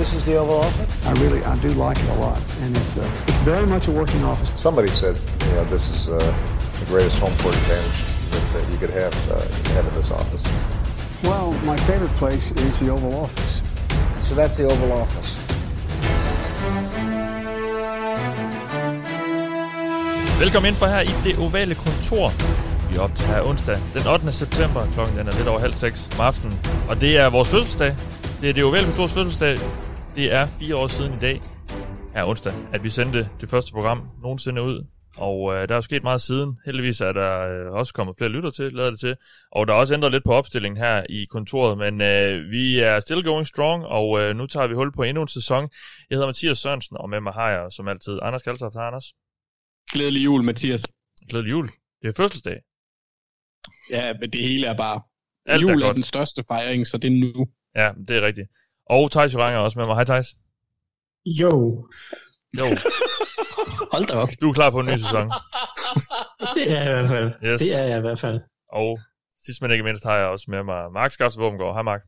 This is the Oval Office? I really, I do like it a lot. And it's, uh, it's very much a working office. Somebody said, you know, this is uh, the greatest home court advantage that, that you could have, uh, have in this office. Well, my favorite place is the Oval Office. So that's the Oval Office. Velkommen ind for her i det ovale kontor. Vi er op til her onsdag den 8. september. Klokken den er lidt over halv seks om aftenen. Og det er vores fødselsdag. Det er det ovale kontors fødselsdag. Det er fire år siden i dag, her onsdag, at vi sendte det første program nogensinde ud. Og øh, der er sket meget siden. Heldigvis er der øh, også kommet flere lytter til, lader det til. Og der er også ændret lidt på opstillingen her i kontoret. Men øh, vi er still going strong, og øh, nu tager vi hul på endnu en sæson. Jeg hedder Mathias Sørensen, og med mig har jeg som altid Anders Kaltoft. Hej Anders. Glædelig jul, Mathias. Glædelig jul. Det er fødselsdag. Ja, men det hele er bare... Alt jul er er, den største fejring, så det er nu. Ja, det er rigtigt. Og Thijs Joranger er også med mig. Hej Thijs. Jo, Jo, hold da op. du er klar på en ny sæson. Det er jeg i hvert fald. Yes. Det er jeg i hvert fald. Og sidst men ikke mindst har jeg også med mig Mark Skafs Våbengård. Hej Mark.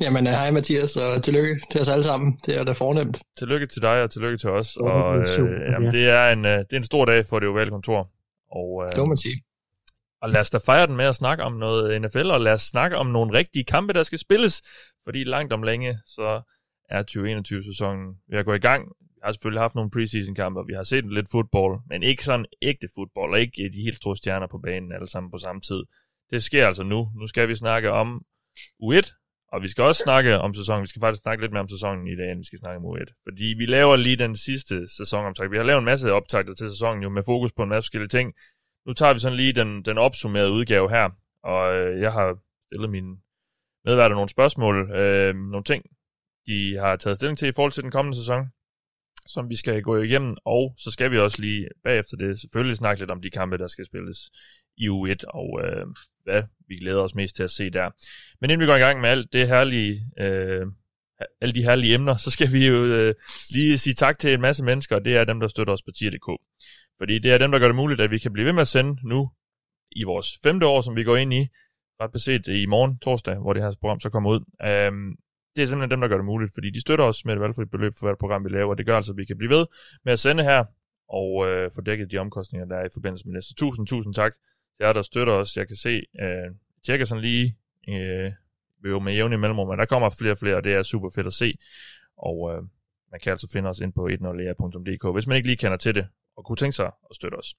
Jamen, øh, hej Mathias, og tillykke til os alle sammen. Det er da fornemt. Tillykke til dig, og tillykke til os. Åh, Og er øh, jamen, ja. det, er en, øh, det er en stor dag for det ovale kontor. Og, Det må øh, man sige. og lad os da fejre den med at snakke om noget NFL, og lad os snakke om nogle rigtige kampe, der skal spilles. Fordi langt om længe, så er 2021-sæsonen ved at gå i gang. Vi har selvfølgelig haft nogle preseason-kampe, og vi har set lidt fodbold, men ikke sådan ægte fodbold, og ikke de helt store stjerner på banen alle sammen på samme tid. Det sker altså nu. Nu skal vi snakke om U1, og vi skal også snakke om sæsonen. Vi skal faktisk snakke lidt mere om sæsonen i dag, end vi skal snakke om U1. Fordi vi laver lige den sidste sæsonoptag. Vi har lavet en masse optagter til sæsonen jo med fokus på en masse forskellige ting. Nu tager vi sådan lige den, den opsummerede udgave her, og øh, jeg har stillet mine medværter nogle spørgsmål, øh, nogle ting, de har taget stilling til i forhold til den kommende sæson, som vi skal gå igennem, og så skal vi også lige bagefter det selvfølgelig snakke lidt om de kampe, der skal spilles i U1, og øh, hvad vi glæder os mest til at se der. Men inden vi går i gang med alt det herlige, øh, alle de herlige emner, så skal vi jo øh, lige sige tak til en masse mennesker, og det er dem, der støtter os på tier.dk. Fordi det er dem, der gør det muligt, at vi kan blive ved med at sende nu i vores femte år, som vi går ind i, ret beset i morgen, torsdag, hvor det her program så kommer ud. Øhm, det er simpelthen dem, der gør det muligt, fordi de støtter os med et valgfrit beløb for hvert program, vi laver, og det gør altså, at vi kan blive ved med at sende her, og øh, få dækket de omkostninger, der er i forbindelse med næste. Tusind, tusind tak til jer, der støtter os. Jeg kan se, øh, tjekker sådan lige øh, jo med jævne mellemrum, men der kommer flere og flere, og det er super fedt at se. Og øh, man kan altså finde os ind på 10.dk, hvis man ikke lige kender til det, og kunne tænke sig at støtte os.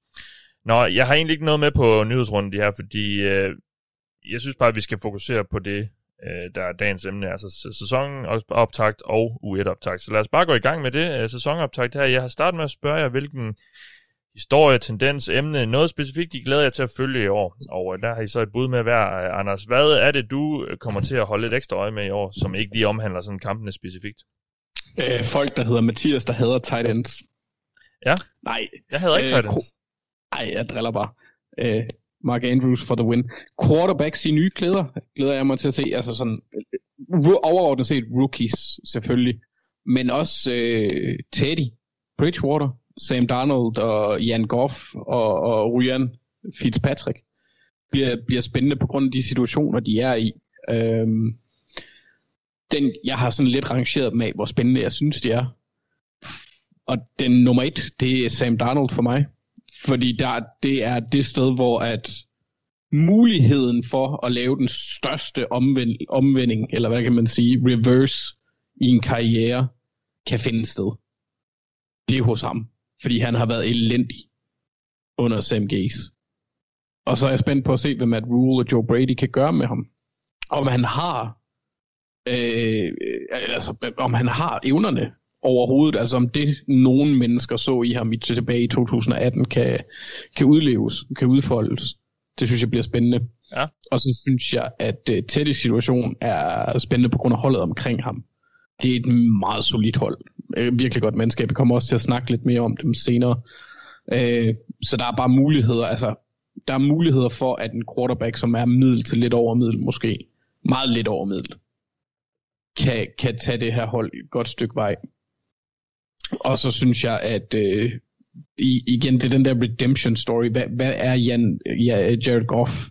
Nå, jeg har egentlig ikke noget med på nyhedsrunden det her, fordi øh, jeg synes bare, at vi skal fokusere på det, øh, der er dagens emne, altså sæsonen optagt og U1-optagt. Så lad os bare gå i gang med det øh, sæsonoptagt her. Jeg har startet med at spørge jer, hvilken historie, tendens, emne, noget specifikt, I glæder jer til at følge i år. Og øh, der har I så et bud med hver. Øh, Anders, hvad er det, du kommer til at holde lidt ekstra øje med i år, som ikke lige omhandler sådan kampene specifikt? Øh, folk, der hedder Mathias, der hader tight ends. Ja. Nej, Jeg havde ikke Øh, taget den. ej, jeg driller bare. Øh, Mark Andrews for the win. Quarterbacks i nye klæder, glæder jeg mig til at se. Altså sådan, øh, overordnet set rookies, selvfølgelig. Men også øh, Teddy, Bridgewater, Sam Darnold og Jan Goff og, og Ryan Fitzpatrick bliver, bliver spændende på grund af de situationer, de er i. Øhm, den, jeg har sådan lidt rangeret dem af, hvor spændende jeg synes, de er. Og den nummer et, det er Sam Darnold for mig. Fordi der, det er det sted, hvor at muligheden for at lave den største omvend, omvending, eller hvad kan man sige, reverse i en karriere, kan finde sted. Det er hos ham. Fordi han har været elendig under Sam Gaze. Og så er jeg spændt på at se, hvad Matt Rule og Joe Brady kan gøre med ham. Om han har øh, altså, om han har evnerne overhovedet, altså om det nogen mennesker så i ham i, tilbage i 2018 kan, kan udleves, kan udfoldes. Det synes jeg bliver spændende. Ja. Og så synes jeg, at uh, Teddys situation er spændende på grund af holdet omkring ham. Det er et meget solidt hold. Øh, virkelig godt mandskab. Vi kommer også til at snakke lidt mere om dem senere. Øh, så der er bare muligheder, altså der er muligheder for, at en quarterback, som er middel til lidt over middel måske, meget lidt over middel, kan, kan tage det her hold et godt stykke vej. Og så synes jeg, at øh, i, igen, det er den der redemption story. Hvad, hvad er Jan, ja, Jared Goff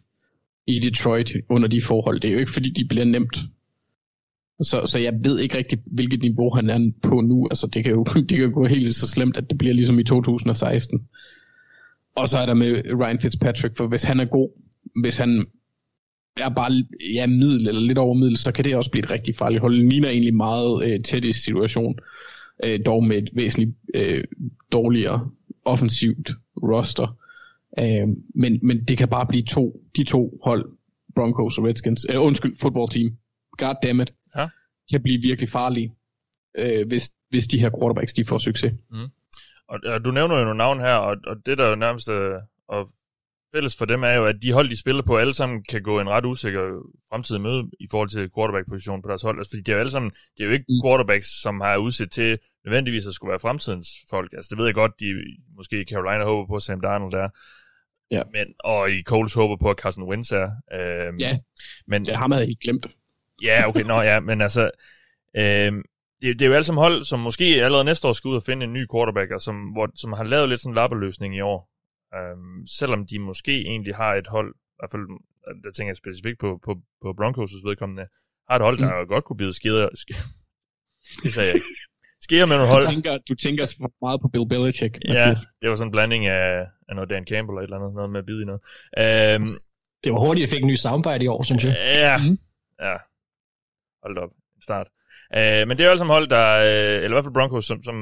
i Detroit under de forhold? Det er jo ikke, fordi de bliver nemt. Så, så jeg ved ikke rigtig, hvilket niveau han er på nu. Altså, det kan jo det kan jo gå helt så slemt, at det bliver ligesom i 2016. Og så er der med Ryan Fitzpatrick, for hvis han er god, hvis han er bare ja, middel eller lidt over middel, så kan det også blive et rigtig farligt hold. Det ligner egentlig meget øh, tæt i situation, øh, dog med et væsentligt øh, dårligere offensivt roster. Øh, men, men det kan bare blive to, de to hold, Broncos og Redskins, øh, undskyld, football team, god damn it, Ja. kan blive virkelig farlige, øh, hvis, hvis de her quarterbacks de får succes. Og, og du nævner jo nogle navn her, og, og det der jo nærmest øh, og fælles for dem er jo, at de hold, de spiller på, alle sammen kan gå en ret usikker fremtid møde i forhold til quarterback-position på deres hold. Altså, fordi det er jo alle sammen, det er jo ikke Mm. quarterbacks, som har udsigt til nødvendigvis at skulle være fremtidens folk. Altså, det ved jeg godt, de måske Carolina håber på, Sam Darnold er. Ja. Men, og i Coles håber på, at Carson Wentz er. Øhm, Ja. Men, Ja, ham havde jeg glemt. Ja, okay, nå ja, men altså, øh, det, det er jo alle sammen hold, som måske allerede næste år skal ud og finde en ny quarterback, og som, hvor, som har lavet lidt sådan en lappeløsning i år. Øh, selvom de måske egentlig har et hold, i hvert fald, der tænker jeg specifikt på, på, på Broncos' vedkommende, har et hold, der mm. godt kunne bide skeder, ske, det sagde jeg ikke. Skeer med nogle hold. Du tænker, du tænker meget på Bill Belichick. Ja, Mathias. det var sådan en blanding af, af noget Dan Campbell og et eller andet, noget med at bide i noget. Øhm, Det var hurtigt, at jeg fik en ny soundbite i år, synes jeg. Ja, Mhm. ja. Hold op. Start. Uh, men det er jo sammen hold, der, uh, eller i hvert fald Broncos, som, som,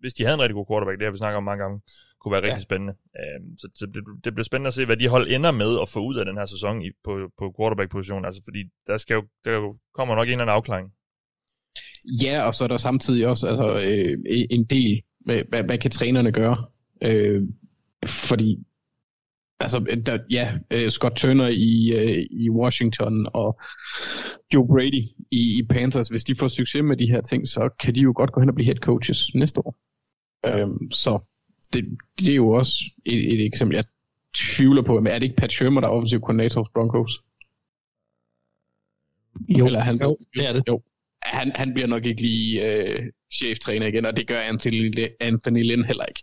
hvis de havde en rigtig god quarterback, det har vi snakket om mange gange, kunne være rigtig ja. spændende. Uh, så så det, det bliver spændende at se, hvad de hold ender med at få ud af den her sæson i, på, på quarterback-positionen. Altså, fordi der, skal jo, der kommer nok en eller anden afklaring. Ja, og så er der samtidig også altså, øh, en del, med, hvad, hvad kan trænerne gøre? Øh, fordi, altså, der, ja, øh, Scott Turner i, øh, i Washington og Joe Brady i, i Panthers, hvis de får succes med de her ting, så kan de jo godt gå hen og blive head coaches næste år. Ja. Øhm, så det, det er jo også et, et eksempel, jeg tvivler på, men er det ikke Pat Shermer, der er offensiv koordinator hos Broncos? Jo, Eller han, jo, det er det. Jo. Han, han bliver nok ikke lige øh, cheftræner igen, og det gør Anthony, Anthony Lynn heller ikke.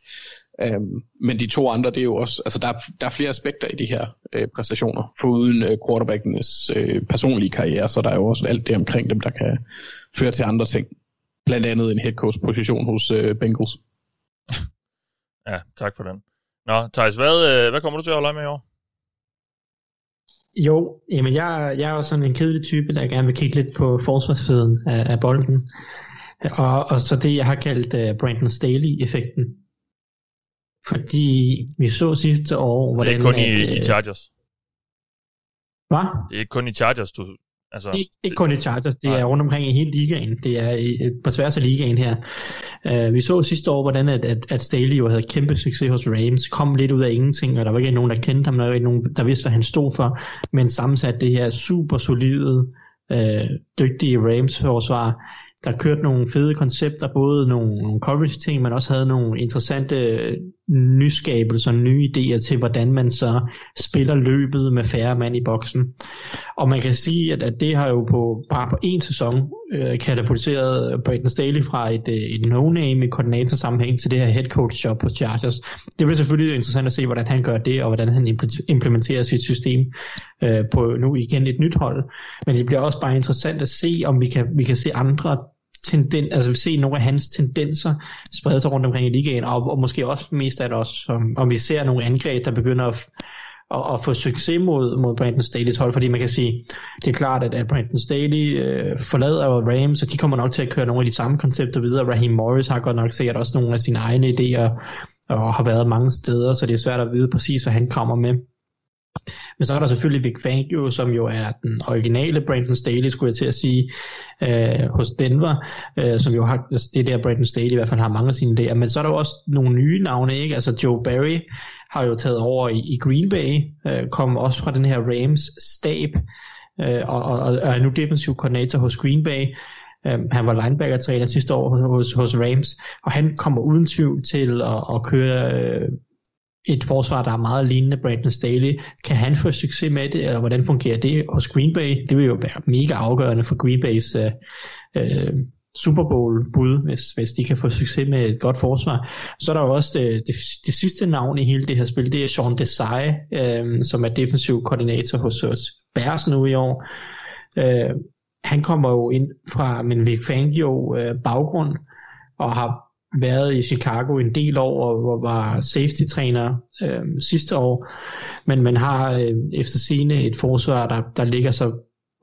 Um, men de to andre, det er jo også, altså der, er, der er flere aspekter i de her øh, præstationer, foruden øh, quarterbackenes øh, personlige karriere, så der er jo også alt det omkring dem, der kan føre til andre ting. Blandt andet en head coach position hos øh, Bengals. Ja, tak for den. Nå, Thijs, hvad, øh, hvad kommer du til at holde med i år? Jo, jamen jeg, jeg er jo sådan en kedelig type, der gerne vil kigge lidt på forsvarssiden af, af bolden. Og, og så det, jeg har kaldt uh, Brandon Staley-effekten. Fordi vi så sidste år, Det er hvordan... ikke kun i, at, i øh, Chargers. Hvad? Det er ikke kun i Chargers, du... Altså, Ikke, ikke kun i Chargers, det Nej. er rundt omkring i hele ligaen. Det er i, på tværs af ligaen her. Uh, vi så sidste år, hvordan at, at, at Staley jo havde kæmpe succes hos Rams, kom lidt ud af ingenting, og der var ikke nogen, der kendte ham, der var ikke nogen, der vidste, hvad han stod for, men sammensat det her super solide, uh, dygtige Rams-forsvar, der kørte nogle fede koncepter, både nogle, nogle coverage-ting, men også havde nogle interessante nyskabelser, nye idéer til, hvordan man så spiller løbet med færre mand i boksen. Og man kan sige, at, at det har jo på bare på en sæson øh, katapulteret øh, Brandon Staley fra et, øh, et no-name i koordinatorsammenhæng til det her head coach job på Chargers. Det bliver selvfølgelig interessant at se, hvordan han gør det, og hvordan han implementerer sit system øh, på nu igen et nyt hold. Men det bliver også bare interessant at se, om vi kan, vi kan se andre tenden, altså se nogle af hans tendenser sprede sig rundt omkring i ligaen, og, og måske også mest af det også, om, om vi ser nogle angreb, der begynder at, at, at få succes mod, mod Brandon Staley's hold, fordi man kan sige, det er klart, at, at Brandon Staley øh, forlader Rams, og de kommer nok til at køre nogle af de samme koncepter videre. Raheem Morris har godt nok sikkert også nogle af sine egne idéer, og har været mange steder, så det er svært at vide præcis, hvad han kommer med. Men så er der selvfølgelig Vic Fangio, som jo er den originale Brandon Staley, skulle jeg til at sige, øh, hos Denver, øh, som jo har, altså det der Brandon Staley i hvert fald har mange af sine idéer. Men så er der jo også nogle nye navne, ikke? Altså Joe Barry har jo taget over i, i Green Bay, øh, kom også fra den her Rams stab, øh, og, og, og er nu defensiv koordinator hos Green Bay. Øh, han var linebacker-træner sidste år hos, hos Rams, og han kommer uden tvivl til at, at køre øh, et forsvar, der er meget lignende Brandon Staley. Kan han få succes med det, eller hvordan fungerer det hos Green Bay? Det vil jo være mega afgørende for Green Bays øh, øh, Super Bowl bud, hvis, hvis de kan få succes med et godt forsvar. Så er der jo også det, det, det sidste navn i hele det her spil, det er Sean Desai, øh, som er defensiv koordinator hos, hos Bears nu i år. Øh, han kommer jo ind fra min Vic Fangio øh, baggrund, og har været i Chicago en del år, og var safety-træner øh, sidste år, men man har øh, efter sine et forsvar, der, der ligger så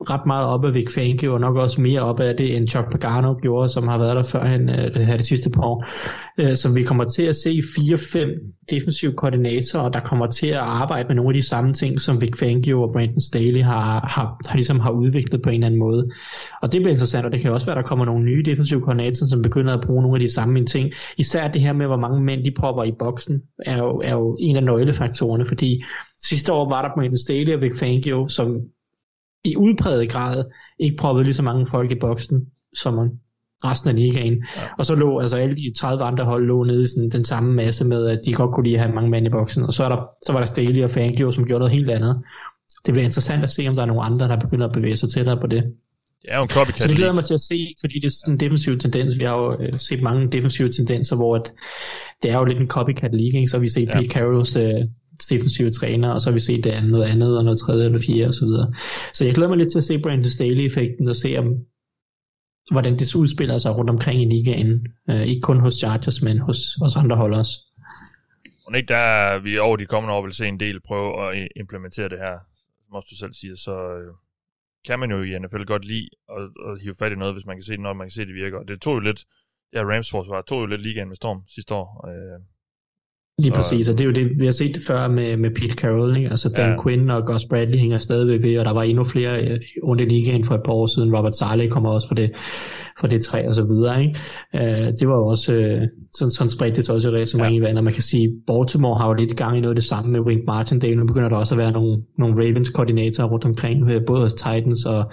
ret meget op af Vic Fangio, og nok også mere op af det, end Chuck Pagano gjorde, som har været der før han, øh, det her det sidste par år. Øh, så vi kommer til at se 4-5 defensive koordinatorer, der kommer til at arbejde med nogle af de samme ting, som Vic Fangio og Brandon Staley har, har, har, ligesom har udviklet på en eller anden måde. Og det bliver interessant, og det kan også være, at der kommer nogle nye defensive koordinatorer, som begynder at bruge nogle af de samme ting. Især det her med, hvor mange mænd de propper i boksen, er jo, er jo en af nøglefaktorerne, fordi sidste år var der Brandon Staley og Vic Fangio, som i udpræget grad ikke proppede lige så mange folk i boksen, som resten af ligaen. Ja. Og så lå altså alle de 30 andre hold lå nede i sådan, den samme masse med, at de godt kunne lide at have mange mænd i boksen. Og så, er der, så var der Staley og Fangio, som gjorde noget helt andet. Det bliver interessant at se, om der er nogle andre, der begynder at bevæge sig tættere på det. Det er jo en copycat Så det glæder mig til at se, fordi det er sådan en defensiv tendens. Vi har jo øh, set mange defensive tendenser, hvor at det er jo lidt en copycat league, så vi ser ja. Pete Carrolls øh, defensive træner, og så har vi set det andet, noget andet, og noget tredje eller fjerde osv. Så, så jeg glæder mig lidt til at se Brandon Staley-effekten, og se om, hvordan det udspiller sig rundt omkring i ligaen. Uh, ikke kun hos Chargers, men hos, hos andre hold også. Og ikke der vi over de kommende år vil se en del prøve at implementere det her, som også du selv siger, så øh, kan man jo i NFL godt lide at, at hive fat i noget, hvis man kan se det, når man kan se det virker. Og det tog jo lidt, ja, Rams forsvar tog jo lidt ligaen med storm sidste år. Øh, Lige så, præcis, og det er jo det, vi har set før med, med Pete Carroll, ikke? altså Dan ja. Quinn og Gus Bradley hænger stadigvæk ved, og der var endnu flere øh, under ligaen for et par år siden, Robert Saleh kommer også for det, for det træ og så videre, ikke? Uh, det var jo også, uh, sådan, sådan spredte det sig også i som ja. og man kan sige, Baltimore har jo lidt gang i noget af det samme med Wink Martindale, nu begynder der også at være nogle, nogle Ravens-koordinatorer rundt omkring, både hos Titans og,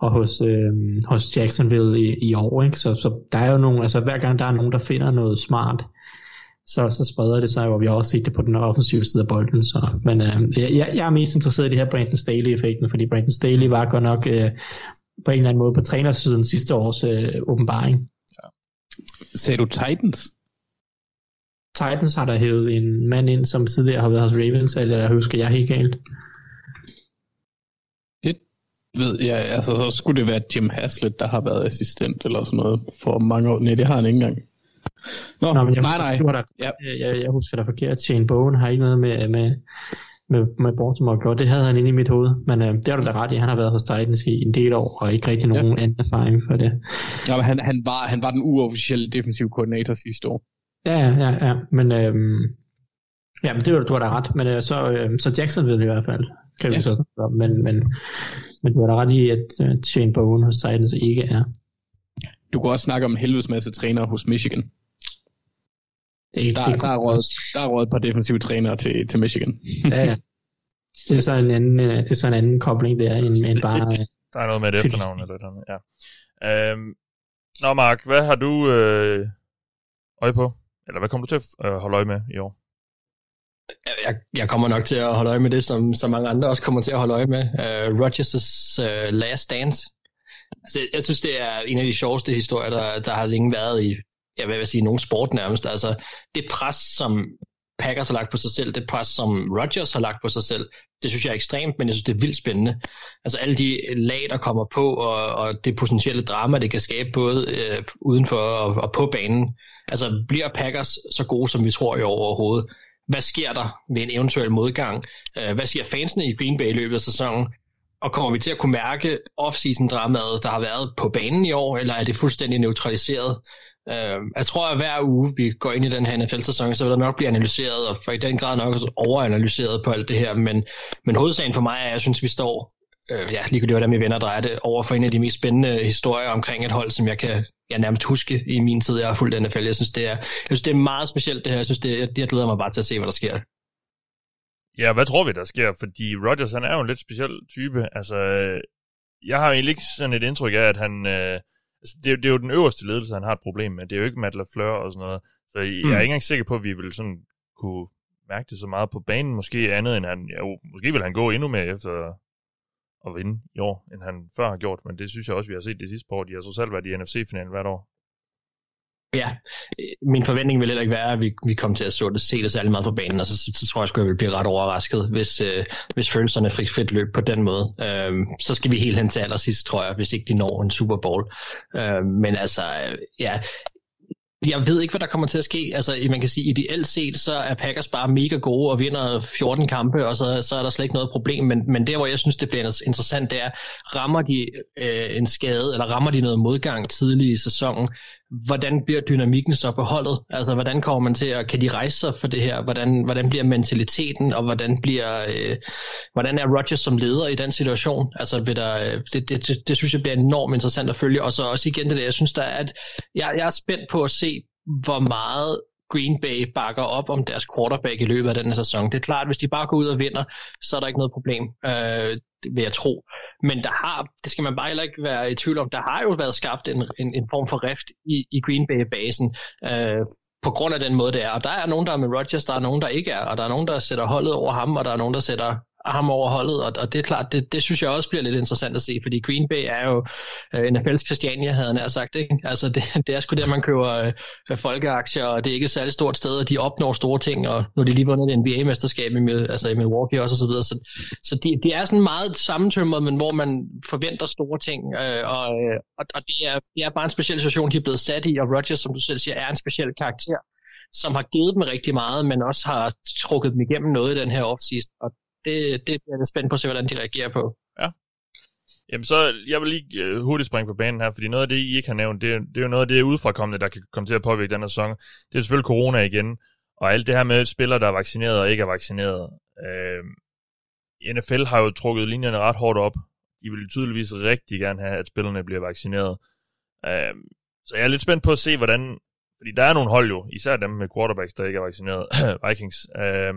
og hos, øh, hos Jacksonville i, i år, ikke? Så, så der er jo nogle, altså hver gang der er nogen, der finder noget smart, så, så spreder det sig, og vi har også set det på den offensive side af bolden. Så. Men øh, jeg, jeg er mest interesseret i det her Brandon Staley-effekten, fordi Brandon Staley var godt nok øh, på en eller anden måde på trænersiden sidste års øh, åbenbaring. Ja. Sagde du Titans? Titans har der hævet en mand ind, som tidligere har været hos Ravens, eller jeg husker jeg helt galt. Det ved jeg, altså så skulle det være Jim Haslett, der har været assistent eller sådan noget for mange år. Nej, det har han ikke engang. Nå, Nå men jeg nej, nej. Du der, ja. jeg, jeg, husker da forkert. Shane Bowen har ikke noget med, med, med, med Baltimore gjort. Det havde han inde i mit hoved. Men øh, det har du da ret i. Han har været hos Titans i en del år, og ikke rigtig nogen ja. anden erfaring for det. Ja, men han, han, var, han var den uofficielle defensiv koordinator sidste år. Ja, ja, ja. Men, øh, ja, men det var, du har da ret. Men øh, så, øh, så Jackson ved det i hvert fald. Kan vi ja. så men, men, men du har da ret i, at, at Shane Bowen hos Titans ikke er. Du kan også snakke om en helvedes masse trænere hos Michigan. Det, der, det, der, er råd, der er råd et par defensive trænere til, til Michigan. ja, ja. Det er så en anden, øh, det er så en anden kobling der, end, end bare... Øh, der er noget med et efternavn eller noget, ja. Øhm, nå Mark, hvad har du øh, øje på? Eller hvad kommer du til at øh, holde øje med i år? Jeg, jeg kommer nok til at holde øje med det, som, som mange andre også kommer til at holde øje med. Uh, Rodgers' uh, Last Dance. Altså, jeg synes, det er en af de sjoveste historier, der, der har længe været i, jeg vil sige, nogen sport nærmest. Altså, det pres, som Packers har lagt på sig selv, det pres, som Rodgers har lagt på sig selv, det synes jeg er ekstremt, men jeg synes, det er vildt spændende. Altså alle de lag, der kommer på, og, og det potentielle drama, det kan skabe både øh, udenfor og, og på banen. Altså bliver Packers så gode, som vi tror i overhovedet? Hvad sker der ved en eventuel modgang? Øh, hvad siger fansene i Green Bay i løbet af sæsonen? Og kommer vi til at kunne mærke off-season-dramaet, der har været på banen i år, eller er det fuldstændig neutraliseret? Øh, jeg tror, at hver uge, vi går ind i den her NFL-sæson, så vil der nok blive analyseret, og for i den grad nok også overanalyseret på alt det her. Men, men hovedsagen for mig er, at jeg synes, vi står, øh, ja, lige hvordan vi vender drejer det, over for en af de mest spændende historier omkring et hold, som jeg kan jeg nærmest huske i min tid, jeg har fulgt NFL. Jeg synes, det er, jeg synes, det er meget specielt det her. Jeg synes, det, jeg, jeg glæder mig bare til at se, hvad der sker. Ja, hvad tror vi, der sker? Fordi Rodgers, han er jo en lidt speciel type. Altså, jeg har egentlig ikke sådan et indtryk af, at han... Øh, altså, det, er, det er jo den øverste ledelse, han har et problem med. Det er jo ikke Matt LaFleur og sådan noget. Så jeg mm. er ikke engang sikker på, at vi vil sådan kunne mærke det så meget på banen. Måske andet end han... Ja, måske vil han gå endnu mere efter at vinde i år, end han før har gjort. Men det synes jeg også, vi har set det sidste par år. De har så selv været i NFC-finalen hvert år. Ja, øh, min forventning vil heller ikke være, at vi, vi kommer til at så det, se det særlig meget på banen, altså så, så tror jeg sgu, jeg vil blive ret overrasket, hvis, øh, hvis følelserne frit fedt løb på den måde. Øhm, så skal vi helt hen til allersidst, tror jeg, hvis ikke de når en Super Bowl. Øhm, men altså, øh, ja, jeg ved ikke, hvad der kommer til at ske. Altså, man kan sige, ideelt set, så er Packers bare mega gode og vinder 14 kampe, og så, så er der slet ikke noget problem. Men, men der, hvor jeg synes, det bliver interessant, det er, rammer de øh, en skade, eller rammer de noget modgang tidlig i sæsonen, hvordan bliver dynamikken så på holdet? Altså, hvordan kommer man til at, kan de rejse sig for det her? Hvordan, hvordan bliver mentaliteten, og hvordan bliver, øh, hvordan er Rodgers som leder i den situation? Altså, vil der, øh, det, det, det, det, synes jeg bliver enormt interessant at følge, og så også igen det der, jeg synes, der er, at jeg, jeg er spændt på at se, hvor meget Green Bay bakker op om deres quarterback i løbet af den sæson. Det er klart, at hvis de bare går ud og vinder, så er der ikke noget problem, øh, vil jeg tro. Men der har, det skal man bare heller ikke være i tvivl om, der har jo været skabt en, en, en form for rift i, i Green Bay-basen, øh, på grund af den måde, det er. Og der er nogen, der er med Rodgers, der er nogen, der ikke er, og der er nogen, der sætter holdet over ham, og der er nogen, der sætter ham over holdet, og, og det er klart, det, det synes jeg også bliver lidt interessant at se, fordi Green Bay er jo en øh, NFL's Christiania, havde han sagt, ikke? Altså det, det er sgu der, man køber øh, folkeaktier, og det er ikke et særligt stort sted, og de opnår store ting, og nu er de lige vundet et NBA-mesterskab i, altså i Milwaukee også, og så videre, så, så det, det er sådan meget sammentømret, men hvor man forventer store ting, øh, og, øh, og, og det, er, det er bare en speciel situation, de er blevet sat i, og Rodgers, som du selv siger, er en speciel karakter, som har givet dem rigtig meget, men også har trukket dem igennem noget i den her offseason, og det, det er jeg spændt på at se, hvordan de reagerer på. Ja. Jamen så, jeg vil lige øh, hurtigt springe på banen her, fordi noget af det, I ikke har nævnt, det, det er jo noget af det udefrakommende, der kan komme til at påvirke den her sæson. Det er selvfølgelig corona igen, og alt det her med spillere, der er vaccineret og ikke er vaccineret. Øh, NFL har jo trukket linjerne ret hårdt op. De vil tydeligvis rigtig gerne have, at spillerne bliver vaccineret. Øh, så jeg er lidt spændt på at se, hvordan fordi der er nogle hold jo, især dem med quarterbacks, der ikke er vaccineret, Vikings, øh,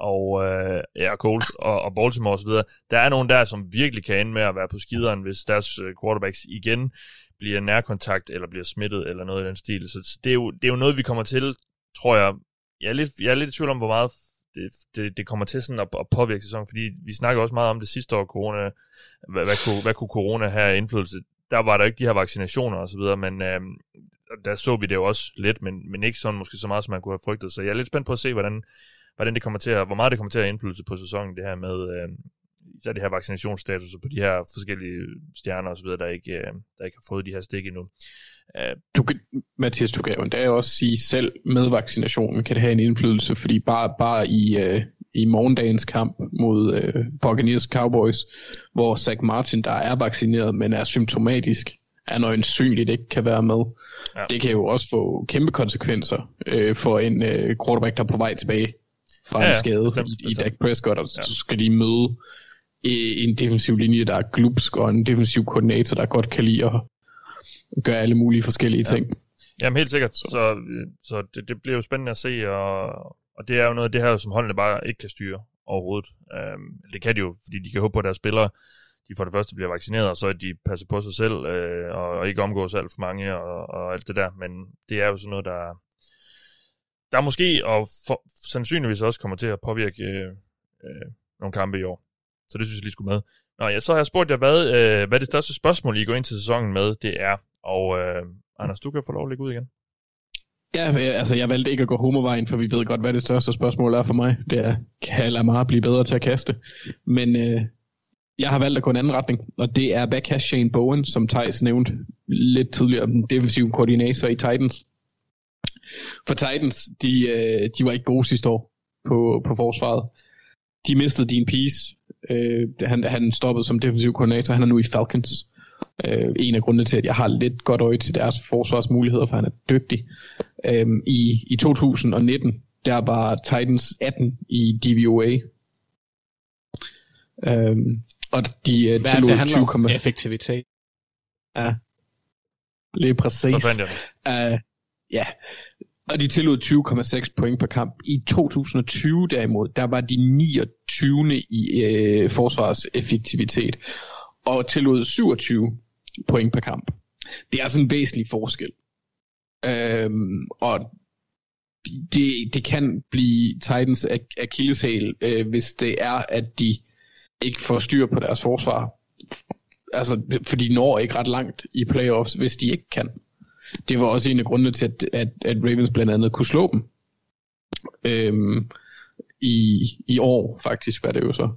og øh, ja, Coles og, og Baltimore osv., der er nogen der, som virkelig kan ende med at være på skideren, hvis deres øh, quarterbacks igen bliver nærkontakt, eller bliver smittet, eller noget i den stil. Så, så det, er jo, det er jo noget, vi kommer til, tror jeg, jeg er lidt, jeg er lidt i tvivl om, hvor meget det, det, det kommer til sådan at, at påvirke sæsonen, fordi vi snakker også meget om det sidste år, corona, hvad, hvad, kunne, hvad kunne corona have indflydelse? Der var der ikke de her vaccinationer og så videre, men øh, der så vi det jo også lidt, men, men ikke sådan måske så meget, som man kunne have frygtet. Så jeg er lidt spændt på at se, hvordan, hvordan det kommer til at, hvor meget det kommer til at have indflydelse på sæsonen, det her med, øh, især det her vaccinationsstatus på de her forskellige stjerner osv., der ikke, øh, der ikke har fået de her stik endnu. Uh, du kan, Mathias, du kan jo endda også sige selv, med vaccinationen kan det have en indflydelse, fordi bare, bare i, uh, i morgendagens kamp mod uh, Buccaneers Cowboys, hvor Zach Martin, der er vaccineret, men er symptomatisk, er øjensynligt ikke kan være med. Ja. Det kan jo også få kæmpe konsekvenser øh, for en øh, quarterback, der er på vej tilbage fra ja, en skade bestemt, i, i Dak Prescott, og ja. så skal de møde øh, en defensiv linje, der er glupsk, og en defensiv koordinator, der godt kan lide at gøre alle mulige forskellige ja. ting. Jamen helt sikkert, så, så, så det, det bliver jo spændende at se, og, og det er jo noget af det her, som holdene bare ikke kan styre overhovedet. Um, det kan de jo, fordi de kan håbe på, at deres spillere de for det første bliver vaccineret, og så at de passer på sig selv, øh, og, og ikke omgås alt for mange, og, og alt det der. Men det er jo sådan noget, der, der måske, og for, sandsynligvis også kommer til at påvirke øh, øh, nogle kampe i år. Så det synes jeg lige skulle med. Nå ja, så har jeg spurgt jer, hvad, øh, hvad det største spørgsmål, I går ind til sæsonen med, det er. Og øh, Anders, du kan få lov at lægge ud igen. Ja, øh, altså jeg valgte ikke at gå homovejen, for vi ved godt, hvad det største spørgsmål er for mig. Det er, kan Lamar blive bedre til at kaste? Men øh, jeg har valgt at gå en anden retning, og det er backhand Shane Bowen, som Thijs nævnte lidt tidligere, den defensive koordinator i Titans. For Titans, de, øh, de var ikke gode sidste år på, på forsvaret. De mistede Dean Peace. Øh, han, han stoppede som defensiv koordinator. Han er nu i Falcons. Øh, en af grundene til, at jeg har lidt godt øje til deres forsvarsmuligheder, for han er dygtig. Øh, i, I 2019, der var Titans 18 i DVOA. Øh, og de uh, Hvad tillod det handler 20, om? Effektivitet. Ja, lige præcis. Så fandt jeg Uh, ja, og de tillod 20,6 point per kamp. I 2020 derimod, der var de 29. i øh, forsvars effektivitet og tillod 27 point per kamp. Det er altså en væsentlig forskel. Øhm, og det, det kan blive Titans akilleshæl, øh, hvis det er, at de ikke får styr på deres forsvar. Altså, fordi de når ikke ret langt i playoffs, hvis de ikke kan det var også en af grundene til, at, at, at Ravens blandt andet kunne slå dem. Øhm, i, I år faktisk var det jo så.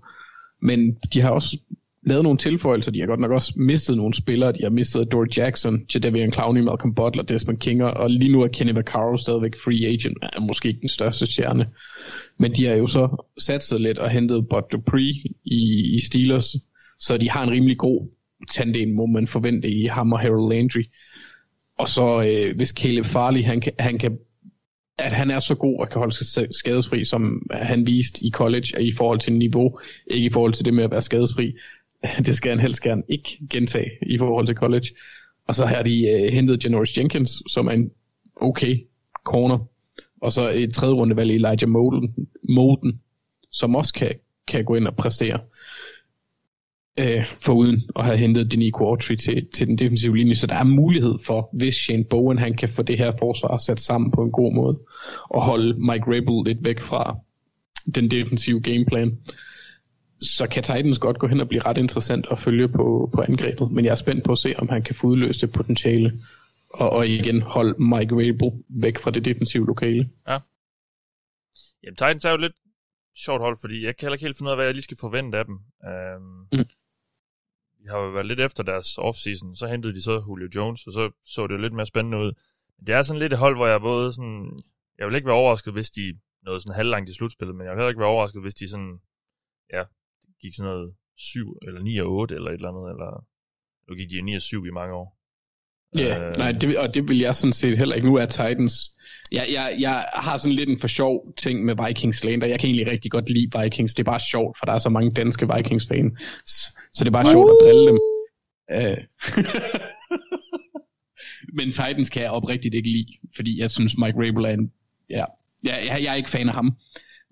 Men de har også lavet nogle tilføjelser. De har godt nok også mistet nogle spillere. De har mistet Dory Jackson, Jadavion Clowney, Malcolm Butler, Desmond Kinger, og lige nu er Kenny Vaccaro stadigvæk free agent. Er måske ikke den største stjerne. Men de har jo så sat sig lidt og hentet Bud Dupree i, i Steelers, så de har en rimelig god tandem, må man forvente i ham og Harold Landry. Og så øh, hvis Caleb Farley, han kan, han kan at han er så god og kan holde sig skadesfri, som han viste i college, i forhold til niveau, ikke i forhold til det med at være skadesfri. Det skal han helst gerne ikke gentage i forhold til college. Og så har de øh, hentet Janoris Jenkins, som er en okay corner. Og så et tredje rundevalg i Elijah Molden, Molden som også kan, kan gå ind og præstere øh, uden at have hentet Denico Autry til, til den defensive linje. Så der er mulighed for, hvis Shane Bowen han kan få det her forsvar sat sammen på en god måde, og holde Mike Rabel lidt væk fra den defensive gameplan, så kan Titans godt gå hen og blive ret interessant at følge på, på angrebet. Men jeg er spændt på at se, om han kan få udløst det potentiale, og, og igen holde Mike Rabel væk fra det defensive lokale. Ja. Jamen, Titans er jo lidt sjovt hold, fordi jeg kan heller ikke helt finde ud af, hvad jeg lige skal forvente af dem. Um, mm de har jo været lidt efter deres offseason, så hentede de så Julio Jones, og så så det jo lidt mere spændende ud. Det er sådan lidt et hold, hvor jeg både sådan, jeg vil ikke være overrasket, hvis de nåede sådan halvlangt i slutspillet, men jeg vil heller ikke være overrasket, hvis de sådan, ja, gik sådan noget 7 eller 9 og 8 eller et eller andet, eller nu gik de 9 og 7 i mange år. Ja, yeah, øh, nej, det, og det vil jeg sådan set heller ikke. Nu er Titans... Jeg, jeg, jeg har sådan lidt en for sjov ting med Vikings slander. Jeg kan egentlig rigtig godt lide Vikings. Det er bare sjovt, for der er så mange danske Vikings-fans. Så det er bare sjovt at drille dem. Uh, Men Titans kan jeg oprigtigt ikke lide, fordi jeg synes Mike Rabel er en... Ja, jeg, jeg, jeg er ikke fan af ham.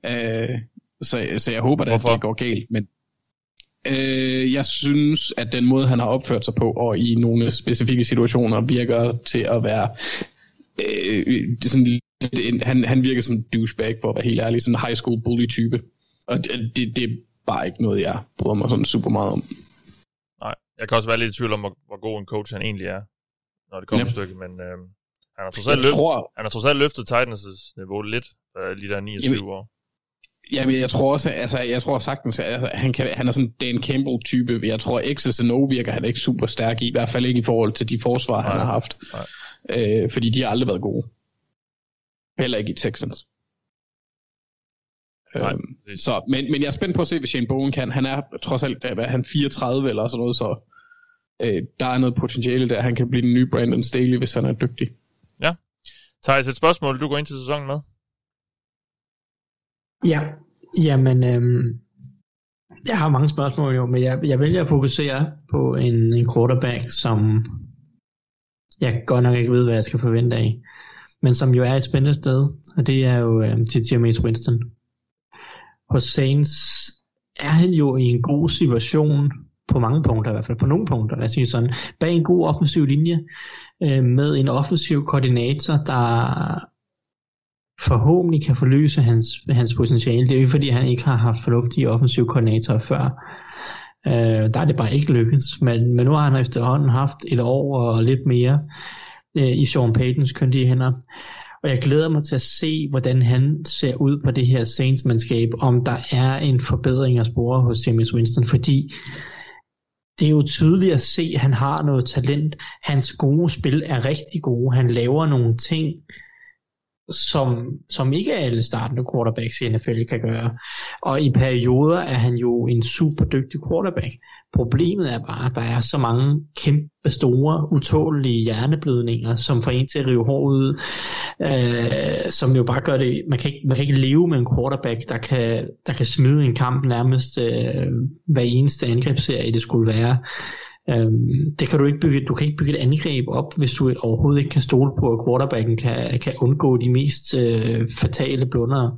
Uh, så, så jeg håber, at det går galt. Men Øh, jeg synes, at den måde, han har opført sig på, og i nogle specifikke situationer, virker til at være øh, sådan, en, han, han virker som douchebag, for at være helt ærlig, sådan en high school bully type. Og det, det, det er bare ikke noget, jeg bryder mig sådan super meget om. Nej, jeg kan også være lidt i tvivl om, hvor, hvor god en coach han egentlig er, når det kommer ja. et stykke, men øh, han har trods alt, løft, tror... han har trods alt løftet Titans' niveau lidt, for lige der 29 år. Ja, jeg tror også, altså, jeg tror sagtens, at altså, han, kan, han er sådan Dan Campbell-type. Jeg tror, X's and O virker han ikke super stærk i, i hvert fald ikke i forhold til de forsvar, Nej. han har haft. Nej. Øh, fordi de har aldrig været gode. Heller ikke i Texans. Nej, øhm, så, men, men jeg er spændt på at se, hvad Shane Bowen kan. Han er trods alt, hvad han 34 eller sådan noget, så øh, der er noget potentiale der. Han kan blive den nye Brandon Staley, hvis han er dygtig. Ja. Thijs, et spørgsmål, du går ind til sæsonen med? Ja, jamen, øhm, jeg har mange spørgsmål jo, men jeg, jeg vælger at fokusere på en, en quarterback, som jeg godt nok ikke ved, hvad jeg skal forvente af, men som jo er et spændende sted, og det er jo øhm, til James Winston. Hos Saints er han jo i en god situation, på mange punkter i hvert fald, på nogle punkter, lad os sige sådan, bag en god offensiv linje, øh, med en offensiv koordinator, der forhåbentlig kan forløse hans, hans potentiale. Det er jo ikke fordi, han ikke har haft fornuftige offensive koordinatorer før. Øh, der er det bare ikke lykkedes. Men, men nu har han efterhånden haft et år og lidt mere øh, i Sean Paytons køndige hænder. Og jeg glæder mig til at se, hvordan han ser ud på det her Saints-mandskab, om der er en forbedring at spore hos James Winston, fordi det er jo tydeligt at se, at han har noget talent. Hans gode spil er rigtig gode. Han laver nogle ting, som, som ikke alle startende quarterbacks i NFL kan gøre. Og i perioder er han jo en super dygtig quarterback. Problemet er bare, at der er så mange kæmpe store, utålige hjerneblødninger, som får en til at rive hår ud, øh, som jo bare gør det, man kan, ikke, man kan ikke leve med en quarterback, der kan, der kan smide en kamp nærmest øh, hver eneste angrebsserie, det skulle være. Øhm, det kan du ikke bygge, du kan ikke bygge et angreb op, hvis du overhovedet ikke kan stole på, at quarterbacken kan, kan undgå de mest øh, fatale blunder.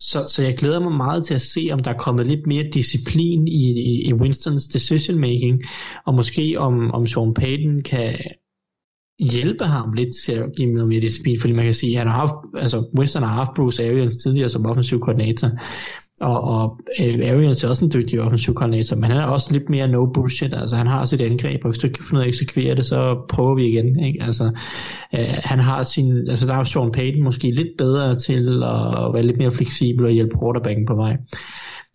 Så, så jeg glæder mig meget til at se, om der er kommet lidt mere disciplin i, i, i Winstons decision making, og måske om, om Sean Payton kan hjælpe ham lidt til at give noget mere disciplin, fordi man kan sige, at han har haft, altså Winston har haft Bruce Arians tidligere som offensiv koordinator, og, og øh, Arians er også en dygtig offensiv koordinator, men han er også lidt mere no bullshit. Altså han har sit angreb, og hvis du ikke kan finde ud af at eksekvere det, så prøver vi igen. Ikke? Altså, øh, han har sin, altså der er Sean Payton måske lidt bedre til at være lidt mere fleksibel og hjælpe quarterbacken på vej.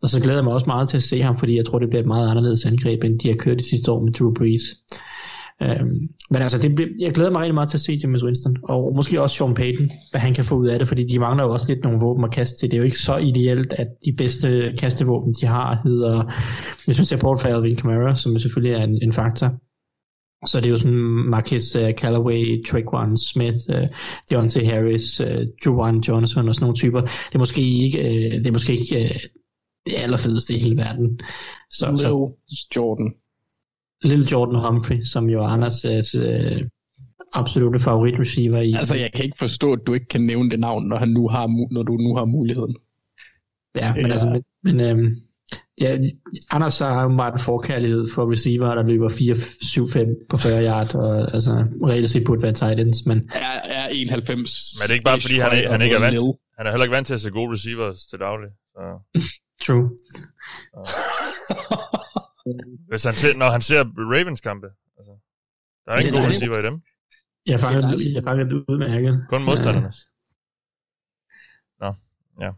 Og så glæder jeg mig også meget til at se ham, fordi jeg tror, det bliver et meget anderledes angreb, end de har kørt de sidste år med Drew Brees. Øhm, men altså, det bliver, jeg glæder mig rigtig meget til at se James Winston, og måske også Sean Payton, hvad han kan få ud af det, fordi de mangler jo også lidt nogle våben at kaste til. Det er jo ikke så ideelt, at de bedste kastevåben, de har, hedder, hvis man ser bort fra Alvin Kamara, som selvfølgelig er en, en faktor, så det er jo sådan Marcus uh, Callaway, Trequan Smith, uh, Deontay Harris, uh, Juwan Johnson og sådan nogle typer. Det er måske ikke, uh, det er måske ikke uh, det allerfedeste i hele verden. Så, Lil så, Jordan. Lille Jordan Humphrey, som jo er Anders' øh, absolutte favoritreceiver i. Altså, jeg kan ikke forstå, at du ikke kan nævne det navn, når, han nu har, når du nu har muligheden. Ja, men ja. altså, men, men øhm, ja, Anders har jo meget en forkærlighed for receiver, der løber 4-7-5 på 40 yard, og altså reelt set burde være tight ends, men... Er, er 91. Men det er ikke bare, fordi han, er, han ikke er vant, han er heller ikke vant til at se gode receivers til daglig. Så. True. Så. Hvis han ser, når han ser Ravens kampe. Altså, der er ingen gode receiver i dem. Jeg fanger, jeg fanger det udmærket. Kun modstandernes. Ja. Nå, ja.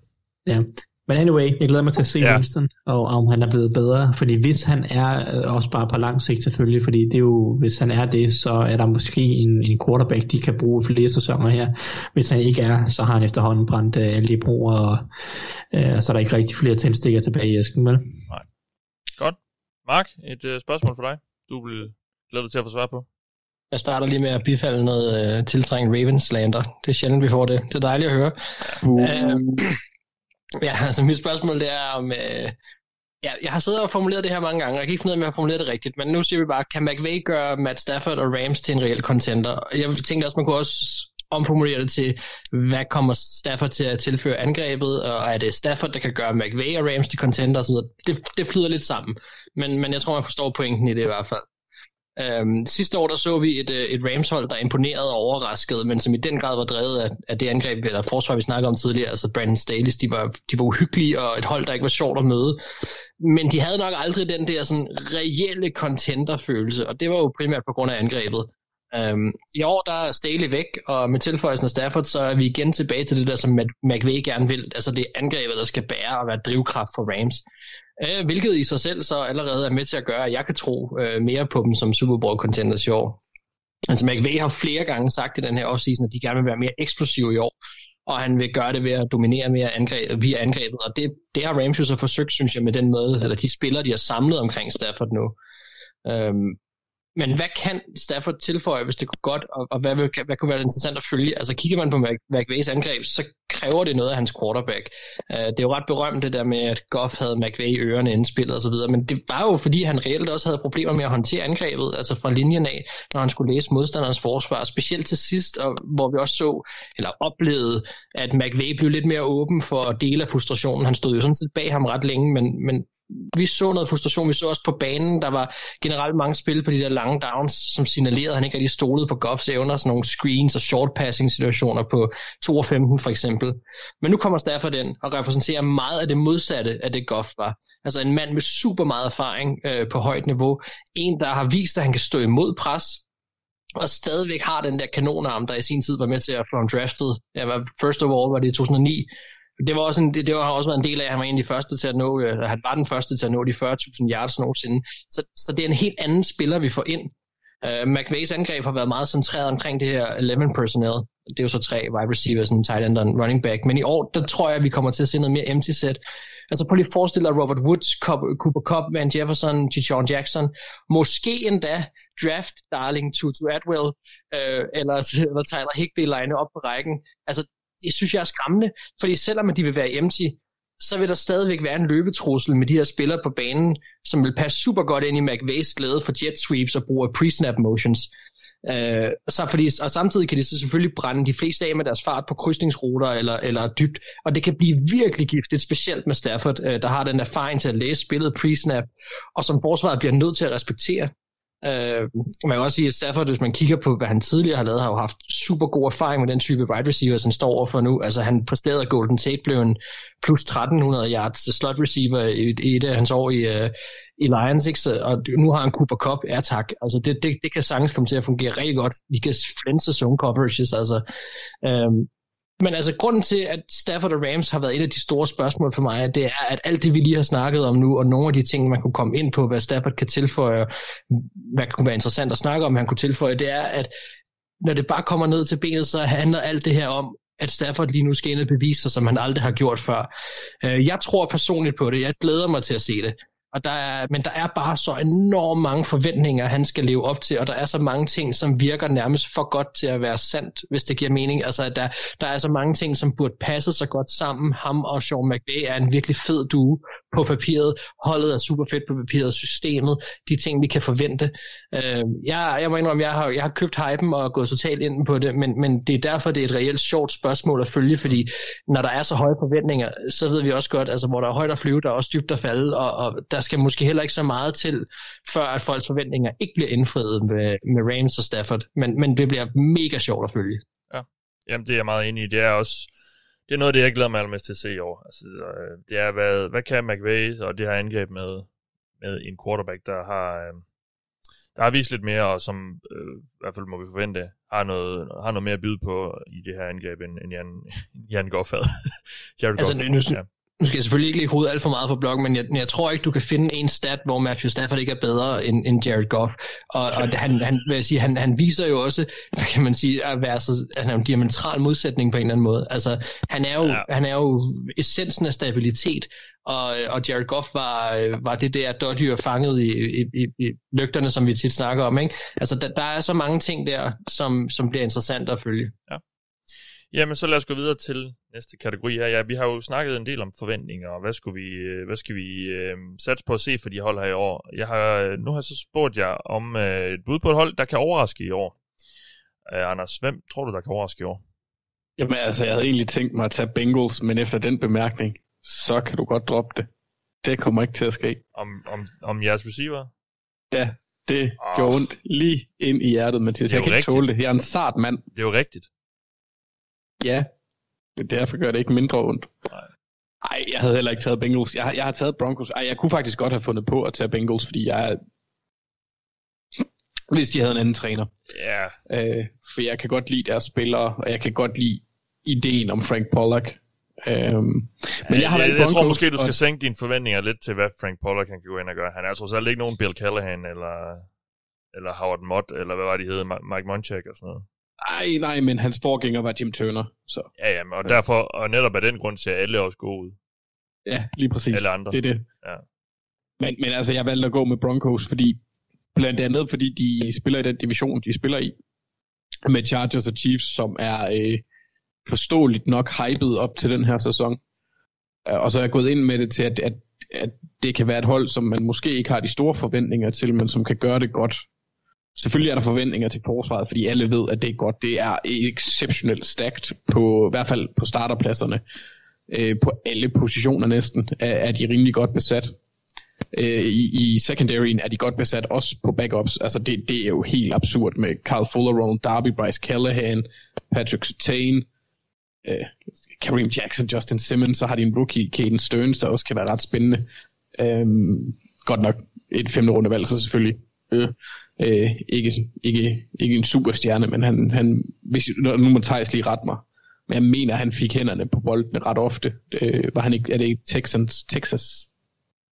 Ja, men anyway, jeg glæder mig til at se ja. Winston, og om han er blevet bedre. Fordi hvis han er, øh, også bare på lang sigt selvfølgelig, fordi det er jo, hvis han er det, så er der måske en, en quarterback, de kan bruge flere sæsoner her. Hvis han ikke er, så har han efterhånden brændt uh, alle de broer, og uh, så er der ikke rigtig flere tændstikker tilbage i æsken, vel? Nej. Mark, et uh, spørgsmål for dig. Du vil glæde dig til at få svar på. Jeg starter lige med at bifalde noget uh, tiltrængt Ravens slander. Det er sjældent, vi får det. Det er dejligt at høre. Uh. Uh, ja, altså mit spørgsmål det er om... Uh, ja, jeg har siddet og formuleret det her mange gange, og jeg kan ikke finde ud af, om jeg har formuleret det rigtigt, men nu siger vi bare, kan McVay gøre Matt Stafford og Rams til en reel contender? Jeg tænkte også, man kunne også omformulere det til, hvad kommer Stafford til at tilføre angrebet, og er det Stafford, der kan gøre McVay og Rams til contender osv. Det, det flyder lidt sammen, men, men jeg tror, man forstår pointen i det i hvert fald. Øhm, sidste år der så vi et, øh, et Rams-hold, der imponerede og overraskede, men som i den grad var drevet af, af det angreb, eller forsvar, vi snakkede om tidligere, altså Brandon Staley, de var, de var uhyggelige, og et hold, der ikke var sjovt at møde. Men de havde nok aldrig den der sådan reelle contender-følelse, og det var jo primært på grund af angrebet. Øhm, I år der er Staley væk, og med tilføjelsen af Stafford, så er vi igen tilbage til det der, som McVay gerne vil. Altså det angrebet, der skal bære og være drivkraft for Rams. Øh, hvilket i sig selv så allerede er med til at gøre, at jeg kan tro øh, mere på dem som Super Bowl contenders i år. Altså McVay har flere gange sagt i den her offseason, at de gerne vil være mere eksplosive i år, og han vil gøre det ved at dominere mere angreb, via angrebet, og det, det har Rams jo så forsøgt, synes jeg, med den måde, eller de spillere, de har samlet omkring Stafford nu. Øhm, men hvad kan Stafford tilføje, hvis det går godt, og, og hvad, hvad, hvad kunne være interessant at følge? Altså kigger man på McVays angreb, så kræver det noget af hans quarterback. Uh, det er jo ret berømt det der med, at Goff havde McVay i ørerne inden spillet osv., men det var jo fordi, han reelt også havde problemer med at håndtere angrebet, altså fra linjen af, når han skulle læse modstanderens forsvar, specielt til sidst, og hvor vi også så, eller oplevede, at McVay blev lidt mere åben for at dele af frustrationen. Han stod jo sådan set bag ham ret længe, men, men vi så noget frustration. Vi så også på banen, der var generelt mange spil på de der lange downs, som signalerede, at han ikke rigtig stolede på Goffs evner, sådan nogle screens og short passing situationer på 2 og 15 for eksempel. Men nu kommer Stafford ind og repræsenterer meget af det modsatte af det Goff var. Altså en mand med super meget erfaring øh, på højt niveau. En, der har vist, at han kan stå imod pres, og stadigvæk har den der kanonarm, der i sin tid var med til at få ham draftet. Ja, first of all var det i 2009, det var også en, det, det har også været en del af, at han var en af de første til at nå, øh, han var den første til at nå de 40.000 yards nogensinde. Så, så det er en helt anden spiller, vi får ind. Øh, McVays angreb har været meget centreret omkring det her 11 personnel. Det er jo så tre wide receivers, en tight end og en running back. Men i år, der tror jeg, at vi kommer til at se noget mere empty set. Altså prøv lige at forestille dig Robert Woods, Cooper Cup, Van Jefferson, John Jackson. Måske endda draft darling Tutu Atwell, øh, eller, eller Tyler Higby line op på rækken. Altså det synes jeg er skræmmende, fordi selvom de vil være empty, så vil der stadigvæk være en løbetrussel med de her spillere på banen, som vil passe super godt ind i McVays glæde for jet sweeps og brug af pre-snap motions. Øh, så fordi, og samtidig kan de så selvfølgelig brænde de fleste af med deres fart på krydsningsruter eller, eller dybt, og det kan blive virkelig giftigt, specielt med Stafford, øh, der har den erfaring til at læse spillet pre-snap, og som forsvaret bliver nødt til at respektere. Øh, man kan også sige, at Stafford, hvis man kigger på, hvad han tidligere har lavet, har jo haft super god erfaring med den type wide receiver, som står overfor nu. Altså han præsterede, at Golden Tate blev en plus 1300 yards slot receiver i, i et af hans år i, uh, i Lions, ikke? Så, og nu har han Cooper Cup, ja tak. Altså det, det, det kan sagtens komme til at fungere rigtig godt. De kan flænse zone coverages, altså. Øhm, men altså, grunden til, at Stafford og Rams har været et af de store spørgsmål for mig, det er, at alt det, vi lige har snakket om nu, og nogle af de ting, man kunne komme ind på, hvad Stafford kan tilføje, hvad kunne være interessant at snakke om, han kunne tilføje, det er, at når det bare kommer ned til benet, så handler alt det her om, at Stafford lige nu skal ind og bevise sig, som han aldrig har gjort før. Øh, jeg tror personligt på det. Jeg glæder mig til at se det. Og der er, men der er bare så enormt mange forventninger, han skal leve op til, og der er så mange ting, som virker nærmest for godt til at være sandt, hvis det giver mening. Altså, at der, der er så mange ting, som burde passe så godt sammen. Ham og Sean McVay er en virkelig fed due på papiret. Holdet er super fedt på papiret. Systemet, de ting, vi kan forvente. Øh, jeg, jeg må indrømme, jeg har, jeg har købt hypen og gået totalt ind på det, men, men det er derfor, det er et reelt sjovt spørgsmål at følge, fordi når der er så høje forventninger, så ved vi også godt, altså hvor der er højt at flyve, der er også dybt at falde, og, og der skal måske heller ikke så meget til, før at folks forventninger ikke bliver indfriet med, med Rams og Stafford. Men, men det bliver mega sjovt at følge. Ja, jamen det er jeg meget enig i. Det er også det er noget af det, jeg glæder mig allermest til at se i år. Altså, øh, det er, hvad, hvad kan McVay og det her angreb med, med en quarterback, der har, øh, der har vist lidt mere, og som øh, i hvert fald må vi forvente, har noget, har noget mere at byde på i det her angreb, end, end Jan, Jan Goff havde. Jared altså, Goff, nu, ja. Nu skal jeg selvfølgelig ikke lægge hovedet alt for meget på bloggen, men jeg, jeg tror ikke, du kan finde en stat, hvor Matthew Stafford ikke er bedre end, end Jared Goff. Og, og han, han, vil jeg sige, han, han viser jo også, hvad kan man sige, at være så, han er en diametral modsætning på en eller anden måde. Altså, han er jo, ja. han er jo essensen af stabilitet, og, og Jared Goff var, var det der dårdyr fanget i, i, i, i lygterne, som vi tit snakker om. Ikke? Altså, der, der er så mange ting der, som, som bliver interessant at følge. Ja. Jamen, så lad os gå videre til næste kategori her. Ja, vi har jo snakket en del om forventninger, og hvad, skulle vi, øh, hvad skal vi øh, satse på at se for de hold her i år? Jeg har, nu har jeg så spurgt jer om øh, et bud på et hold, der kan overraske i år. Øh, Anders, hvem tror du, der kan overraske i år? Jamen altså, jeg havde egentlig tænkt mig at tage Bengals, men efter den bemærkning, så kan du godt droppe det. Det kommer ikke til at ske. Om, om, om jeres receiver? Ja, det oh. gjorde ondt lige ind i hjertet, Mathias. Jeg kan rigtigt. ikke tåle det. Jeg er en sart mand. Det er jo rigtigt. Ja, men derfor gør det ikke mindre ondt. Nej. Ej, jeg havde heller ikke taget Bengals. Jeg, jeg har taget Broncos. Ej, jeg kunne faktisk godt have fundet på at tage Bengals, fordi jeg hvis de havde en anden træner. Ja. Yeah. Øh, for jeg kan godt lide deres spillere, og jeg kan godt lide ideen om Frank Pollock. Øhm, men jeg, har jeg, jeg, jeg tror måske, du skal og... sænke dine forventninger lidt til, hvad Frank Pollock kan gå ind og gøre. Han er trods alt ikke nogen Bill Callahan, eller, eller Howard Mott, eller hvad var de hed, Mike Munchak og sådan noget. Nej, nej, men hans forgænger var Jim Turner. Så. Ja, ja, og derfor, og netop af den grund ser alle også gode ud. Ja, lige præcis. Alle andre. Det er det. Ja. Men, men altså, jeg valgte at gå med Broncos, fordi blandt andet, fordi de spiller i den division, de spiller i, med Chargers og Chiefs, som er øh, forståeligt nok hyped op til den her sæson. Og så er jeg gået ind med det til, at, at, at det kan være et hold, som man måske ikke har de store forventninger til, men som kan gøre det godt. Selvfølgelig er der forventninger til forsvaret, fordi alle ved, at det er godt. Det er exceptionelt stærkt, på, i hvert fald på starterpladserne. Øh, på alle positioner næsten er, er de rimelig godt besat. Øh, i, I secondaryen er de godt besat, også på backups. Altså det, det er jo helt absurd med Carl Fuller, Ronald Darby, Bryce Callahan, Patrick Sertain, øh, Kareem Jackson, Justin Simmons, så har de en rookie, Caden Stearns, der også kan være ret spændende. Øh, godt nok et femte rundevalg, så selvfølgelig. Øh, øh, ikke, ikke, ikke en superstjerne, men han, han hvis, nu må Thijs lige rette mig, men jeg mener, han fik hænderne på bolden ret ofte. Øh, var han ikke, er det ikke Texans, Texas,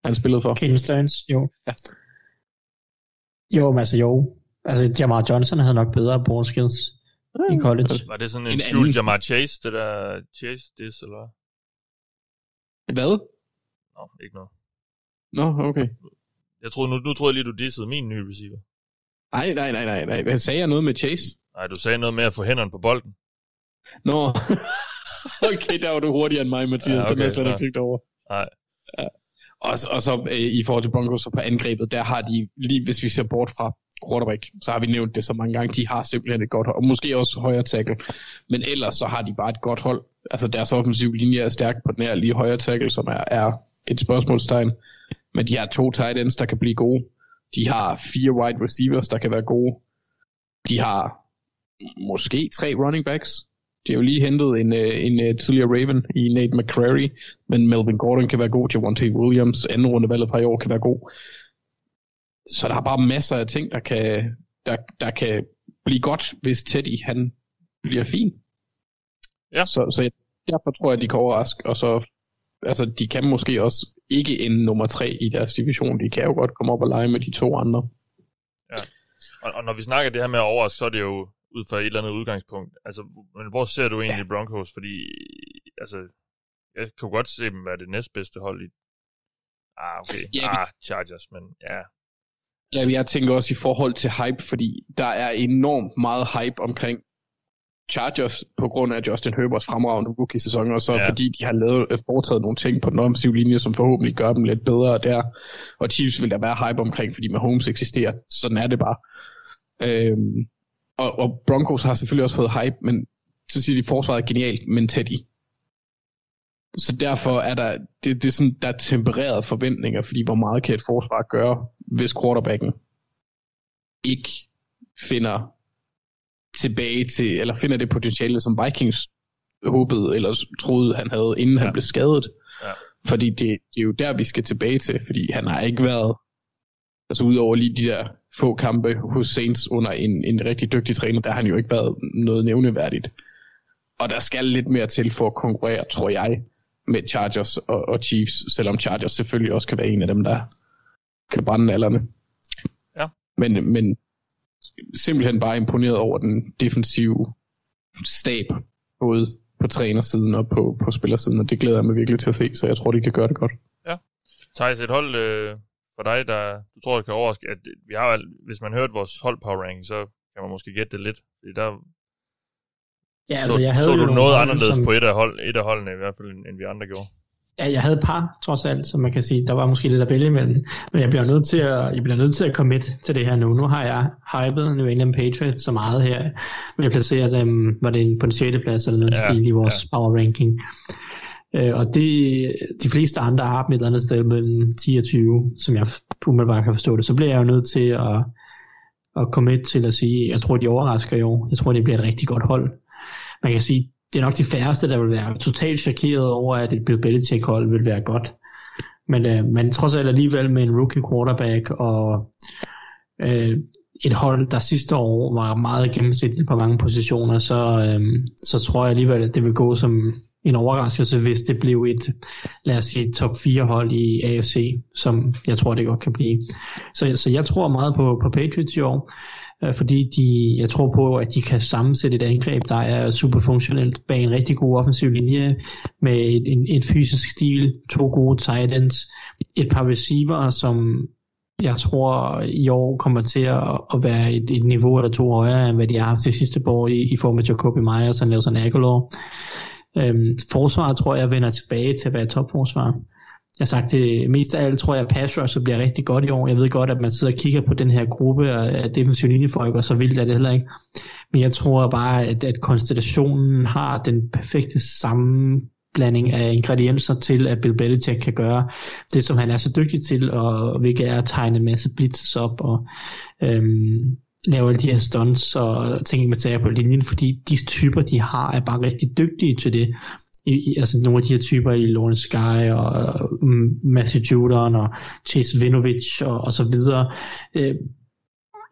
han spillede for? Caden Stearns, jo. Ja. Jo, men altså jo. Altså, Jamar Johnson havde nok bedre ball skills i college. Var det sådan en, en skjult Jamar Chase, det der Chase this, eller? Hvad? Nå, ikke noget. Nå, okay. Jeg troede, nu, nu troede jeg lige, du dissede min nye receiver. Nej, nej, nej, nej, nej. Hvad sagde jeg noget med Chase? Nej, du sagde noget med at få hænderne på bolden. Nå, okay, der var du hurtigere end mig, Mathias. Ja, okay, det jeg slet ikke tænkt over. Nej. Ja. Og, og så øh, i forhold til Broncos, så på angrebet, der har de, lige hvis vi ser bort fra quarterback, så har vi nævnt det så mange gange, de har simpelthen et godt hold, og måske også højere tackle, men ellers så har de bare et godt hold. Altså deres offensive linje er stærk på den her lige højre tackle, som er, er et spørgsmålstegn, men de har to tight ends, der kan blive gode. De har fire wide receivers, der kan være gode. De har måske tre running backs. De har jo lige hentet en, øh, en, en tidligere Raven i Nate McCrary, men Melvin Gordon kan være god, Javonte Williams, anden rundevalget fra i år kan være god. Så der er bare masser af ting, der kan, der, der kan blive godt, hvis Teddy han bliver fin. Ja. Så, så jeg, derfor tror jeg, de kan overraske, og så altså, de kan måske også ikke ende nummer tre i deres division. De kan jo godt komme op og lege med de to andre. Og, og når vi snakker det her med overraske, så er det jo ud fra et eller andet udgangspunkt. Altså, men hvor ser du egentlig ja. Broncos? Fordi, altså, jeg kunne godt se dem være det næstbedste hold i... Ah, okay. Ja, ah, Chargers, men ja. Ja, jeg tænker også i forhold til hype, fordi der er enormt meget hype omkring Chargers på grund af Justin Herberts fremragende rookie-sæson, og så Ja. fordi de har lavet, øh, foretaget nogle ting på den offensive linje, som forhåbentlig gør dem lidt bedre der. Og Chiefs vil der være hype omkring, fordi Mahomes eksisterer. Sådan er det bare. Øhm, og, og Broncos har selvfølgelig også fået hype, men så siger de, at forsvaret er genialt, men Teddy. Så derfor er der, det, det er sådan, der er tempererede forventninger, fordi hvor meget kan et forsvar gøre, hvis quarterbacken ikke finder tilbage til, eller finder det potentiale, som Vikings håbede, eller troede, han havde, inden ja. Han blev skadet. Ja. Fordi det, det er jo der, vi skal tilbage til, fordi han har ikke været, altså udover lige de der få kampe hos Saints under en, en rigtig dygtig træner, der har han jo ikke været noget nævneværdigt. Og der skal lidt mere til for at konkurrere, tror jeg, med Chargers og, og Chiefs, selvom Chargers selvfølgelig også kan være en af dem, der kan brænde allerne. Ja. Men, men simpelthen bare imponeret over den defensive stab, både på trænersiden og på, på spillersiden, og det glæder jeg mig virkelig til at se, så jeg tror, de kan gøre det godt. Thijs, et hold øh, for dig, der du tror, det kan overraske, at vi har, hvis man hørte vores hold power ranking, så kan man måske gætte det lidt. Fordi der Ja, så, altså, jeg havde så jo du noget anderledes som- på et af, hold, et af holdene, i hvert fald, end vi andre gjorde. Ja, jeg havde et par, trods alt, som man kan sige, der var måske lidt at vælge imellem. Men jeg bliver nødt til at, jeg bliver nødt til at commit til det her nu. Nu har jeg hypet New England Patriots så meget her. Men jeg placerer dem, var det på den 6. plads eller noget Ja, stil i vores ja. power ranking. Øh, og det, de fleste andre har dem et eller andet sted mellem 10 og 20, som jeg umiddelbart kan forstå det. Så bliver jeg jo nødt til at, at commit til at sige, jeg tror, de overrasker år. Jeg tror, det bliver et rigtig godt hold. Man kan sige, det er nok de færreste, der vil være totalt chokeret over, at et Bill Belichick hold vil være godt. Men, øh, men trods alt alligevel med en rookie quarterback og øh, et hold, der sidste år var meget gennemsnitligt på mange positioner, så, øh, så tror jeg alligevel, at det vil gå som en overraskelse, hvis det blev et, lad os sige, top 4 hold i AFC, som jeg tror, det godt kan blive. Så, så jeg tror meget på, på Patriots i år, øh, fordi de, jeg tror på, at de kan sammensætte et angreb, der er super funktionelt bag en rigtig god offensiv linje, med en, en, fysisk stil, to gode tight ends, et par receiver, som jeg tror i år kommer til at, være et, et niveau eller to højere, end hvad de har haft til sidste år i, i form af Jacobi Myers og Nelson Aguilar. Øhm, forsvaret tror jeg vender tilbage til at være topforsvar. Jeg har sagt det mest af alt, tror jeg, at pass rusher bliver rigtig godt i år. Jeg ved godt, at man sidder og kigger på den her gruppe af defensiv defensive linjefolk, og så vildt er det heller ikke. Men jeg tror bare, at, at konstellationen har den perfekte sammenblanding af ingredienser til, at Bill Belichick kan gøre det, som han er så dygtig til, og hvilket er at tegne en masse blitzes op og øhm, lave alle de her stunts og ting man tager på linjen, fordi de typer, de har, er bare rigtig dygtige til det. I, i, altså nogle af de her typer i Lawrence Sky og uh, Matthew Judon og Chase Vinovich og, og så videre. Øh,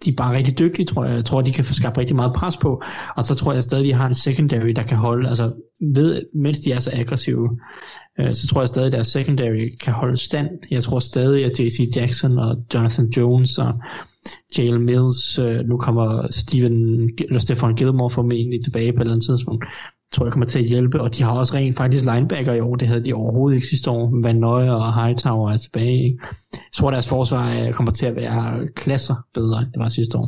de er bare rigtig dygtige, tror jeg. Jeg tror, de kan få skabt rigtig meget pres på. Og så tror jeg stadig, de har en secondary, der kan holde, altså ved, mens de er så aggressive, øh, så tror jeg stadig, at deres secondary kan holde stand. Jeg tror stadig, at JC Jackson og Jonathan Jones og Jalen Mills, øh, nu kommer Steven, eller Stefan Gilmore formentlig tilbage på et eller andet tidspunkt, tror jeg kommer til at hjælpe, og de har også rent faktisk linebacker i år, det havde de overhovedet ikke sidste år, Van Nøje og Hightower er tilbage, ikke? Jeg tror deres forsvar øh, kommer til at være klasser bedre, end det var sidste år.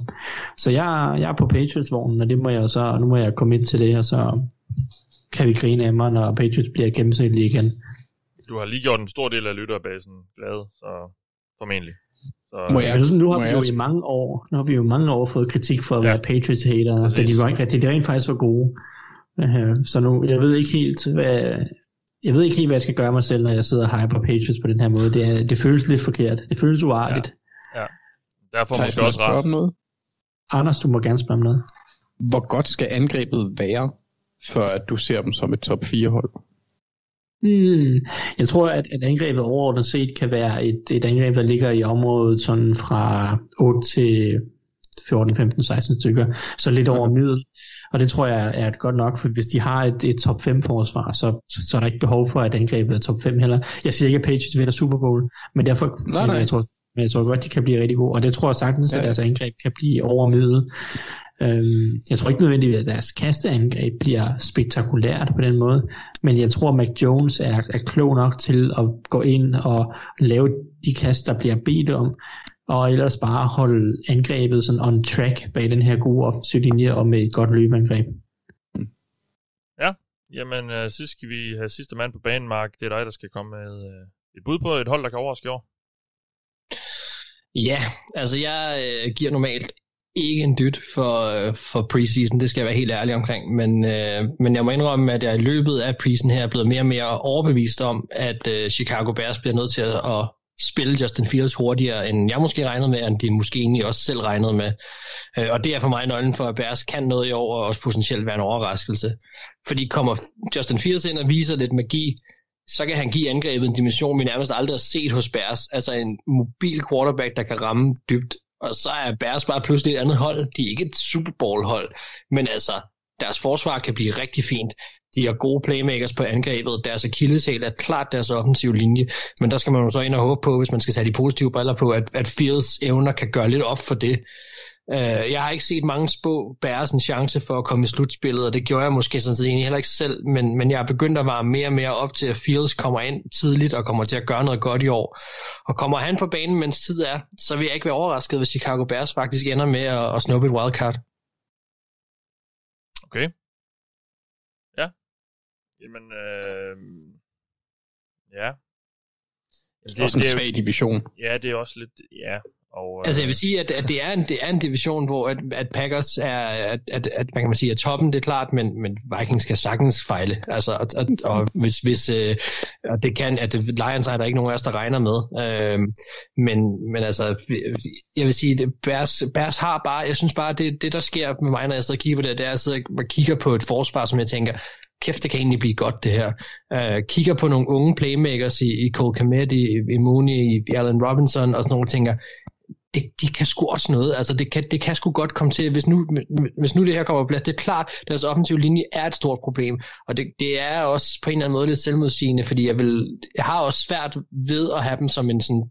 Så jeg, jeg er på Patriots-vognen, og det må jeg så, nu må jeg komme ind til det, og så kan vi grine af mig, når Patriots bliver gennemsnitlige igen. Du har lige gjort en stor del af lytterbasen glad, så formentlig. Så, Må jeg- altså, nu har må vi jo også- i mange år, nu har vi jo mange år fået kritik for at Ja. være Patriots-hater, da de, var, at de rent faktisk var gode. Uh, så nu, jeg ved ikke helt, hvad, jeg ved ikke helt, hvad jeg skal gøre mig selv, når jeg sidder og hyper Patriots på den her måde. Det, er, det føles lidt forkert. Det føles uartigt. Derfor Thijs, måske må jeg også om noget? Anders, du må gerne spørge om noget. Hvor godt skal angrebet være, før at du ser dem som et top 4 hold? Hmm. Jeg tror, at, at angrebet overordnet set kan være et, et angreb, der ligger i området sådan fra 8 til 14, 15, 16 stykker, så lidt over middel. Og det tror jeg er godt nok, for hvis de har et, et top 5 forsvar, så, så, så er der ikke behov for, at angrebet er top 5 heller. Jeg siger ikke, at Patriots vinder Super Bowl, men derfor Nej, nej. Men jeg tror, men jeg tror godt, de kan blive rigtig gode, og det tror jeg sagtens, Ja. at deres angreb kan blive over middel. Øhm, jeg tror ikke nødvendigvis, at deres kasteangreb bliver spektakulært på den måde, men jeg tror, at Mac Jones er, er klog nok til at gå ind og lave de kast, der bliver bedt om, og ellers bare holde angrebet sådan on track bag den her gode offensiv linje og med et godt løbeangreb. Jamen, øh, sidst skal vi have sidste mand på banen, Mark. Det er dig, der skal komme med øh, et bud på et hold, der kan overraske i år. Ja, altså jeg øh, giver normalt ikke en dyt for, øh, for preseason, det skal jeg være helt ærlig omkring, men, øh, men jeg må indrømme, at jeg i løbet af preseason her er blevet mere og mere overbevist om, at øh, Chicago Bears bliver nødt til at, at spille Justin Fields hurtigere, end jeg måske regnede med, end de måske egentlig også selv regnede med. Øh, og det er for mig nøglen for, at Bears kan noget i år, og også potentielt være en overraskelse. Fordi kommer Justin Fields ind og viser lidt magi, så kan han give angrebet en dimension, vi nærmest aldrig har set hos Bears. Altså en mobil quarterback, der kan ramme dybt. Og så er Bears bare pludselig et andet hold. De er ikke et Super Bowl hold, men altså, deres forsvar kan blive rigtig fint. De har gode playmakers på angrebet. Deres akilleshæl er klart deres offensive linje. Men der skal man jo så ind og håbe på, hvis man skal tage de positive briller på, at, at Fields evner kan gøre lidt op for det. Uh, jeg har ikke set mange spå bære en chance for at komme i slutspillet, og det gjorde jeg måske sådan set egentlig heller ikke selv, men, men jeg er begyndt at varme mere og mere op til, at Fields kommer ind tidligt og kommer til at gøre noget godt i år. Og kommer han på banen, mens tid er, så vil jeg ikke være overrasket, hvis Chicago Bears faktisk ender med at, at snuppe et wildcard. Okay. Ja. Jamen, øh, ja. Det er også en svag division. Ja, det er også lidt, ja. Og, øh, Altså jeg vil sige, at, at det, er en, det er en division, hvor at, at Packers er, at, at, at man kan man sige, at toppen, det er klart, men, men Vikings skal sagtens fejle. Altså, og, og, og hvis, hvis øh, og det kan, at Lions er der ikke nogen af os, der regner med. Øh, men, men altså, jeg vil sige, at Bears, Bears har bare, jeg synes bare, det, det der sker med mig, når jeg sidder og kigger på det, det er, at jeg sidder og kigger på et forsvar, som jeg tænker, kæft, det kan egentlig blive godt det her. Uh, kigger på nogle unge playmakers i, i Cole Kmet, i, i Mooney, i Allen Robinson og sådan nogle tænker, det, de kan sgu også noget. Altså, det kan, det kan sgu godt komme til, hvis nu, hvis nu det her kommer på plads. Det er klart, deres offensive linje er et stort problem, og det, det er også på en eller anden måde lidt selvmodsigende, fordi jeg, vil, jeg har også svært ved at have dem som en, sådan,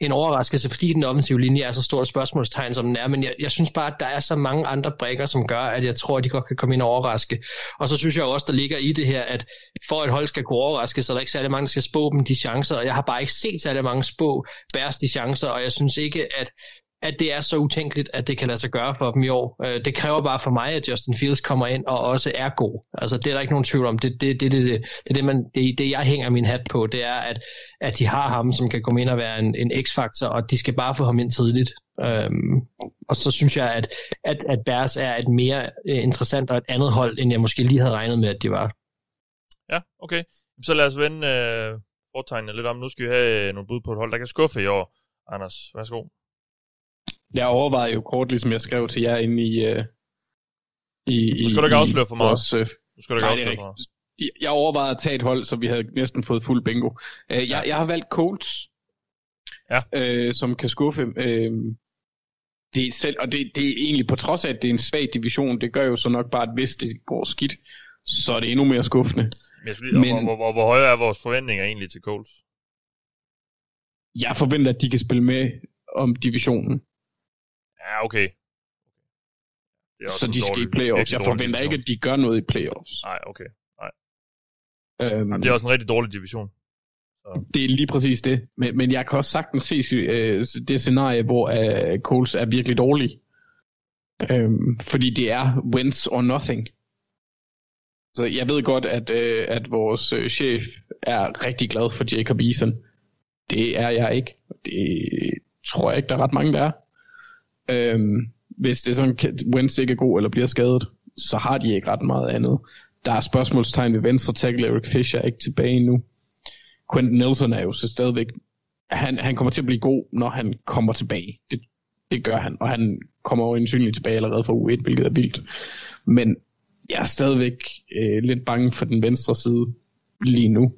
en overraskelse, fordi den offensive linje er så stort spørgsmålstegn, som den er, men jeg, jeg synes bare, at der er så mange andre brækker, som gør, at jeg tror, at de godt kan komme ind og overraske. Og så synes jeg også, der ligger i det her, at for et hold skal kunne overraske, så er der ikke særlig mange, der skal spå dem de chancer, og jeg har bare ikke set særlig mange spå bæres de chancer, og jeg synes ikke, at at det er så utænkeligt, at det kan lade sig gøre for dem i år. Øh, det kræver bare for mig, at Justin Fields kommer ind og også er god. Altså, det er der ikke nogen tvivl om. Det, det, det, det, det, det, det, man, det, det jeg hænger min hat på, det er, at, at de har ham, som kan komme ind og være en, en x-faktor, og de skal bare få ham ind tidligt. Øhm, og så synes jeg, at, at, at Bears er et mere øh, interessant og et andet hold, end jeg måske lige havde regnet med, at de var. Ja, okay. Så lad os vende øh, fortegnene lidt om. Nu skal vi have øh, nogle bud på et hold, der kan skuffe i år. Anders, værsgo. Jeg overvejede jo kort, ligesom jeg skrev til jer inde i... Uh, i nu skal du ikke afsløre for meget. Vores, uh, nu skal du ikke nej, afsløre for meget. Jeg, overvejede at tage et hold, så vi havde næsten fået fuld bingo. Uh, jeg, jeg har valgt Colts, Ja. uh, som kan skuffe. Uh, det er selv, og det, det er egentlig på trods af, at det er en svag division, det gør jo så nok bare, at hvis det går skidt, så er det endnu mere skuffende. Men, lige, Men- hvor, hvor, hvor høje er vores forventninger egentlig til Colts? Jeg forventer, at de kan spille med om divisionen, Ja, okay. Det er så en de skal i dårlig- playoffs. Jeg dårlig forventer division. ikke, at de gør noget i playoffs. Nej, okay. Øhm, Jamen, det er også en rigtig dårlig division. Det er lige præcis det. Men, men jeg kan også sagtens se øh, det scenarie, hvor øh, Coles er virkelig dårlig. Øhm, fordi det er wins or nothing. Så jeg ved godt, at, øh, at vores øh, chef er rigtig glad for Jacob Eason. Det er jeg ikke. Det tror jeg ikke, der er ret mange, der er. Øhm, hvis det er sådan, at Wentz ikke er god eller bliver skadet, så har de ikke ret meget andet. Der er spørgsmålstegn ved venstre tackle. Eric Fisher er ikke tilbage endnu. Quentin Nelson er jo så stadigvæk, han, han kommer til at blive god, når han kommer tilbage. Det Det gør han, og han kommer jo indsynligt tilbage allerede fra U1, hvilket er vildt. Men jeg er stadigvæk øh, lidt bange for den venstre side lige nu.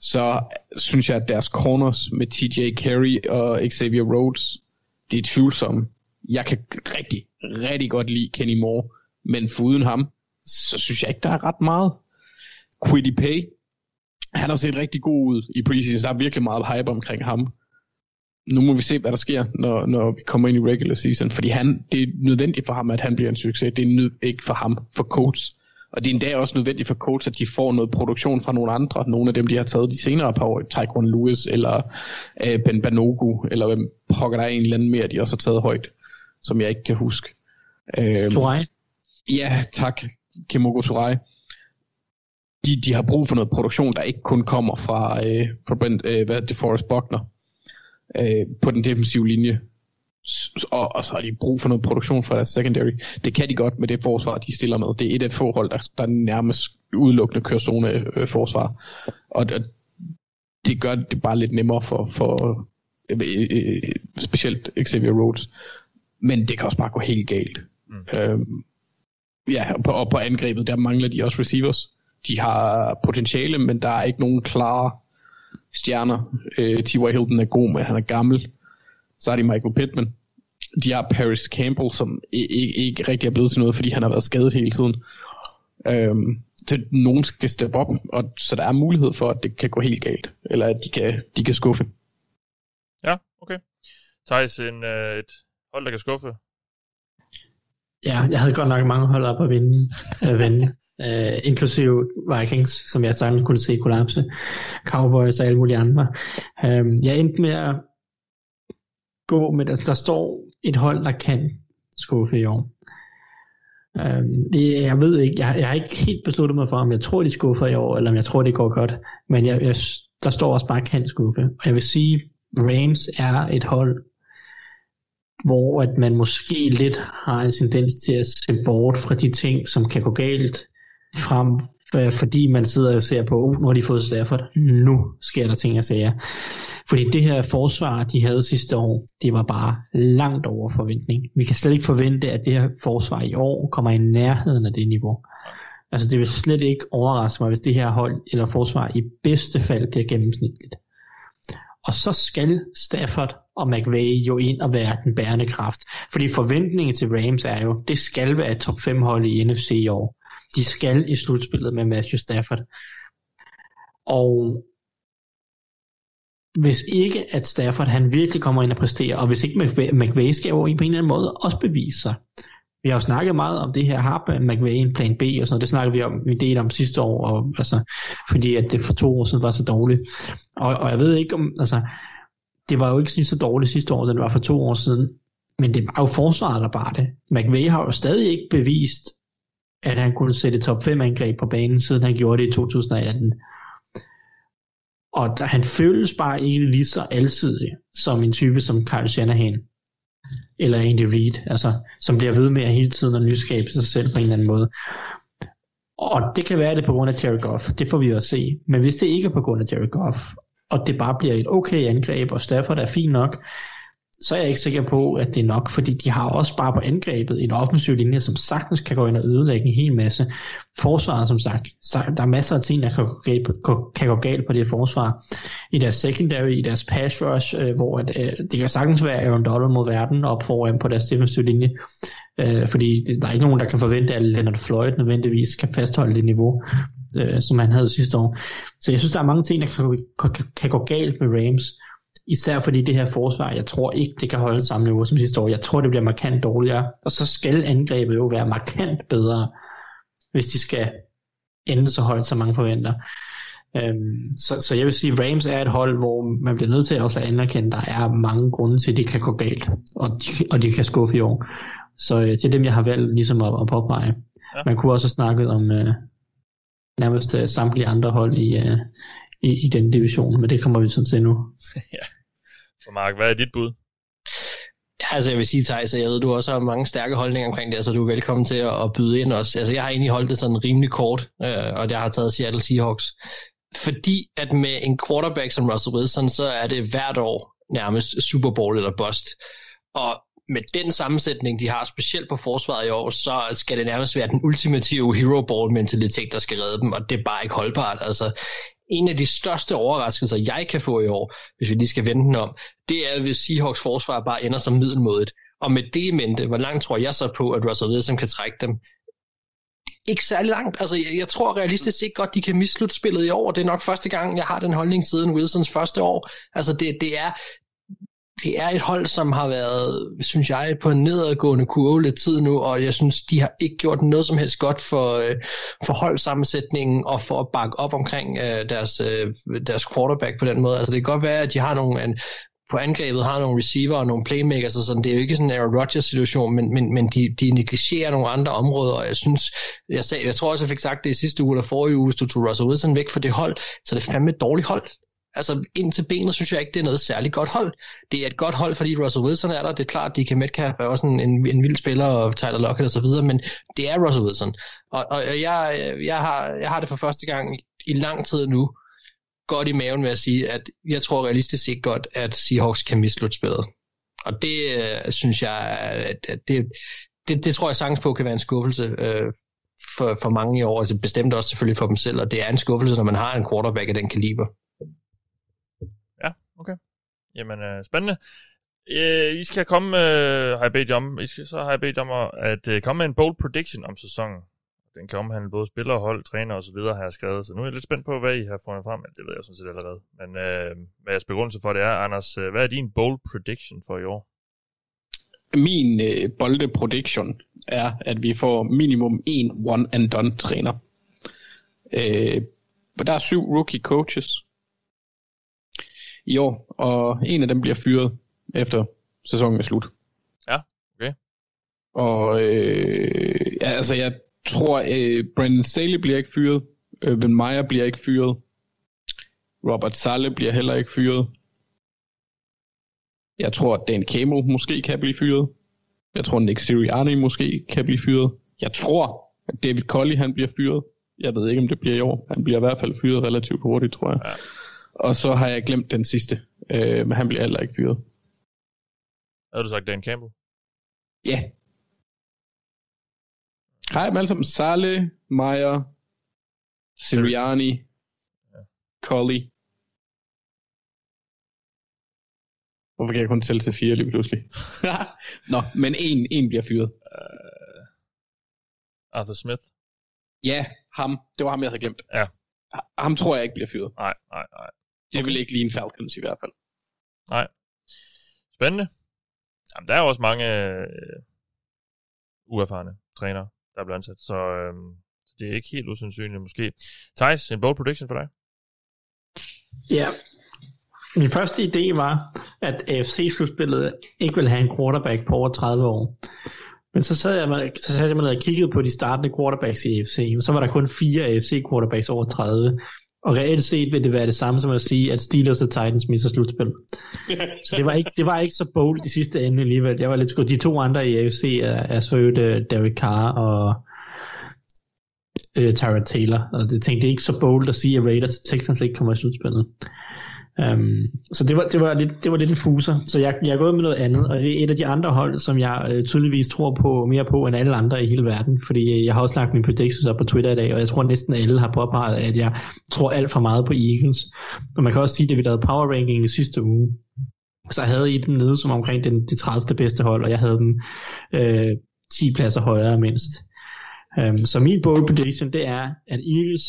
Så synes jeg, at deres corners med TJ Carey og Xavier Rhodes, det er tvivlsomme. Jeg kan rigtig, rigtig godt lide Kenny Moore, men uden ham, så synes jeg ikke, der er ret meget. Quiddy Pay, han har set rigtig god ud i preseason. Der er virkelig meget hype omkring ham. Nu må vi se, hvad der sker, når, når vi kommer ind i regular season. Fordi han, det er nødvendigt for ham, at han bliver en succes. Det er nød, ikke for ham, for coach. Og det er endda også nødvendigt for coach, at de får noget produktion fra nogle andre. Nogle af dem, de har taget de senere par år. Tyquan Lewis, eller øh, Ben Banogu, eller hvem pokker der er en eller anden mere, de også har taget højt, som jeg ikke kan huske. Øh, Turai? Ja, tak. Kimoko Turai de, de har brug for noget produktion, der ikke kun kommer fra, øh, fra Brent, øh, hvad det, Forrest Buckner øh, på den defensive linje. Og, og så har de brug for noget produktion fra deres secondary. Det kan de godt med det forsvar, de stiller med. Det er et af forhold, der, der nærmest udelukkende kører zone øh, forsvar. Og, og det gør det bare lidt nemmere for, for øh, øh, specielt Xavier Rhodes. Men det kan også bare gå helt galt. Mm. Øhm, ja, og på, og på angrebet, der mangler de også receivers de har potentiale, men der er ikke nogen klare stjerner. Øh, T.Y. Hilton er god, men han er gammel. Så har de Michael Pittman. De har Paris Campbell, som ikke, ikke rigtig er blevet til noget, fordi han har været skadet hele tiden. Øhm, så nogen skal steppe op, og så der er mulighed for, at det kan gå helt galt, eller at de kan, de kan skuffe. Ja, okay. Thijs, en, øh, et hold, der kan skuffe? Ja, jeg havde godt nok mange hold op at vinde. At vinde uh, inklusive Vikings, som jeg sagtens kunne se kollapse, Cowboys og alle mulige andre. Uh, jeg endte med at gå med, altså der står et hold, der kan skuffe i år. Uh, det, jeg ved ikke, jeg, jeg har ikke helt besluttet mig for, om jeg tror, de skuffer i år, eller om jeg tror, det går godt. Men jeg, jeg, der står også bare kan skuffe. Og jeg vil sige, Rams er et hold, hvor at man måske lidt har en tendens til at se bort fra de ting, som kan gå galt, frem, øh, fordi man sidder og ser på, uh, nu har de fået Stafford, nu sker der ting og sager. Fordi det her forsvar, de havde sidste år, det var bare langt over forventning. Vi kan slet ikke forvente, at det her forsvar i år kommer i nærheden af det niveau. Altså det vil slet ikke overraske mig, hvis det her hold eller forsvar i bedste fald bliver gennemsnitligt. Og så skal Stafford og McVay jo ind og være den bærende kraft. Fordi forventningen til Rams er jo, det skal være et top 5 hold i NFC i år. De skal i slutspillet med Matthew Stafford. Og hvis ikke at Stafford han virkelig kommer ind og præsterer, og hvis ikke McVay skal jo på en eller anden måde også bevise sig. Vi har jo snakket meget om det her, har McVay en plan B og sådan noget, det snakkede vi om en del om sidste år, og, altså, fordi at det for to år siden var så dårligt. Og, og jeg ved ikke om, altså, det var jo ikke så dårligt sidste år, som det var for to år siden, men det var jo forsvaret, der bare det. McVay har jo stadig ikke bevist, at han kunne sætte top 5 angreb på banen, siden han gjorde det i 2018. Og der, han føles bare ikke lige så alsidig som en type som Kyle Shanahan eller Andy Reid, altså, som bliver ved med at hele tiden at nyskabe sig selv på en eller anden måde. Og det kan være, det er på grund af Jerry Goff. Det får vi at se. Men hvis det ikke er på grund af Jerry Goff, og det bare bliver et okay angreb, og Stafford er fint nok, så er jeg ikke sikker på, at det er nok, fordi de har også bare på angrebet en offensiv linje, som sagtens kan gå ind og ødelægge en hel masse. Forsvaret, som sagt, der er masser af ting, der kan gå galt, kan gå galt på det forsvar. I deres secondary, i deres pass rush, øh, hvor at, øh, det kan sagtens være Aaron Donald mod verden op foran på deres defensive linje, øh, fordi det, der er ikke nogen, der kan forvente, at Leonard Floyd nødvendigvis kan fastholde det niveau, øh, som han havde sidste år. Så jeg synes, der er mange ting, der kan, kan, kan gå galt med Rams. Især fordi det her forsvar, jeg tror ikke, det kan holde samme niveau som sidste år. Jeg tror, det bliver markant dårligere. Og så skal angrebet jo være markant bedre, hvis de skal ende så højt, som mange forventer. Øhm, så, så jeg vil sige, Rams er et hold, hvor man bliver nødt til også at anerkende, at der er mange grunde til, at det kan gå galt, og de, og de kan skuffe i år. Så øh, det er dem, jeg har valgt ligesom at, at påpege. Ja. Man kunne også have snakket om øh, nærmest øh, samtlige andre hold i, øh, i, i den division, men det kommer vi sådan til nu. ja. Så Mark, hvad er dit bud? Ja, altså jeg vil sige, Thijs, jeg ved, du også har mange stærke holdninger omkring det, så du er velkommen til at, at byde ind også. Altså jeg har egentlig holdt det sådan rimelig kort, øh, og jeg har taget Seattle Seahawks. Fordi at med en quarterback som Russell Wilson, så er det hvert år nærmest Super Bowl eller bust. Og med den sammensætning, de har specielt på forsvaret i år, så skal det nærmest være den ultimative hero ball mentalitet, der skal redde dem, og det er bare ikke holdbart. Altså, en af de største overraskelser, jeg kan få i år, hvis vi lige skal vende den om, det er, hvis Seahawks forsvar bare ender som middelmådet. Og med det i mente, hvor langt tror jeg så på, at Russell Wilson kan trække dem? Ikke særlig langt. Altså, jeg, jeg tror realistisk set godt, de kan misslutte spillet i år. Det er nok første gang, jeg har den holdning siden Wilsons første år. Altså, det, det er det er et hold, som har været, synes jeg, på en nedadgående kurve lidt tid nu, og jeg synes, de har ikke gjort noget som helst godt for, øh, for holdsammensætningen og for at bakke op omkring øh, deres, øh, deres quarterback på den måde. Altså det kan godt være, at de har nogle, en, på angrebet har nogle receiver og nogle playmakers og sådan. Det er jo ikke sådan en Aaron Rodgers situation, men, men, men de, de negligerer nogle andre områder, og jeg synes, jeg, sagde, jeg tror også, jeg fik sagt det i sidste uge eller forrige uge, hvis du tog Russell Wilson væk fra det hold, så det er fandme et dårligt hold. Altså ind til benet synes jeg ikke, det er noget særligt godt hold. Det er et godt hold, fordi Russell Wilson er der. Det er klart, at DK Metcalf er også en, en, en vild spiller, og Tyler Lockett og så videre, men det er Russell Wilson. Og, og jeg, jeg, har, jeg har det for første gang i lang tid nu, godt i maven med at sige, at jeg tror realistisk set godt, at Seahawks kan mislutte spillet. Og det øh, synes jeg, at det, det, det tror jeg sagtens på kan være en skuffelse øh, for, for mange i år, altså bestemt også selvfølgelig for dem selv, og det er en skuffelse, når man har en quarterback af den kaliber. Okay. Jamen, øh, spændende. Øh, I skal komme, øh, har jeg bedt om, I skal, så har jeg bedt om at øh, komme med en bold prediction om sæsonen. Den kan omhandle både spillere, hold, træner og så videre, har jeg skrevet. Så nu er jeg lidt spændt på, hvad I har fundet frem. Det ved jeg sådan set allerede. Men øh, hvad jeres begrundelse for det er, Anders, øh, hvad er din bold prediction for i år? Min øh, bolde prediction er, at vi får minimum en one and done træner. Øh, der er syv rookie coaches i år, og en af dem bliver fyret efter sæsonen er slut. Ja, okay. Og øh, ja, altså jeg tror, øh, Brandon Staley bliver ikke fyret, øh, Ben Meyer bliver ikke fyret, Robert Sale bliver heller ikke fyret. Jeg tror, at Dan Campbell måske kan blive fyret. Jeg tror, Nick Sirianni måske kan blive fyret. Jeg tror, at David Colley han bliver fyret. Jeg ved ikke, om det bliver i år. Han bliver i hvert fald fyret relativt hurtigt, tror jeg. Ja. Og så har jeg glemt den sidste, øh, men han bliver heller ikke fyret. Har du sagt Dan Campbell? Ja. Hej dem alle sammen. Sale, Meyer, Sirianni, ja. Colley. Hvorfor kan jeg kun tælle til fire lige pludselig? Nå, men en, en bliver fyret. Uh, Arthur Smith? Ja, ham. Det var ham, jeg havde glemt. Ja. Ham tror jeg ikke bliver fyret. Nej, nej, nej. Det vil ikke lige en Falcons i hvert fald. Nej. Spændende. Jamen, der er også mange øh, uerfarne trænere, der er blevet ansat, så, øh, så det er ikke helt usandsynligt måske. Thijs, en bold prediction for dig? Ja. Min første idé var, at AFC-slutspillet ikke vil have en quarterback på over 30 år. Men så sad jeg, så sad jeg og kiggede på de startende quarterbacks i AFC, og så var der kun fire AFC quarterbacks over 30. Og reelt set vil det være det samme som at sige, at Steelers og Titans misser slutspil. så det var, ikke, det var ikke så bold i sidste ende alligevel. Jeg var lidt skudt. De to andre i AFC er, er så øvrigt øh, Derek Carr og øh, Tyra Taylor. Og det tænkte jeg ikke så bold at sige, at Raiders og Texans ikke kommer i slutspillet. Um, så det var, det, var lidt, det var lidt en fuser. Så jeg, jeg er gået med noget andet, og det er et af de andre hold, som jeg øh, tydeligvis tror på mere på end alle andre i hele verden. Fordi øh, jeg har også lagt mine predictions op på Twitter i dag, og jeg tror næsten alle har påpeget, at jeg tror alt for meget på Eagles. Og man kan også sige, at vi lavede power ranking i sidste uge, så havde I dem nede som omkring den, det 30. bedste hold, og jeg havde dem øh, 10 pladser højere mindst. Um, så min bold prediction, det er, at Eagles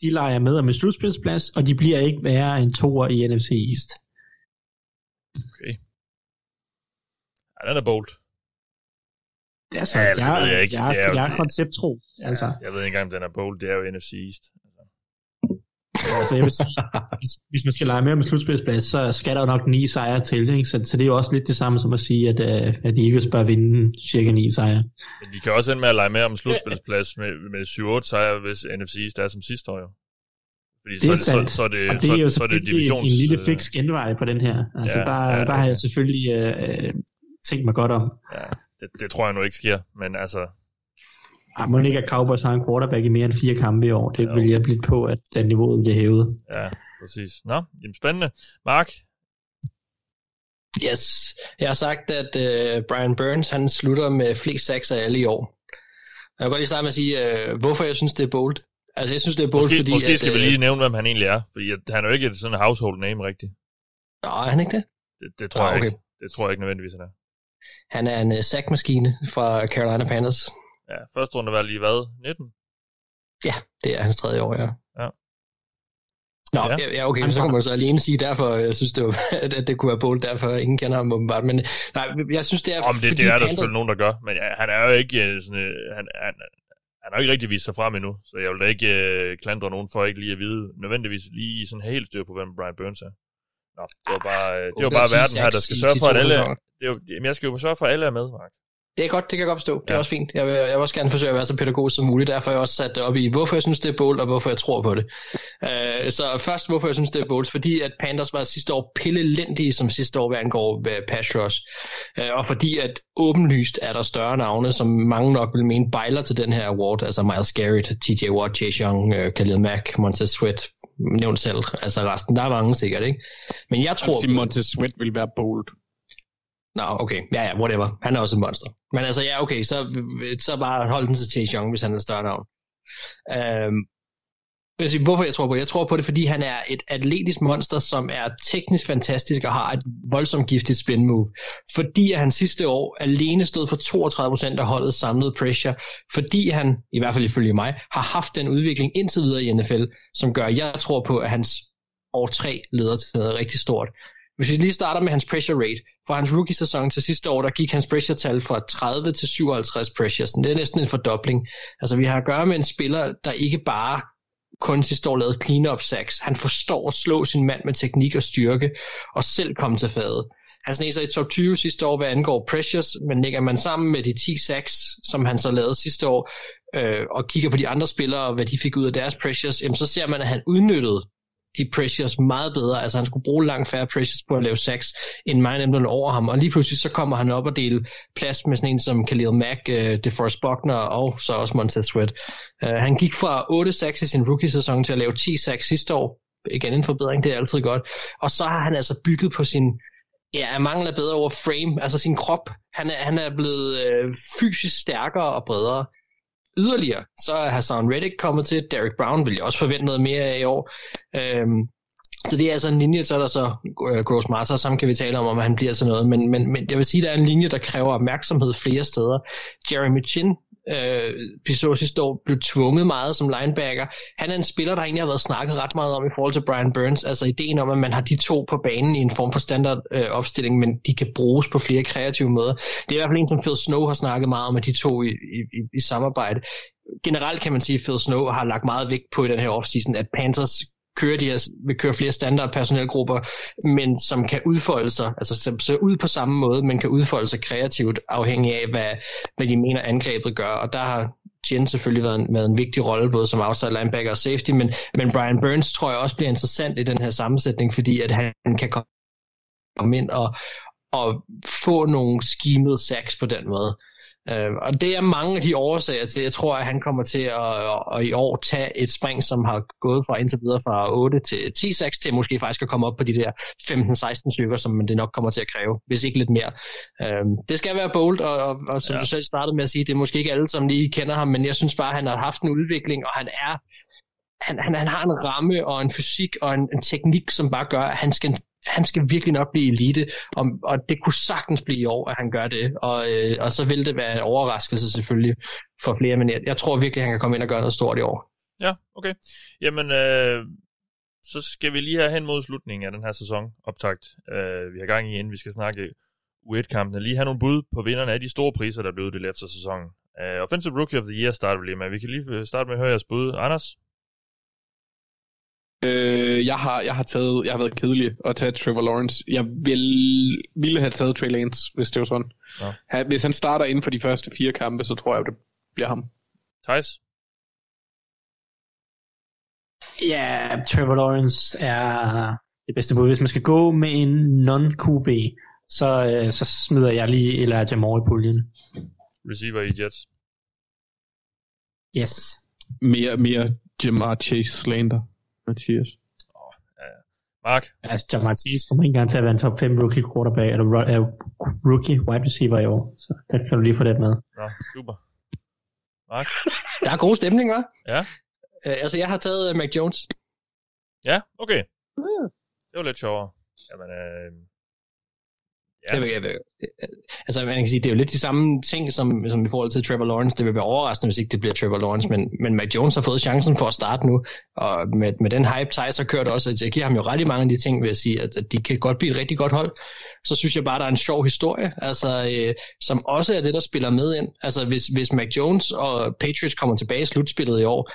de leger med om en slutspilsplads, og de bliver ikke værre end toer i NFC East. Okay. Ja, den er bold. Det er så, ja, jeg, ved jeg, ikke. Jeg, det er, jeg er koncepttro. Ja, altså. Jeg ved ikke engang, om den er bold. Det er jo NFC East. Altså. jeg vil sige, hvis, hvis man skal lege med om en slutspilsplads, så skal der jo nok ni sejre til. Ikke? Så, så det er jo også lidt det samme som at sige, at, uh, at Eagles bør vinde cirka ni sejre. Men de kan også ende med at lege med om slutspilsplads med, med 7-8 sejre, hvis NFC er som sidste år jo. Fordi det er så, så, så, så, er det, det er jo så, så det divisions... en lille fix genvej på den her. Altså, ja, der, ja, der har jeg selvfølgelig uh, tænkt mig godt om. Ja, det, det tror jeg nu ikke sker, men altså... Ah, må ikke, at Cowboys har en quarterback i mere end fire kampe i år. Det jo. vil jeg blive på, at den niveauet bliver hævet. Ja, præcis. Nå, jamen spændende. Mark, Yes. Jeg har sagt, at uh, Brian Burns han slutter med flest sacks af alle i år. Jeg vil godt lige starte med at sige, uh, hvorfor jeg synes, det er bold. Altså, jeg synes, det er bold, Måske, fordi... måske at, skal vi øh, lige nævne, hvem han egentlig er. Fordi han er jo ikke et sådan household name rigtigt. Nå, er han ikke det? Det, det tror jeg okay. ikke. Det tror jeg ikke nødvendigvis, han er. Han er en uh, sackmaskine fra Carolina Panthers. Ja, første runde var lige hvad? 19? Ja, det er hans tredje år, ja. Ja. Nå, Ja. ja, okay, så kan man så alene sige, derfor jeg synes, det var, at det kunne være bold, derfor ingen kender ham åbenbart. Men nej, jeg synes, det er... Om det, fordi det er der Panthers- selvfølgelig nogen, der gør. Men ja, han er jo ikke øh, sådan... øh, Han, han, han har jo ikke rigtig vist sig frem endnu, så jeg vil da ikke øh, klandre nogen for ikke lige at vide, nødvendigvis lige sådan helt styr på, hvem Brian Burns er. Nå, det var bare, øh, det var bare 10 verden her, der skal i sørge for, at 10-12 alle... Det er jo, jamen, jeg skal jo sørge for, at alle er med, Mark. Det er godt, det kan jeg godt forstå. Det er Ja. også fint. Jeg vil, jeg vil også gerne forsøge at være så pædagogisk som muligt. Derfor har jeg også sat det op i, hvorfor jeg synes, det er bold, og hvorfor jeg tror på det. Uh, så først, hvorfor jeg synes, det er bold. Fordi at Panthers var sidste år pillelendige, som sidste år, hvad angår uh, pass rush. Uh, og fordi at åbenlyst er der større navne, som mange nok vil mene bejler til den her award. Altså Miles Garrett, TJ Watt, Chase Young, uh, Khalil Mack, Montez Sweat. Nævnt selv. Altså resten, der er mange sikkert, ikke? Men jeg tror... Jeg sige, Montez Sweat vil være bold. Nå, okay. Ja, ja, whatever. Han er også et monster. Men altså, ja, okay, så, så bare hold den til Chase Young, hvis han er et større navn. Øhm, jeg hvorfor jeg tror på det? Jeg tror på det, fordi han er et atletisk monster, som er teknisk fantastisk og har et voldsomt giftigt spin move. Fordi han sidste år alene stod for 32% af holdets samlede pressure. Fordi han, i hvert fald ifølge mig, har haft den udvikling indtil videre i NFL, som gør, at jeg tror på, at hans år 3 leder til noget rigtig stort. Hvis vi lige starter med hans pressure rate, fra hans rookie-sæson til sidste år, der gik hans pressure-tal fra 30 til 57 pressures. Det er næsten en fordobling. Altså vi har at gøre med en spiller, der ikke bare kun sidste år lavede clean-up sacks. Han forstår at slå sin mand med teknik og styrke, og selv komme til fadet. Han sneser i top 20 sidste år, hvad angår pressures, men lægger man sammen med de 10 sacks, som han så lavede sidste år, øh, og kigger på de andre spillere, og hvad de fik ud af deres pressures, jamen, så ser man, at han udnyttede de pressures meget bedre. Altså han skulle bruge langt færre pressures på at lave sacks, end mig nemlig over ham. Og lige pludselig så kommer han op og deler plads med sådan en som Khalil Mack, uh, DeForest Buckner og så også Montez Sweat. Uh, han gik fra 8 sacks i sin rookie-sæson til at lave 10 sacks sidste år. Igen en forbedring, det er altid godt. Og så har han altså bygget på sin ja, jeg mangler bedre over frame, altså sin krop. Han er, han er blevet øh, fysisk stærkere og bredere. Yderligere, så er Hassan Reddick kommet til. Derek Brown vil jeg også forvente noget mere af i år. Øhm, så det er altså en linje, så er der så uh, Gross Martha, som kan vi tale om, om han bliver sådan noget. Men, men, men jeg vil sige, der er en linje, der kræver opmærksomhed flere steder. Jeremy Chin, øh, vi så sidste år, blev tvunget meget som linebacker. Han er en spiller, der egentlig har været snakket ret meget om i forhold til Brian Burns. Altså ideen om, at man har de to på banen i en form for standard øh, opstilling, men de kan bruges på flere kreative måder. Det er i hvert fald en, som Phil Snow har snakket meget om, at de to i, i, i, i samarbejde. Generelt kan man sige, at Phil Snow har lagt meget vægt på i den her offseason, at Panthers kører de her, vil køre flere standard personelgrupper, men som kan udfolde sig, altså som ser ud på samme måde, men kan udfolde sig kreativt, afhængig af, hvad, hvad de mener angrebet gør. Og der har Jen selvfølgelig været en, været en vigtig rolle, både som outside linebacker og safety, men, men Brian Burns tror jeg også bliver interessant i den her sammensætning, fordi at han kan komme ind og, og få nogle skimede sacks på den måde. Uh, og det er mange af de årsager til, jeg tror, at han kommer til at, at, i år tage et spring, som har gået fra indtil videre fra 8 til 10 6 til måske faktisk at komme op på de der 15-16 stykker, som det nok kommer til at kræve, hvis ikke lidt mere. Uh, det skal være bold, og, og, og som ja. du selv startede med at sige, det er måske ikke alle, som lige kender ham, men jeg synes bare, at han har haft en udvikling, og han er han, han, han har en ramme og en fysik og en, en teknik, som bare gør, at han skal han skal virkelig nok blive elite, og, og det kunne sagtens blive i år, at han gør det, og, øh, og så vil det være en overraskelse selvfølgelig for flere, men jeg, jeg tror virkelig, at han kan komme ind og gøre noget stort i år. Ja, okay. Jamen, øh, så skal vi lige have hen mod slutningen af den her sæson optagt. Øh, vi har gang i, inden vi skal snakke Weird-kampene. Lige have nogle bud på vinderne af de store priser, der blev uddelt efter sæsonen. Uh, Offensive Rookie of the Year starter vi lige med. Vi kan lige øh, starte med at høre jeres bud. Anders? Øh, jeg, har, jeg har taget, jeg har været kedelig at tage Trevor Lawrence. Jeg vil, ville have taget Trey Lance, hvis det var sådan. Ja. Hvis han starter inden for de første fire kampe, så tror jeg, det bliver ham. Thijs? Ja, Trevor Lawrence er det bedste bud. Hvis man skal gå med en non-QB, så, øh, så smider jeg lige eller Jamal i puljen. Receiver i Jets. Yes. Mere, mere Jamar Chase slander, Mathias. Mark? Altså, Jamar Chase kommer ikke engang til at være en top 5 rookie quarterback, eller uh, rookie wide receiver i år. Så der kan du lige få det med. Nå, super. Mark? Der er god stemning, hva'? Ja. Øh, altså, jeg har taget uh, Mac Jones. Ja, okay. Det var lidt sjovere. Jamen, øh, Ja. Det vil, jeg, altså man kan sige, det er jo lidt de samme ting som, som i forhold til Trevor Lawrence. Det vil være overraskende, hvis ikke det bliver Trevor Lawrence, men, men Mac Jones har fået chancen for at starte nu, og med, med den hype, Thijs har kørt også, at jeg giver ham jo ret i mange af de ting, vil jeg sige, at, at de kan godt blive et rigtig godt hold. Så synes jeg bare, der er en sjov historie, altså, øh, som også er det, der spiller med ind. Altså hvis, hvis Mac Jones og Patriots kommer tilbage i slutspillet i år,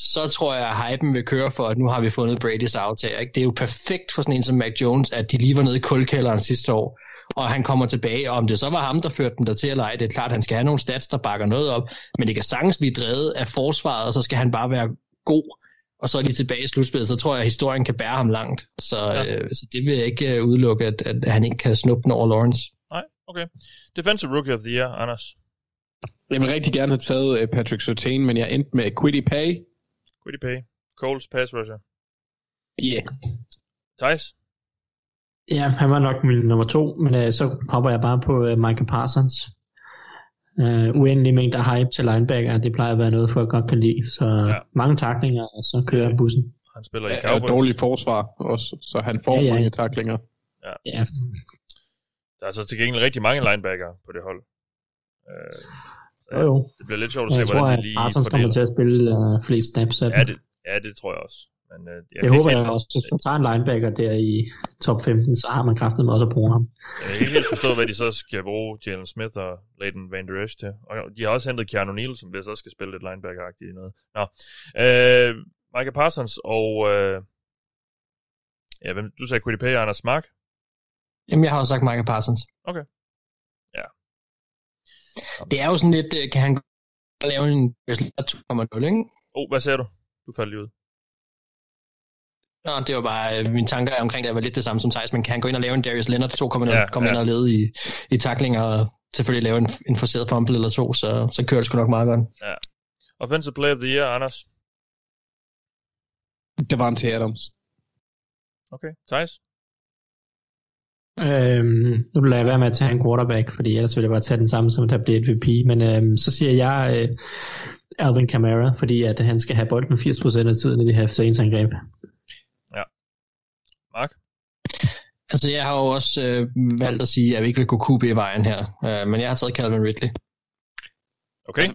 så tror jeg, at hypen vil køre for, at nu har vi fundet Brady's aftager. Ikke? Det er jo perfekt for sådan en som Mac Jones, at de lige var nede i kulkælderen sidste år, og han kommer tilbage, og om det så var ham, der førte dem der til eller ej, det er klart, at han skal have nogle stats, der bakker noget op, men det kan sagtens blive drevet af forsvaret, og så skal han bare være god, og så er de tilbage i slutspillet, så tror jeg, at historien kan bære ham langt. Så, ja. øh, så det vil jeg ikke øh, udelukke, at, at han ikke kan snuppe den over Lawrence. Nej, okay. Defensive Rookie of the Year, Anders. Jeg vil rigtig gerne have taget uh, Patrick Surtain, men jeg endte med Quiddy Pay. Quiddy Pay. Coles pass rusher. Yeah. Thijs? Ja, han var nok min nummer to, men uh, så hopper jeg bare på uh, Michael Parsons. Uh, uendelig mængder hype til linebacker, det plejer at være noget, folk godt kan lide. Så ja. mange taklinger, og så kører bussen. Han spiller i Ja, Cowboys. og dårligt forsvar også, så han får Ja, ja, ja. ja. mange taklinger. Ja. Ja, Der er så til gengæld rigtig mange linebacker på det hold. Øh, så jo, jo. Det bliver lidt sjovt at se, Jeg tror, hvordan at de lige Parsons kommer fordeler. til at spille uh, flest snaps af Ja det, ja, det tror jeg også. Men, øh, jeg Det håber jeg også. Hvis man tager en linebacker der i top 15, så har man kraftet med også at bruge ham. Jeg kan ikke helt forstå, hvad de så skal bruge Jalen Smith og Leighton Van Der Esch til. Og de har også hentet Keanu Neal, som hvis også skal spille lidt linebacker-agtigt i noget. Nå. Øh, Michael Parsons og... Øh, ja, hvem, du sagde Quiddy Pay og Anders Mark. Jamen, jeg har også sagt Michael Parsons. Okay. Ja. Det er jo sådan lidt, øh, kan han lave en 2,0, ikke? Oh, hvad sagde du? Du faldt lige ud. Nå, det var bare, øh, mine tanker omkring det var lidt det samme som Thijs, men kan han gå ind og lave en Darius Leonard 2,0, Ja, ja, komme ja. ind og lede i, i taklinger og selvfølgelig lave en, en forceret fumble eller to, så, så kører det sgu nok meget godt. Offensive Player of the Year, Anders. Det var en til Adams. Okay. Thijs? Øhm, nu lader jeg være med at tage en quarterback, fordi ellers ville jeg bare tage den samme, som der blev MVP. Men øhm, så siger jeg øh, Alvin Kamara, fordi at han skal have bolden 80% af tiden i det her Saints-angreb. Mark? Altså, jeg har jo også øh, valgt at sige, at vi ikke vil gå QB i vejen her, øh, men jeg har taget Calvin Ridley. Okay.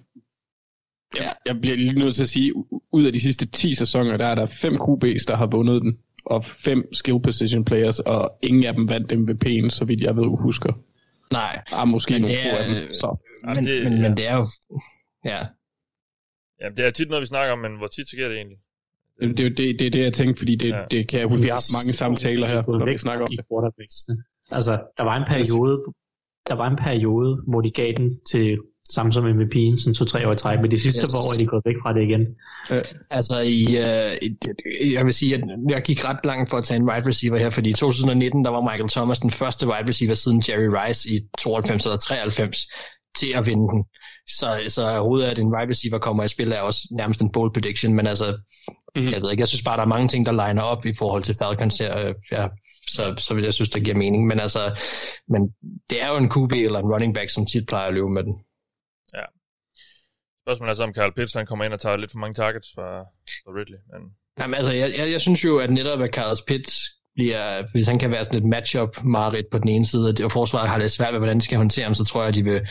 Ja. Jeg bliver lige nødt til at sige, ud af de sidste 10 sæsoner, der er der fem QB's, der har vundet den, og fem skill position players, og ingen af dem vandt MVP'en, så vidt jeg ved, husker. Nej, Ah, måske Men nogle det er- af dem. Så. Jamen, men, det- men, ja. men det er jo... Ja, Ja, det er tit noget, vi snakker om, men hvor tit sker det egentlig? Det, det, det, det er det, jeg tænkte, fordi det, Ja. det kan jeg huske, vi har haft mange samtaler her, når vi snakker om det. det. Altså, der var en periode, der var en periode, hvor de gav den til samme som MVP'en, sådan to-tre år i træk, men de sidste Yes. yes. år er de gået væk fra det igen. altså i, øh, jeg vil sige, at jeg gik ret langt for at tage en wide receiver her, fordi i 2019, der var Michael Thomas den første wide receiver siden Jerry Rice i 92 eller 93 til at vinde den. Så, så overhovedet at en wide receiver kommer i spil er også nærmest en bold prediction, men altså, mm-hmm. jeg ved ikke, jeg synes bare, der er mange ting, der liner op i forhold til Falcons her, øh, ja, så, så vil jeg synes, det giver mening, men altså, men det er jo en QB eller en running back, som tit plejer at løbe med den. Spørgsmålet er så, om Carl Pitts han kommer ind og tager lidt for mange targets fra, fra Ridley. Men Jamen altså, jeg, jeg, jeg synes jo, at netop at Carlos Pitts bliver, hvis han kan være sådan et matchup mareridt på den ene side, og det- og forsvaret har lidt svært ved, hvordan de skal håndtere ham, så tror jeg, at de vil,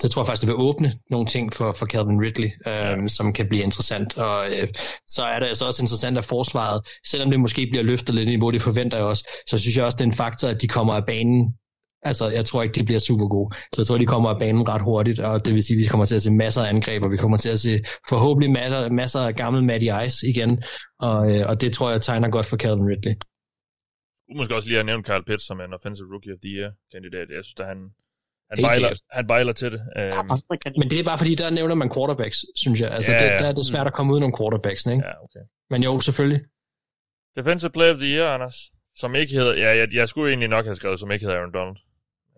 så tror jeg faktisk, det vil åbne nogle ting for, for Calvin Ridley, øhm, som kan blive interessant. Og øh, så er det altså også interessant, at forsvaret, selvom det måske bliver løftet lidt i niveau, det forventer jeg også, så synes jeg også, det er en faktor, at de kommer af banen Altså, jeg tror ikke, de bliver super gode. Så jeg tror, de kommer af banen ret hurtigt, og det vil sige, at vi kommer til at se masser af angreb, og vi kommer til at se forhåbentlig masser, masser af gammel Matty Ice igen, og, øh, og det tror jeg tegner godt for Calvin Ridley. du måske også lige have nævnt Carl Pitts som en Offensive Rookie of the Year-kandidat. Jeg synes, at han, han, bejler, han bejler til det. Um, Men det er bare fordi, der nævner man quarterbacks, synes jeg. Altså, Ja, ja, ja. det, der er det svært at komme ud nogle quarterbacks, ikke? ja, okay. Men jo, selvfølgelig. Defensive Player of the Year, Anders. Som ikke hedder... Ja, jeg, jeg skulle egentlig nok have skrevet, som ikke hedder Aaron Donald.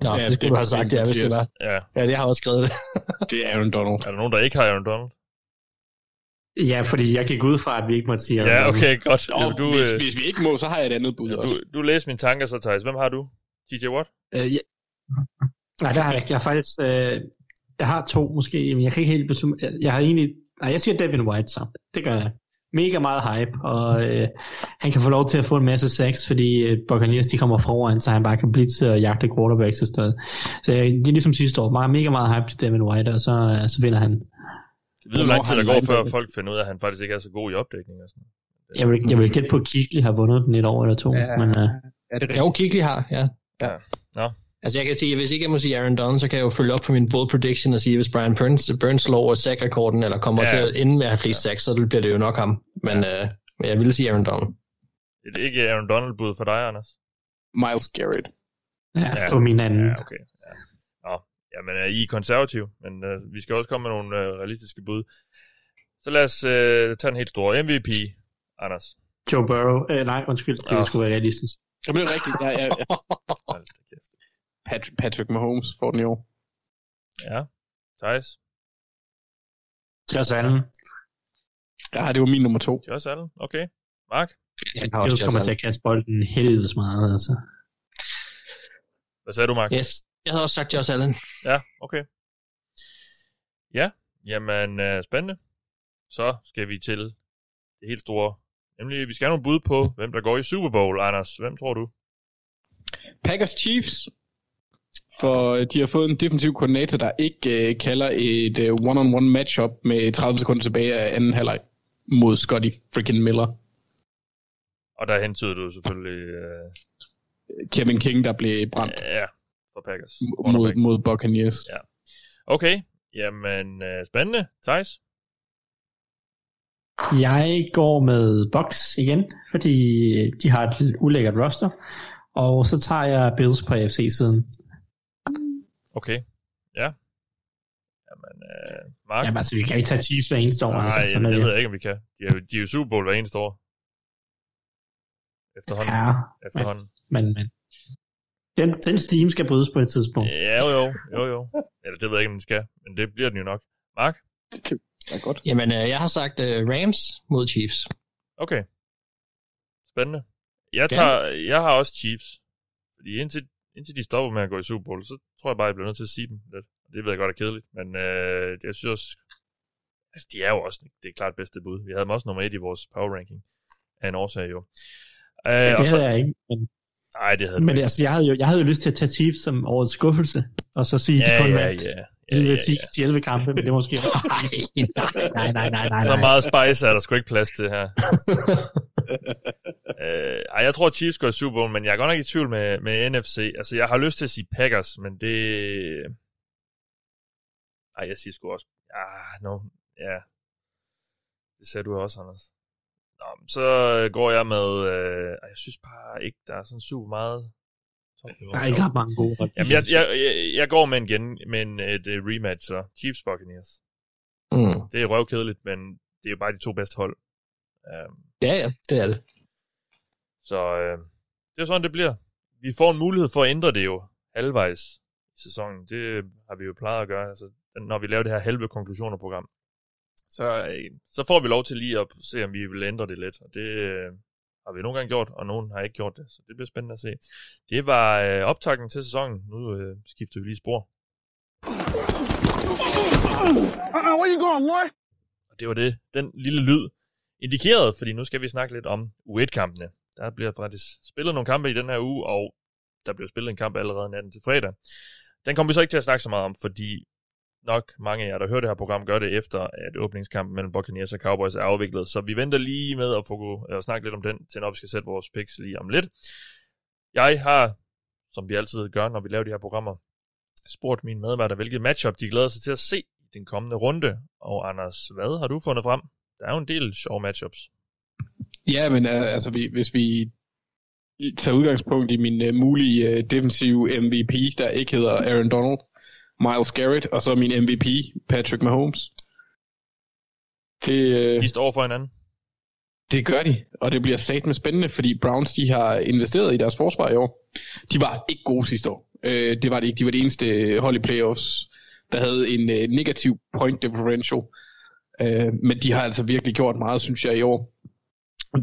Nå, Ja, ja, det det skulle du have er sagt, ja, hvis det var. Ja. Ja, det har jeg også skrevet det. Det er Aaron Donald. Er der nogen, der ikke har Aaron Donald? Ja, fordi jeg gik ud fra, at vi ikke måtte sige Ja, Aaron okay, godt. Og du, hvis, øh, hvis vi ikke må, så har jeg et andet bud også. du, du læser mine tanker så, Thijs. Hvem har du? TJ Watt? Øh, ja, Nej, der har jeg ikke. Jeg har faktisk... Øh, jeg har to måske, men jeg kan ikke helt beslutte... Jeg, jeg har egentlig... Nej, jeg siger Devin White så. Det gør jeg. Mega meget hype, og øh, han kan få lov til at få en masse sacks, fordi øh, Buccaneers de kommer foran, så han bare kan blive til at jagte quarterbacks i stedet. Så øh, det er ligesom sidste år. Meget, mega meget hype til Devin White, og så, øh, så vinder han. Jeg ved, hvor lang tid der går, før folk finder ud af, at han faktisk ikke er så god i opdækning. Og sådan. Jeg vil, jeg vil gætte på, at Kigley har vundet den et år eller to. Ja. Men, øh, Er det jo, Kigley har, ja. Ja. Nå. Altså jeg kan sige, hvis ikke jeg må sige Aaron Donald, så kan jeg jo følge op på min bold prediction og sige, hvis Brian Burns, Burns slår sack-rekorden, eller kommer Ja. ja. til at ende med at have flest sacks, så bliver det jo nok ham. Men, øh, men jeg vil sige Aaron Donald. Det er ikke Aaron Donald-bud for dig, Anders? Miles Garrett. ja, Ja. på min anden. Ja, okay. Ja. Nå, jamen, øh, I er konservative, men øh, vi skal også komme med nogle øh, realistiske bud. Så lad os øh, tage en helt stor MVP, Anders. Joe Burrow. Øh, nej, undskyld. Det Åh. skulle være realistisk. Det bliver rigtigt. Ja, ja, ja. Patrick, Patrick Mahomes får den i år. Ja, Thijs. Josh Allen. Ja, det var min nummer to. Josh Allen. Okay. Mark. Jeg har også kommer til at kaste bolden helvedes meget. Altså. Hvad sagde du, Mark? Yes, jeg havde også sagt Josh Allen. Ja, okay. Ja, jamen øh, spændende. Så skal vi til det helt store. Nemlig, vi skal have nogle bud på, hvem der går i Super Bowl, Anders. Hvem tror du? Packers Chiefs. For øh, de har fået en defensiv koordinator, der ikke øh, kalder et øh, one-on-one matchup med 30 sekunder tilbage af anden halvleg mod Scotty freaking Miller. Og der hentyder du selvfølgelig øh, Kevin King, der blev brændt ja, for Packers. mod, mod Buccaneers. Ja. Okay, jamen øh, spændende. Thijs? Jeg går med Bucks igen, fordi de har et ulækkert roster. Og så tager jeg Bills på AFC-siden. Okay, ja. Jamen, øh, Mark? Jamen altså, vi kan ikke tage Chiefs hver eneste år. Nej, altså, sådan det er ved jeg ikke, om vi kan. De er jo, de er jo Super Bowl hver eneste år. Efterhånden. Ja, Efterhånden. men, men den, den steam skal brydes på et tidspunkt. Ja, jo, jo, jo, jo. Eller det ved jeg ikke, om den skal, men det bliver den jo nok. Mark? Det er godt. Jamen, øh, jeg har sagt øh, Rams mod Chiefs. Okay. Spændende. Jeg, tager, jeg har også Chiefs. Fordi indtil, indtil de stopper med at gå i Super Bowl, så tror jeg bare, jeg bliver nødt til at sige dem lidt. Det ved jeg godt er kedeligt, men øh, jeg synes også, altså de er jo også, det er klart bedste bud. Vi havde dem også nummer et i vores power ranking. Af en årsag jo. Øh, Ja, det så, havde jeg ikke. Men, nej, det havde men ikke. altså, jeg havde, jo, jeg havde jo lyst til at tage Chiefs som årets skuffelse, og så sige, Ja, de kun ja, vandt ja. Ja, 11, ja, 10, ja. 10 11 kampe, men det er måske... nej, nej, nej, nej, nej. Så meget spice er der sgu ikke plads til her. øh, ej, jeg tror Chiefs går i Super Bowl, men jeg er godt nok i tvivl med, med NFC. Altså, jeg har lyst til at sige Packers, men det... Ej, jeg siger sgu også... Ah, no. Ja. Det sagde du også, Anders. Nå, så går jeg med... Øh, jeg synes bare ikke, der er sådan super meget... Der er ikke ret mange gode. Jamen, jeg, jeg, jeg, jeg går med en, gen, med en, et, et rematch, så Chiefs Buccaneers. Mm. Det er røvkedeligt, men det er jo bare de to bedste hold. Um, Ja, ja, det er det. så øh, det er sådan, det bliver. Vi får en mulighed for at ændre det jo halvvejs i sæsonen. Det har vi jo plejet at gøre, altså, når vi laver det her halve konklusioner-program. Så, øh, så får vi lov til lige at se, om vi vil ændre det lidt. Og det øh, har vi nogle gange gjort, og nogen har ikke gjort det. Så det bliver spændende at se. Det var øh, optakten til sæsonen. Nu øh, skifter vi lige spor. Uh-uh, where you going, boy? Og det var det, den lille lyd indikerede, fordi nu skal vi snakke lidt om U1-kampene. Der bliver faktisk spillet nogle kampe i den her uge, og der bliver spillet en kamp allerede natten til fredag. Den kommer vi så ikke til at snakke så meget om, fordi nok mange af jer, der hører det her program, gør det efter, at åbningskampen mellem Buccaneers og Cowboys er afviklet. Så vi venter lige med at, få, at snakke lidt om den, til når vi skal sætte vores picks lige om lidt. Jeg har, som vi altid gør, når vi laver de her programmer, spurgt mine medværter, hvilket matchup de glæder sig til at se i den kommende runde. Og Anders, hvad har du fundet frem? Der er jo en del sjove matchups. Ja, men uh, altså, vi, hvis vi tager udgangspunkt i min uh, mulige uh, defensive MVP, der ikke hedder Aaron Donald, Miles Garrett, og så min MVP, Patrick Mahomes. Det, uh, De står over for hinanden. det gør de, og det bliver sat med spændende, fordi Browns de har investeret i deres forsvar i år. De var ikke gode sidste år. Uh, det var det ikke. De var det eneste hold i playoffs, der havde en uh, negativ point differential. Øh, men de har altså virkelig gjort meget, synes jeg, i år.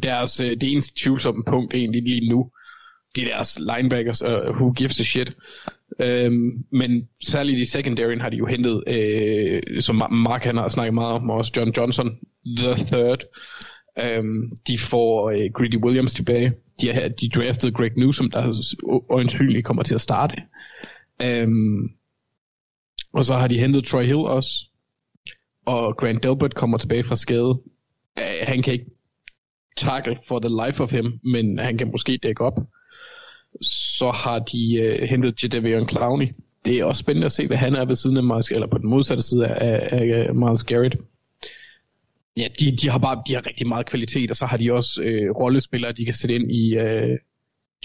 Deres, øh, det eneste tvivlsomme punkt egentlig lige nu, det er deres linebackers, uh, who gives a shit. Øhm, men særligt i secondaryen har de jo hentet, øh, som Mark han har snakket meget om, også John Johnson, the third. Øhm, de får øh, Greedy Williams tilbage. De, har, de draftede Greg Newsom, der øjensynligt kommer til at starte. Øhm, og så har de hentet Troy Hill også. Og Grant Delbert kommer tilbage fra skade. Uh, han kan ikke tackle for the life of him, men han kan måske dække op. Så har de uh, hentet Jadavion Clowney. Det er også spændende at se, hvad han er ved siden af Miles, eller på den modsatte side af, af, af Miles Garrett. Ja, de, de har bare de har rigtig meget kvalitet, og så har de også øh, rollespillere, de kan sætte ind i øh,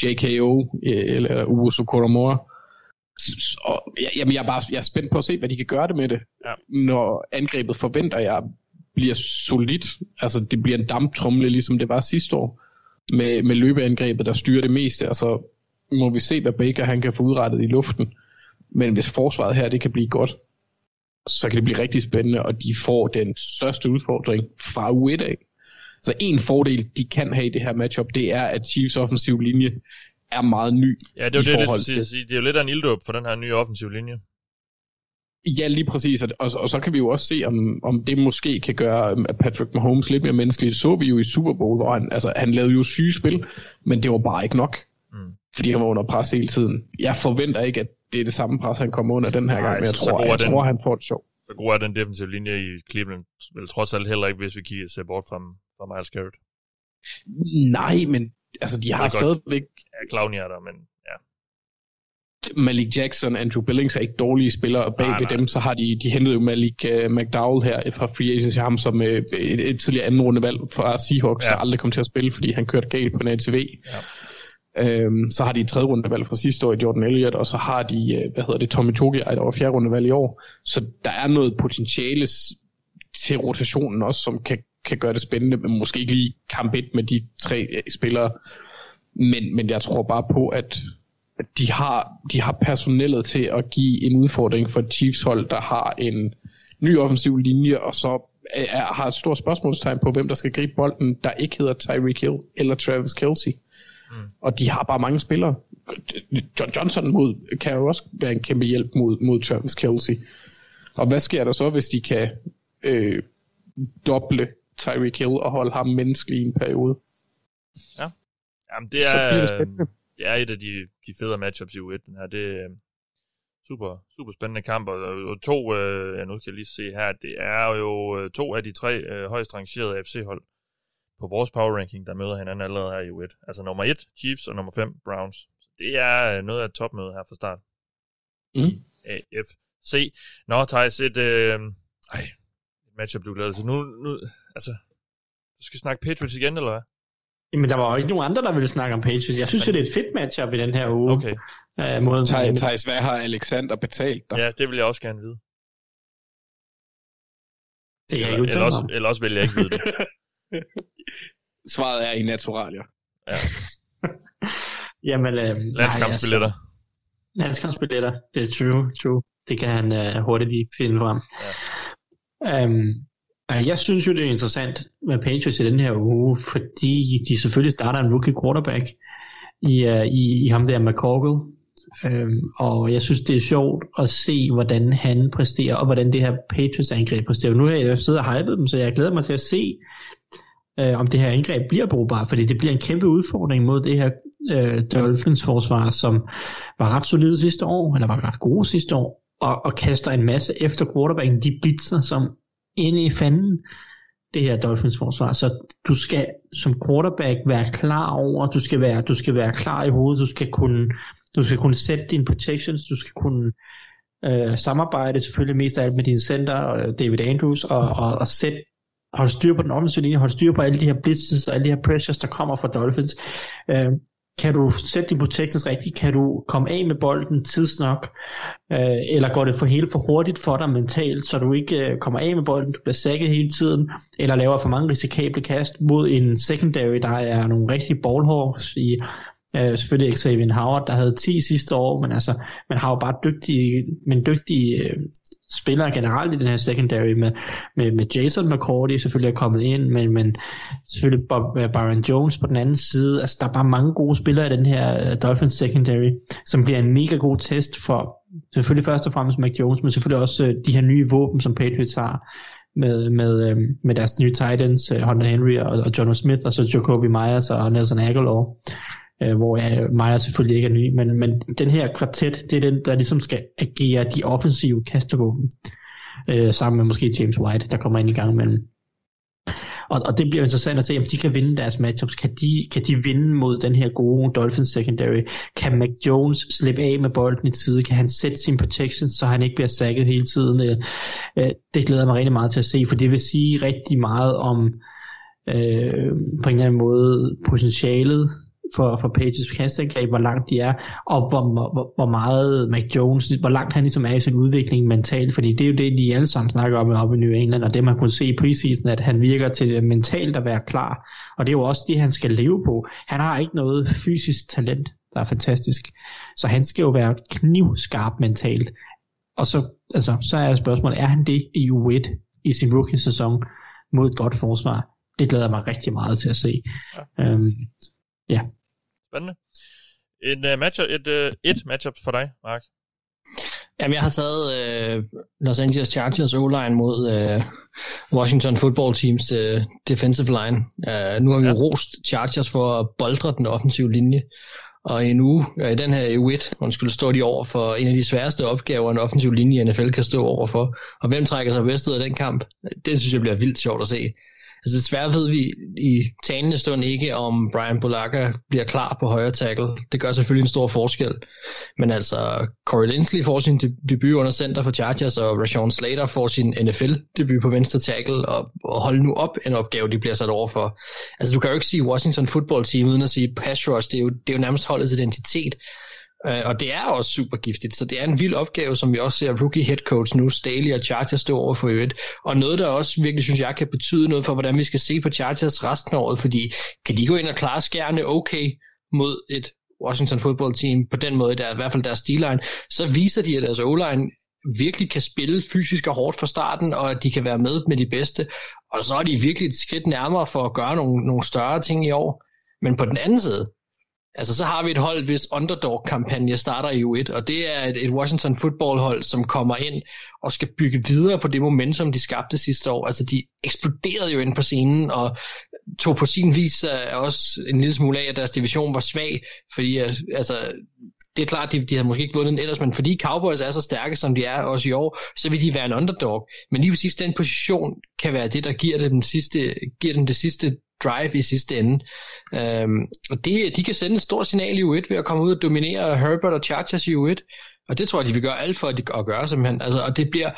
JKO øh, eller Uso Koromora. Og, ja, jamen, jeg er bare jeg er spændt på at se, hvad de kan gøre det med det, ja. når angrebet forventer jeg bliver solidt. Altså det bliver en damptrumle, ligesom det var sidste år, med, med løbeangrebet, der styrer det meste, og så må vi se, hvad Baker han kan få udrettet i luften. Men hvis forsvaret her, det kan blive godt, så kan det blive rigtig spændende, og de får den største udfordring fra U1 af. Så en fordel, de kan have i det her matchup, det er, at Chiefs offensiv linje er meget ny. Ja, det er jo det, det, til... sige. det er jo lidt af en ilddåb for den her nye offensiv linje. Ja, lige præcis, og, og, og så kan vi jo også se, om, om det måske kan gøre Patrick Mahomes lidt mere menneskelig. Så vi jo i Super Bowl, hvor han, altså, han lavede jo syge spil, men det var bare ikke nok. Fordi han var under pres hele tiden. Jeg forventer ikke, at det er det samme pres, han kommer under den her Nej, gang, men jeg, tror, jeg den, tror, han får det sjovt. Så god er den defensive linje i Cleveland, vel trods alt heller ikke, hvis vi kigger se bort fra, fra Miles Garrett. Nej, men altså, de har stadigvæk... Ja, Clowney er der, men ja. Malik Jackson, Andrew Billings er ikke dårlige spillere, og bag nej, ved nej. dem, så har de, de hentet jo Malik uh, McDowell her fra free agency, ham som uh, et, et tidligere anden rundevalg fra Seahawks, ja. der aldrig kom til at spille, fordi han kørte galt på en ATV. Ja. Øhm, så har de et tredje rundevalg fra sidste år i Jordan Elliott, og så har de, øh, hvad hedder det, Tommy Togi, der var fjerde rundevalg i år. Så der er noget potentiale til rotationen også, som kan, kan gøre det spændende, men måske ikke lige kamp 1 med de tre øh, spillere. Men, men jeg tror bare på, at, at de, har, de har personellet til at give en udfordring for Chiefs hold, der har en ny offensiv linje, og så øh, er, har et stort spørgsmålstegn på, hvem der skal gribe bolden, der ikke hedder Tyreek Hill eller Travis Kelsey. Mm. Og de har bare mange spillere. John Johnson mod, kan jo også være en kæmpe hjælp mod, mod Travis Kelsey. Og hvad sker der så, hvis de kan øh, doble Tyreek Hill og holde ham menneskelig i en periode? Ja, Jamen, det er, det, det er et af de, de federe matchups i U1, den her. Det er super, super spændende kamp, og, og to, øh, ja, nu kan jeg lige se her, det er jo øh, to af de tre øh, højst rangerede FC-hold på vores power ranking, der møder hinanden allerede her i U1. Altså nummer 1, Chiefs, og nummer 5, Browns. Så det er øh, noget af et topmøde her fra start. Mm. AFC. Nå, Thijs, et, øh, ej, et matchup, du glæder til. Nu, nu, altså, du skal snakke Patriots igen, eller hvad? Jamen, der var jo ikke nogen andre, der ville snakke om Patriots. Jeg synes jo, det er et fedt matchup i den her uge. Okay. Uh, mod Thijs, hvad har Alexander betalt dig? Ja, det vil jeg også gerne vide. Det er eller, jo eller, også, eller også vil jeg ikke vide det. Svaret er i naturalier. Ja. Jamen, øh, Landskampsbilletter. Altså, landskampsbilletter, det er true, true. Det kan han øh, hurtigt lige finde frem. Ja. Um, jeg synes jo, det er interessant med Patriots i den her uge, fordi de selvfølgelig starter en rookie quarterback i, uh, i, i ham der McCorkle. Um, og jeg synes, det er sjovt at se, hvordan han præsterer, og hvordan det her Patriots angreb præsterer. Nu har jeg jo siddet og hypet dem, så jeg glæder mig til at se, øh, om det her angreb bliver brugbart, fordi det bliver en kæmpe udfordring mod det her øh, Dolphins forsvar, som var ret solide sidste år, eller var ret gode sidste år, og, og kaster en masse efter quarterbacken, de blitzer som inde i fanden det her Dolphins forsvar. Så du skal som quarterback være klar over, du skal være, du skal være klar i hovedet, du skal kunne, du skal kunne sætte dine protections, du skal kunne øh, samarbejde selvfølgelig mest af alt med din center, øh, David Andrews, og, og, og sætte holde styr på den offensive linje, holde styr på alle de her blitzes og alle de her pressures, der kommer fra Dolphins. Øh, kan du sætte din protections rigtigt? Kan du komme af med bolden tidsnok? Øh, eller går det for helt for hurtigt for dig mentalt, så du ikke øh, kommer af med bolden, du bliver sækket hele tiden, eller laver for mange risikable kast mod en secondary, der er nogle rigtige ballhawks i øh, selvfølgelig Xavier Howard, der havde 10 sidste år, men altså, man har jo bare dygtige, men dygtige øh, spillere generelt i den her secondary med, med, med Jason McCourty selvfølgelig er kommet ind, men, men selvfølgelig Bob, øh, Byron Jones på den anden side. Altså, der er bare mange gode spillere i den her øh, Dolphins secondary, som bliver en mega god test for selvfølgelig først og fremmest Mac Jones, men selvfølgelig også øh, de her nye våben, som Patriots har med, med, med deres nye Titans, Hunter Henry og, og John Smith, og så Jacoby Myers og Nelson Aguilar øh, hvor jeg, Myers selvfølgelig ikke er ny, men, men den her kvartet, det er den, der ligesom skal agere de offensive kastevåben, øh, sammen med måske James White, der kommer ind i gang imellem. Og, og det bliver interessant at se, om de kan vinde deres matchups. Kan de, kan de vinde mod den her gode Dolphins secondary? Kan Mac Jones slippe af med bolden i tide? Kan han sætte sin protection, så han ikke bliver sækket hele tiden? Øh, øh det glæder mig rigtig meget til at se, for det vil sige rigtig meget om øh, på en eller anden måde potentialet for, for Pages kastangreb, hvor langt de er, og hvor, hvor, hvor meget Mac Jones, hvor langt han ligesom er i sin udvikling mentalt, fordi det er jo det, de alle sammen snakker om oppe i New England, og det man kunne se i preseason, at han virker til mentalt at være klar, og det er jo også det, han skal leve på. Han har ikke noget fysisk talent, der er fantastisk, så han skal jo være knivskarp mentalt, og så, altså, så er spørgsmålet, er han det i U1 i sin rookie-sæson mod et godt forsvar? Det glæder jeg mig rigtig meget til at se. Ja. Øhm, ja. Spændende. En uh, matchup, et, uh, et matchup for dig, Mark. Jamen, jeg har taget uh, Los Angeles Chargers O-line mod uh, Washington Football Teams uh, defensive line. Uh, nu har vi ja. rost Chargers for at boldre den offensive linje. Og i en uge, i den her U1, undskyld, står de over for en af de sværeste opgaver, en offensiv linje i NFL kan stå over for. Og hvem trækker sig bedst ud af den kamp? Det synes jeg bliver vildt sjovt at se. Altså desværre ved vi i talende stund ikke, om Brian Bulaga bliver klar på højre tackle. Det gør selvfølgelig en stor forskel. Men altså, Corey Linsley får sin debut under center for Chargers, og Rashawn Slater får sin NFL-debut på venstre tackle, og, og hold nu op en opgave, de bliver sat over for. Altså du kan jo ikke sige Washington football team uden at sige pass rush. Det er jo, det er jo nærmest holdets identitet. Øh, og det er også super giftigt, så det er en vild opgave, som vi også ser rookie head coach nu, Staley og Chargers stå over for øvrigt. Og noget, der også virkelig synes jeg kan betyde noget for, hvordan vi skal se på Chargers resten af året, fordi kan de gå ind og klare skærne okay mod et Washington football team på den måde, der er i hvert fald deres stilline, så viser de, at deres O-line virkelig kan spille fysisk og hårdt fra starten, og at de kan være med med de bedste. Og så er de virkelig et skridt nærmere for at gøre nogle, nogle større ting i år. Men på den anden side, Altså, så har vi et hold, hvis underdog-kampagne starter i U1, og det er et, et Washington football-hold, som kommer ind og skal bygge videre på det momentum, de skabte sidste år. Altså, de eksploderede jo ind på scenen, og tog på sin vis uh, også en lille smule af, at deres division var svag, fordi øh, altså, det er klart, de, de havde måske ikke vundet den ellers, men fordi Cowboys er så stærke, som de er også i år, så vil de være en underdog. Men lige præcis den position kan være det, der giver dem, den sidste, giver dem det sidste drive i sidste ende. Øhm, og det, de kan sende et stort signal i U1 ved at komme ud og dominere Herbert og Chargers i U1. Og det tror jeg, de vil gøre alt for at, gøre simpelthen. Altså, og det bliver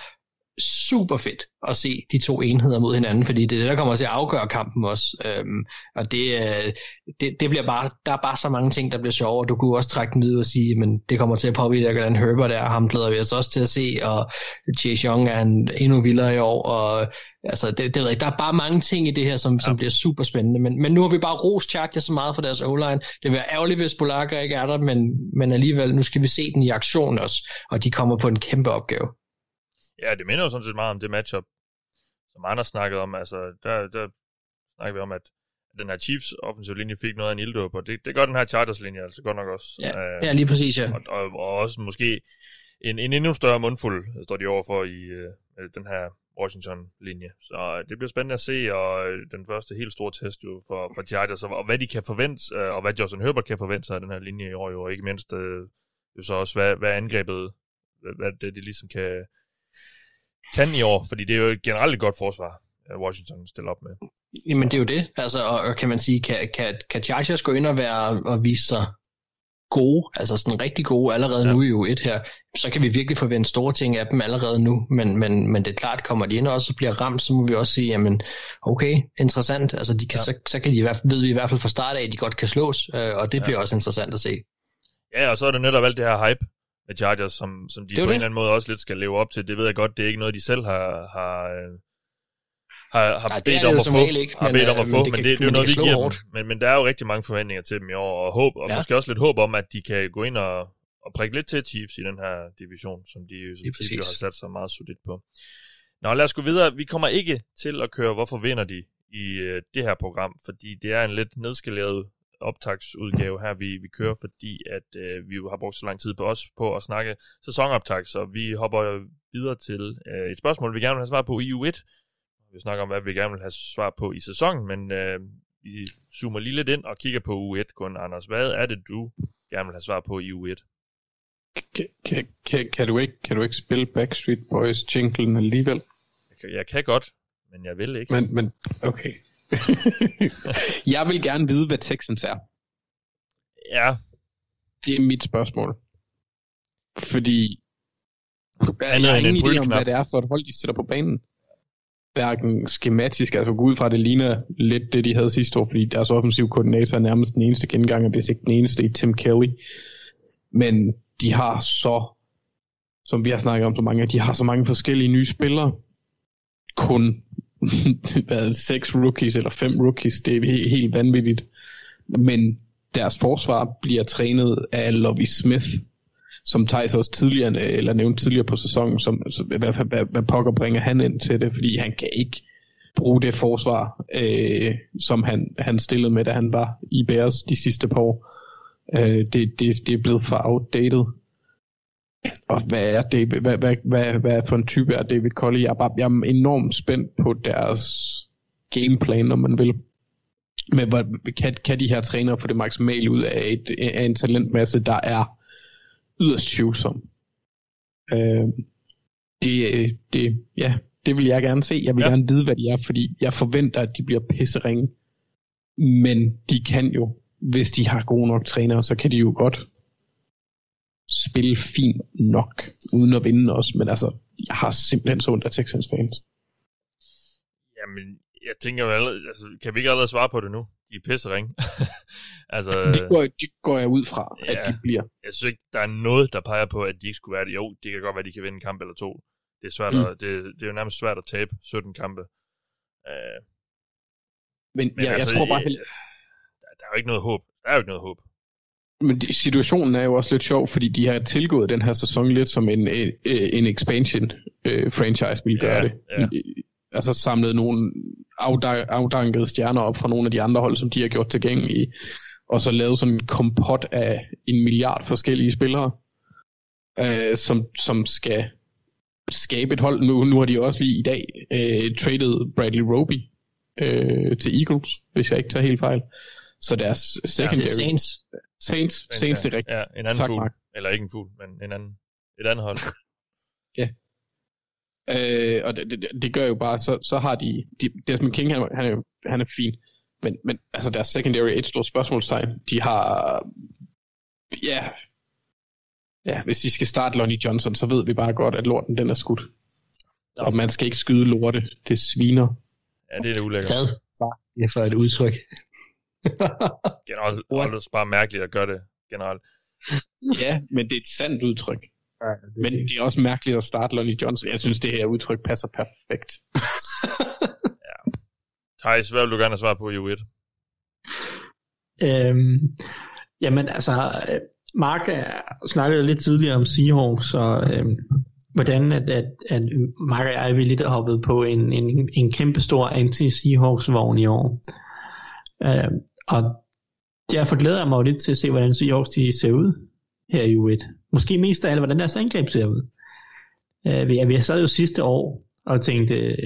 super fedt at se de to enheder mod hinanden, fordi det er det, der kommer til at afgøre kampen også. Øhm, og det, øh, det, det bliver bare, der er bare så mange ting, der bliver sjove, og du kunne også trække den videre og sige, men det kommer til at påvirke, hvordan Herbert er, ham glæder vi os også til at se, og Chase Young er en endnu vildere i år, og altså, det, det, der er bare mange ting i det her, som, ja. som bliver super spændende, men, men nu har vi bare rost Chargers så meget for deres O-line. Det vil være ærgerligt, hvis Bolaga ikke er der, men, men alligevel, nu skal vi se den i aktion også, og de kommer på en kæmpe opgave. Ja, det minder jo sådan set meget om det matchup, som andre snakkede om. Altså, der, der snakker vi om, at den her Chiefs offensive linje fik noget af en ildåb, og det, det gør den her Chargers linje altså godt nok også. Ja, uh, ja lige præcis, ja. Og, og, og også måske en, en endnu større mundfuld står de overfor i uh, den her Washington-linje. Så uh, det bliver spændende at se, og uh, den første helt store test jo for, for Chargers, og, og hvad de kan forvente, uh, og hvad Justin Herbert kan forvente sig af den her linje i år, jo, og ikke mindst uh, jo så også, hvad, hvad angrebet, hvad, det, det ligesom kan, kan i år, fordi det er jo generelt et godt forsvar, Washington stiller op med. Jamen det er jo det, altså, og, og kan man sige, kan, kan, kan Chargers gå ind og, være, og vise sig gode, altså sådan rigtig gode allerede ja. nu i u et her, så kan vi virkelig forvente store ting af dem allerede nu, men, men, men det er klart, kommer de ind og også bliver ramt, så må vi også sige, jamen okay, interessant, altså de kan, ja. så, så kan de i hvert fald, ved vi i hvert fald fra start af, at de godt kan slås, øh, og det ja. bliver også interessant at se. Ja, og så er det netop alt det her hype, med Chargers, som, som de på det. en eller anden måde også lidt skal leve op til. Det ved jeg godt, det er ikke noget, de selv har, har, har, har Nej, bedt om at få. Ikke, har bedt om at få, men, det, det, er jo noget, vi giver hårdt. dem. Men, men der er jo rigtig mange forventninger til dem i år, og håb, og ja. måske også lidt håb om, at de kan gå ind og, at prikke lidt til Chiefs i den her division, som de som Chiefs jo har sat sig meget solidt på. Nå, lad os gå videre. Vi kommer ikke til at køre Hvorfor vinder de i øh, det her program, fordi det er en lidt nedskaleret optagsudgave her, vi, vi kører, fordi at øh, vi jo har brugt så lang tid på os på at snakke sæsonoptag, så vi hopper videre til øh, et spørgsmål, vi gerne vil have svar på i U1. Vi snakker om, hvad vi gerne vil have svar på i sæsonen, men øh, vi zoomer lige lidt ind og kigger på U1 kun. Anders, hvad er det, du gerne vil have svar på i U1? Kan, kan, kan, kan, du ikke, kan du ikke spille Backstreet Boys jinglen alligevel? Jeg kan, jeg kan godt, men jeg vil ikke. Men, men okay. jeg vil gerne vide, hvad Texans er. Ja, Det er mit spørgsmål. Fordi jeg har ingen en idé om, hvad det er for et hold, de sætter på banen. Hverken skematisk, altså gå ud fra, det ligner lidt det, de havde sidste år, fordi deres offensiv koordinator er nærmest den eneste genganger, hvis ikke den eneste i Tim Kelly. Men de har så, som vi har snakket om så mange, de har så mange forskellige nye spillere. Kun hvad, seks rookies eller fem rookies, det er helt, helt vanvittigt. Men deres forsvar bliver trænet af Lovie Smith, som Thijs også tidligere, eller nævnte tidligere på sæsonen, som, som hvad, hvad, hvad, hvad pokker bringer han ind til det, fordi han kan ikke bruge det forsvar, øh, som han, han stillede med, da han var i Bears de sidste par år. Øh, det, det, det er blevet for outdated. Og hvad er David, hvad, hvad, hvad, hvad for en type er David Colley? Jeg er, bare, jeg er enormt spændt på deres gameplan, om man vil. Men hvad, kan, kan de her trænere få det maksimale ud af, et, af en talentmasse, der er yderst tvivlsom? Øh, det, det, ja, det vil jeg gerne se. Jeg vil ja. gerne vide, hvad de er, fordi jeg forventer, at de bliver pisseringe. Men de kan jo, hvis de har gode nok trænere, så kan de jo godt spille fint nok, uden at vinde også. Men altså, jeg har simpelthen så ondt af Texans fans. jamen, jeg tænker allerede, altså, kan vi ikke allerede svare på det nu? De er pissering. altså, Det går, det går jeg ud fra, at ja. de bliver. jeg synes ikke, der er noget, der peger på, at de ikke skulle være det. Jo, det kan godt være, at de kan vinde en kamp eller to. Det er, svært Mm. at, det, det er jo nærmest svært at tabe 17 kampe. Uh, Men, men jeg, altså, jeg tror bare, øh, der, der er jo ikke noget håb. Der er jo ikke noget håb. Men situationen er jo også lidt sjov, fordi de har tilgået den her sæson lidt som en, en, en expansion øh, franchise ville gøre Ja, det. ja. Altså samlet nogle afda- afdankede stjerner op fra nogle af de andre hold, som de har gjort tilgængelige, og så lavet sådan en kompot af en milliard forskellige spillere, øh, som, som skal skabe et hold. Nu, nu har de også lige i dag øh, traded Bradley Roby øh, til Eagles, hvis jeg ikke tager helt fejl. Så deres Det secondary... er Saints. Saints, Saints, det er rigtigt. Ja, en anden Tak, fugl. Mark. Eller ikke en fugl, men en anden, et andet hold. Øh, og det, det, det gør jo bare, så, så har de, de Desmond King, han, han, er, han er fin, men, men altså deres secondary er et stort spørgsmålstegn. De har, ja, ja, hvis de skal starte Lonnie Johnson, så ved vi bare godt, at lorten den er skudt. Og man skal ikke skyde lorte, det sviner. Ja, det er det ulækkert. Hvad det for et udtryk? Generelt er det bare mærkeligt at gøre det generelt. Ja, men det er et sandt udtryk. Men det er også mærkeligt at starte Lonnie Johnson. Jeg synes, det her udtryk passer perfekt. Thijs, hvad vil du gerne have svar på i U1? Øhm, jamen altså, Mark øh, snakkede lidt tidligere om Seahawks, og øhm, hvordan at, at, at Mark og jeg vi lidt er hoppet på en, en, en kæmpe stor anti-Seahawks-vogn i år. Øhm, og derfor glæder jeg mig jo lidt til at se, hvordan Seahawks de ser ud her i U1. Måske mest af alt, hvordan deres angreb ser ud. Øh, vi, vi sad jo sidste år og tænkte,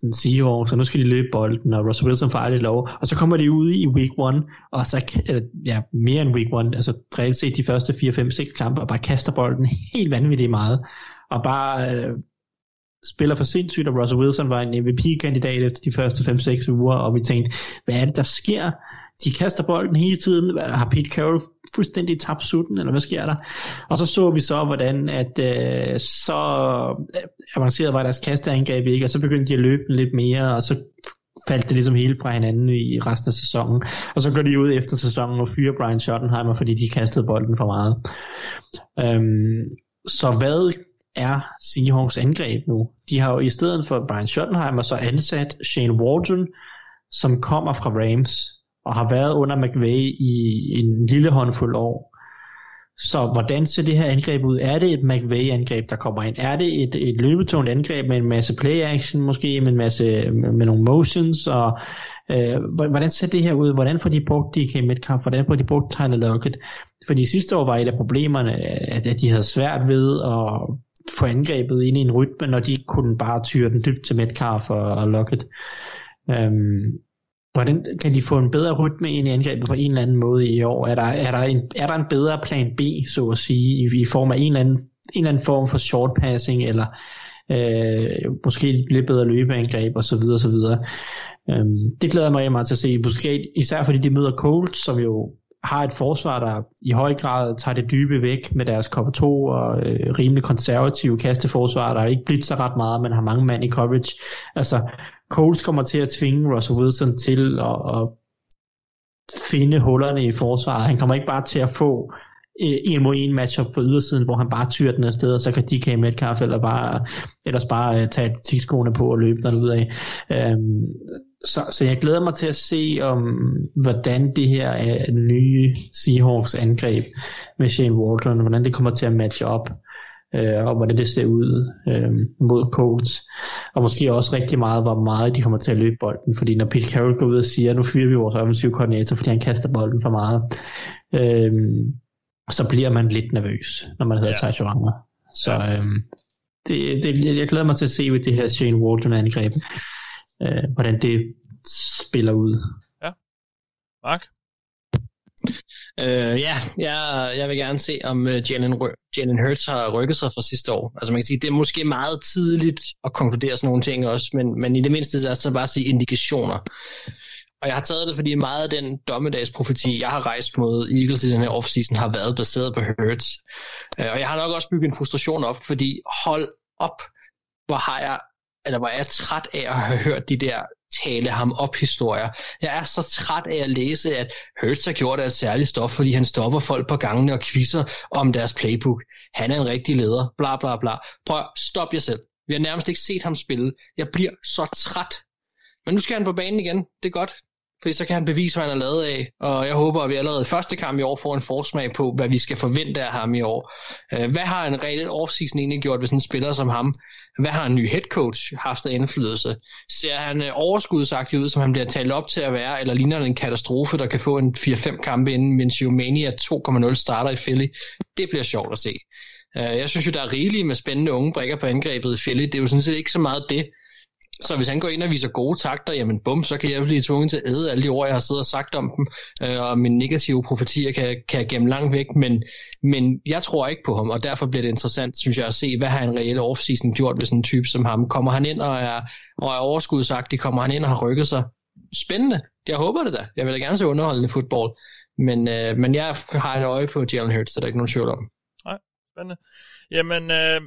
den sådan Seahawks, så nu skal de løbe bolden, og Russell Wilson får det lov. Og så kommer de ud i week 1, og så, eller, ja, mere end week 1, altså reelt set de første 4, 5, 6 kampe, og bare kaster bolden helt vanvittigt meget. Og bare øh, spiller for sindssygt, og Russell Wilson var en MVP-kandidat efter de første 5-6 uger, og vi tænkte, hvad er det, der sker? De kaster bolden hele tiden. Har Pete Carroll fuldstændig tabt sutten, eller hvad sker der? Og så så vi så, hvordan at øh, så øh, avanceret var deres kasteangreb ikke, og så begyndte de at løbe lidt mere, og så faldt det ligesom hele fra hinanden i resten af sæsonen. Og så går de ud efter sæsonen og fyrer Brian Schottenheimer, fordi de kastede bolden for meget. Øhm, så hvad er Seahawks angreb nu? De har jo i stedet for Brian Schottenheimer så ansat Shane Waldron, som kommer fra Rams, og har været under McVay i en lille håndfuld år. Så hvordan ser det her angreb ud? Er det et McVay-angreb, der kommer ind? Er det et, et løbetungt angreb med en masse play-action måske, med en masse med, med nogle motions? Og, øh, hvordan ser det her ud? Hvordan får de brugt DK Metcalf? Hvordan får de brugt Tyler Lockett? Fordi sidste år var et af problemerne, at, at de havde svært ved at få angrebet ind i en rytme, når de kunne bare tyre den dybt til Metcalf og, og Lockett. Øhm, hvordan kan de få en bedre rytme ind i angrebet på en eller anden måde i år? Er der, er der, en, er der en bedre plan B, så at sige, i, i form af en eller anden, en eller anden form for short passing, eller øh, måske lidt bedre løbeangreb og så videre, og så videre. Øhm, det glæder jeg mig meget til at se, måske især fordi de møder Colts, som jo har et forsvar, der i høj grad tager det dybe væk med deres cover 2 og øh, rimelig konservative kasteforsvar, der ikke blitzer så ret meget, men har mange mand i coverage. Altså, Coles kommer til at tvinge Russell Wilson til at, at finde hullerne i forsvaret. Han kommer ikke bare til at få øh, en mod en matchup på ydersiden, hvor han bare tyrer den afsted, og så kan DK Metcalf eller bare, ellers bare uh, tage tikskoene på og løbe den ud af. Um, så, så jeg glæder mig til at se om, hvordan det her uh, nye Seahawks angreb med Shane Waldron, hvordan det kommer til at matche op øh, og hvordan det ser ud øh, mod Colts. Og måske også rigtig meget, hvor meget de kommer til at løbe bolden. Fordi når Pete Carroll går ud og siger, nu fyrer vi vores offensive koordinator, fordi han kaster bolden for meget, øh, så bliver man lidt nervøs, når man hedder ja. Ty Så øh, det, det, jeg glæder mig til at se ved det her Shane Waldron-angreb, øh, hvordan det spiller ud. Ja. Mark? Øh, ja, jeg, jeg vil gerne se, om uh, Jalen, Jalen Hurts har rykket sig fra sidste år. Altså man kan sige, det er måske meget tidligt at konkludere sådan nogle ting også, men, men i det mindste er så bare at sige indikationer. Og jeg har taget det, fordi meget af den dommedagsprofeti, jeg har rejst mod Eagles i den her offseason, har været baseret på Hurts. Øh, og jeg har nok også bygget en frustration op, fordi hold op, hvor har jeg eller hvor er jeg træt af at have hørt de der tale ham op historier. Jeg er så træt af at læse, at Hurts har gjort et særligt stof, fordi han stopper folk på gangene og quizzer om deres playbook. Han er en rigtig leder, bla bla bla. Prøv stop jer selv. Vi har nærmest ikke set ham spille. Jeg bliver så træt. Men nu skal han på banen igen. Det er godt fordi så kan han bevise, hvad han er lavet af. Og jeg håber, at vi allerede første kamp i år får en forsmag på, hvad vi skal forvente af ham i år. Øh, hvad har en reelt offseason egentlig gjort ved sådan en spiller som ham? Hvad har en ny head coach haft af indflydelse? Ser han øh, overskudsagtig ud, som han bliver talt op til at være, eller ligner det en katastrofe, der kan få en 4-5 kampe inden Minshew Mania 2.0 starter i Philly? Det bliver sjovt at se. Øh, jeg synes jo, der er rigeligt med spændende unge brækker på angrebet i Philly. Det er jo sådan set ikke så meget det. Så hvis han går ind og viser gode takter, jamen bum, så kan jeg blive tvunget til at æde alle de ord, jeg har siddet og sagt om dem, øh, og mine negative profetier kan, kan jeg gemme langt væk, men, men jeg tror ikke på ham, og derfor bliver det interessant, synes jeg, at se, hvad har en reel offseason gjort ved sådan en type som ham. Kommer han ind og er, og er overskudsagtig, kommer han ind og har rykket sig? Spændende, jeg håber det da. Jeg vil da gerne se underholdende fodbold, men, øh, men jeg har et øje på Jalen Hurts, så der er ikke nogen tvivl om. Nej, spændende. Jamen, øh,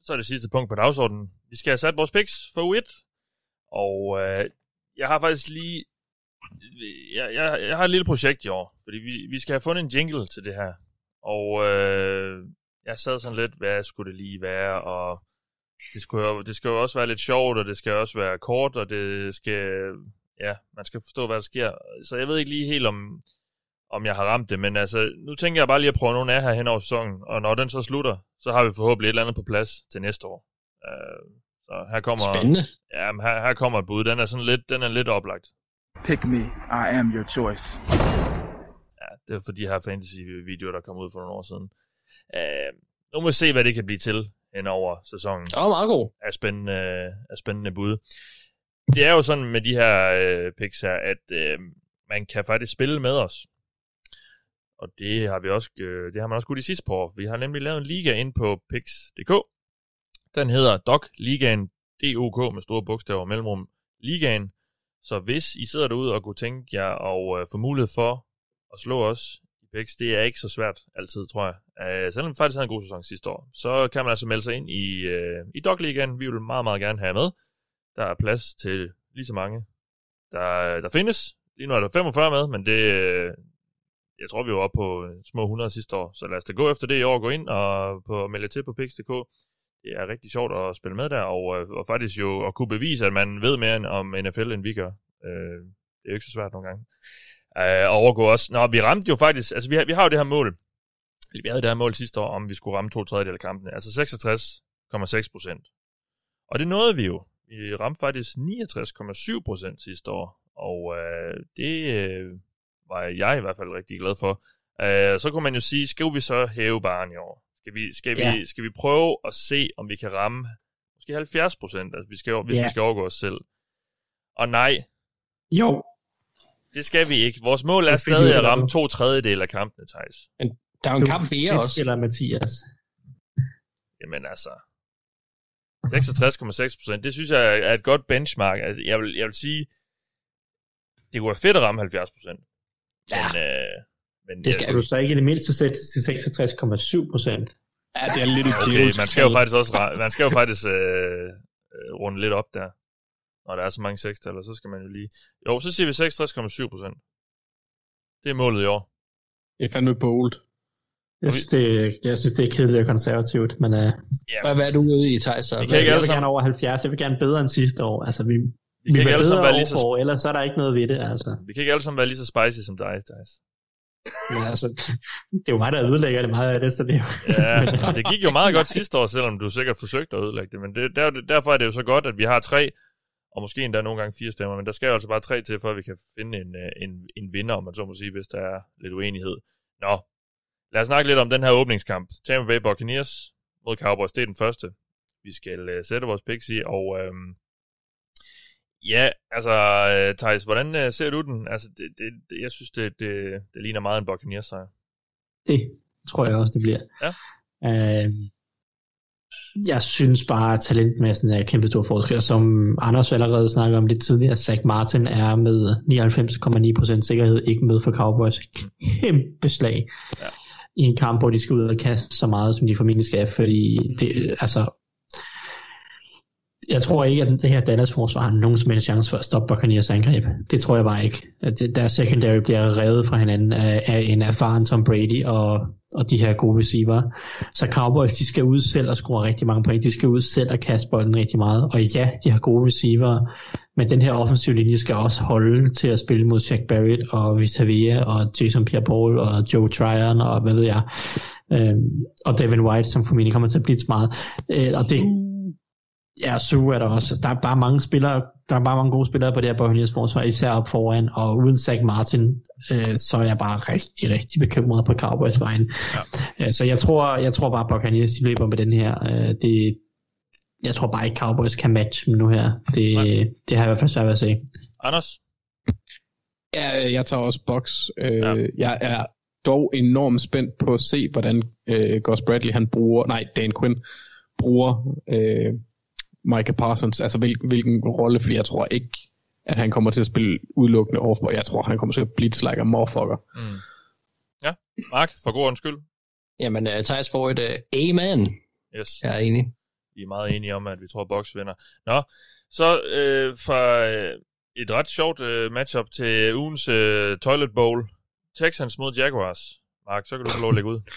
så er det sidste punkt på dagsordenen. Vi skal have sat vores picks for U1. Og øh, jeg har faktisk lige... Jeg, jeg, jeg har et lille projekt i år, fordi vi, vi skal have fundet en jingle til det her. Og øh, jeg sad sådan lidt, hvad skulle det lige være, og det, skulle jo, det skal jo også være lidt sjovt, og det skal også være kort, og det skal... Ja, man skal forstå, hvad der sker. Så jeg ved ikke lige helt, om, om jeg har ramt det, men altså, nu tænker jeg bare lige at prøve nogle af her hen over sæsonen, og når den så slutter, så har vi forhåbentlig et eller andet på plads til næste år. Uh, så her kommer, Spændende. Ja, her, her kommer et bud. Den er sådan lidt, den er lidt oplagt. Pick me. I am your choice. Ja, det er for de her fantasy-videoer, der kom ud for nogle år siden. Uh, nu må vi se, hvad det kan blive til hen over sæsonen. Var meget god. Af spændende, af spændende bud. Det er jo sådan med de her uh, picks her, at uh, man kan faktisk spille med os. Og det har vi også, uh, det har man også skudt i sidste år. Vi har nemlig lavet en liga ind på picks.dk, den hedder Doc Ligaen, DOK med store bogstaver mellemrum Ligaen. Så hvis I sidder derude og kunne tænke jer at øh, få mulighed for at slå os i picks, det er ikke så svært altid, tror jeg. Øh, selvom vi faktisk havde en god sæson sidste år, så kan man altså melde sig ind i, øh, i Doc Ligaen. Vi vil meget, meget gerne have med. Der er plads til lige så mange, der, der findes. Lige nu er der 45 med, men det, øh, jeg tror, vi var oppe på små 100 sidste år. Så lad os da gå efter det i år, gå ind og på, melde til på Pix.dk det er rigtig sjovt at spille med der, og, øh, og faktisk jo at kunne bevise, at man ved mere om NFL, end vi gør. Øh, det er jo ikke så svært nogle gange. Øh, overgå os. Nå, vi ramte jo faktisk, altså vi har, vi har jo det her mål, vi havde det her mål sidste år, om vi skulle ramme to tredjedel af kampene. Altså 66,6 procent. Og det nåede vi jo. Vi ramte faktisk 69,7 procent sidste år. Og øh, det øh, var jeg i hvert fald rigtig glad for. Øh, så kunne man jo sige, skal vi så hæve barn i år? Skal vi, skal, Ja. vi, skal vi prøve at se, om vi kan ramme måske 70 procent, altså vi skal, hvis Ja. vi skal overgå os selv? Og nej, Jo, det skal vi ikke. Vores mål er stadig at ramme to tredjedel af kampene, Thijs. Der er jo en kamp mere også. spiller Mathias. Jamen altså, 66,6 procent, det synes jeg er et godt benchmark. Altså, jeg, vil, jeg vil sige, det kunne være fedt at ramme 70 procent. Ja. Men, øh, men Det skal Kan du så ikke i det mindste sætte til 66,7 procent? Ja, det er lidt et Okay, man skal jo faktisk også man skal jo faktisk øh, øh, runde lidt op der. Når der er så mange sekstaller, så skal man jo lige... Jo, så siger vi 66,7 procent. Det er målet i år. Det er fandme bold. Jeg synes, det, jeg synes, det er kedeligt og konservativt, men uh, Ja, Hvad, hvad er du ude i, Thijs? så? Vi kan ikke jeg vil sammen- gerne over 70. Jeg vil gerne bedre end sidste år. Altså, vi, vi vi, kan ikke alle sammen være lige så, år, ellers så er der ikke noget ved det. Altså. vi kan ikke alle sammen være lige så spicy som dig, Thijs. Men, altså, det er jo mig, der ødelægger det meget af det, så det er jo... Ja, det gik jo meget godt sidste år, selvom du sikkert forsøgte at ødelægge det. Men det, der, derfor er det jo så godt, at vi har tre, og måske endda nogle gange fire stemmer, men der skal jo altså bare tre til, for at vi kan finde en, øh, en, en vinder, om man så må sige, hvis der er lidt uenighed. Nå, lad os snakke lidt om den her åbningskamp. Tampa Bay Buccaneers mod Cowboys, det er den første, vi skal uh, sætte vores picks i, og øhm, ja, altså, uh, Thijs, hvordan uh, ser du den? Altså, det, det, det, jeg synes, det, det, det ligner meget en Buccaneers sejr. Det tror jeg også, det bliver. Ja. Øh, jeg synes bare, at talentmassen er kæmpe stor forskel. Som Anders allerede snakkede om lidt tidligere, Zach Martin er med 99,9% sikkerhed ikke med for Cowboys. Kæmpe slag. Ja. I en kamp, hvor de skal ud og kaste så meget, som de formentlig skal, fordi det, altså, jeg tror ikke, at det her Dallas forsvar har nogen som helst chance for at stoppe Buccaneers angreb. Det tror jeg bare ikke. At det, der secondary bliver revet fra hinanden af, af en erfaren Tom Brady og, og de her gode receiver. Så Cowboys, de skal ud selv og score rigtig mange point. De skal ud selv og kaste bolden rigtig meget. Og ja, de har gode receiver, men den her offensive linje skal også holde til at spille mod Shaq Barrett og Vitavia og Jason Pierre-Paul og Joe Tryon og hvad ved jeg. Øhm, og Devin White, som formentlig kommer til at blive meget. Øh, og det, Ja, Sue er der også. Der er bare mange spillere, der er bare mange gode spillere på det her Buccaneers forsvar, især op foran, og uden Zach Martin, øh, så er jeg bare rigtig, rigtig bekymret på Cowboys vejen. Ja. Øh, så jeg tror, jeg tror bare, Buccaneers de løber med den her. Øh, det, jeg tror bare ikke, Cowboys kan matche dem nu her. Det, Nej. det har jeg i hvert fald svært ved at se. Anders? Ja, jeg tager også box. Øh, Ja. ja. Jeg er dog enormt spændt på at se, hvordan øh, Gus Bradley han bruger, nej, Dan Quinn bruger øh, Micah Parsons, altså hvil, hvilken rolle, fordi jeg tror ikke, at han kommer til at spille udelukkende over, jeg tror, han kommer til at blitz like a motherfucker. Mm. Ja, Mark, for god undskyld. Jamen, uh, Thijs får et uh, amen. Yes. Jeg er enig. Vi er meget enige om, at vi tror, Box vinder. Nå, så øh, fra øh, et ret sjovt øh, matchup til ugens øh, Toilet Bowl. Texans mod Jaguars. Mark, så kan du få lov at lægge ud.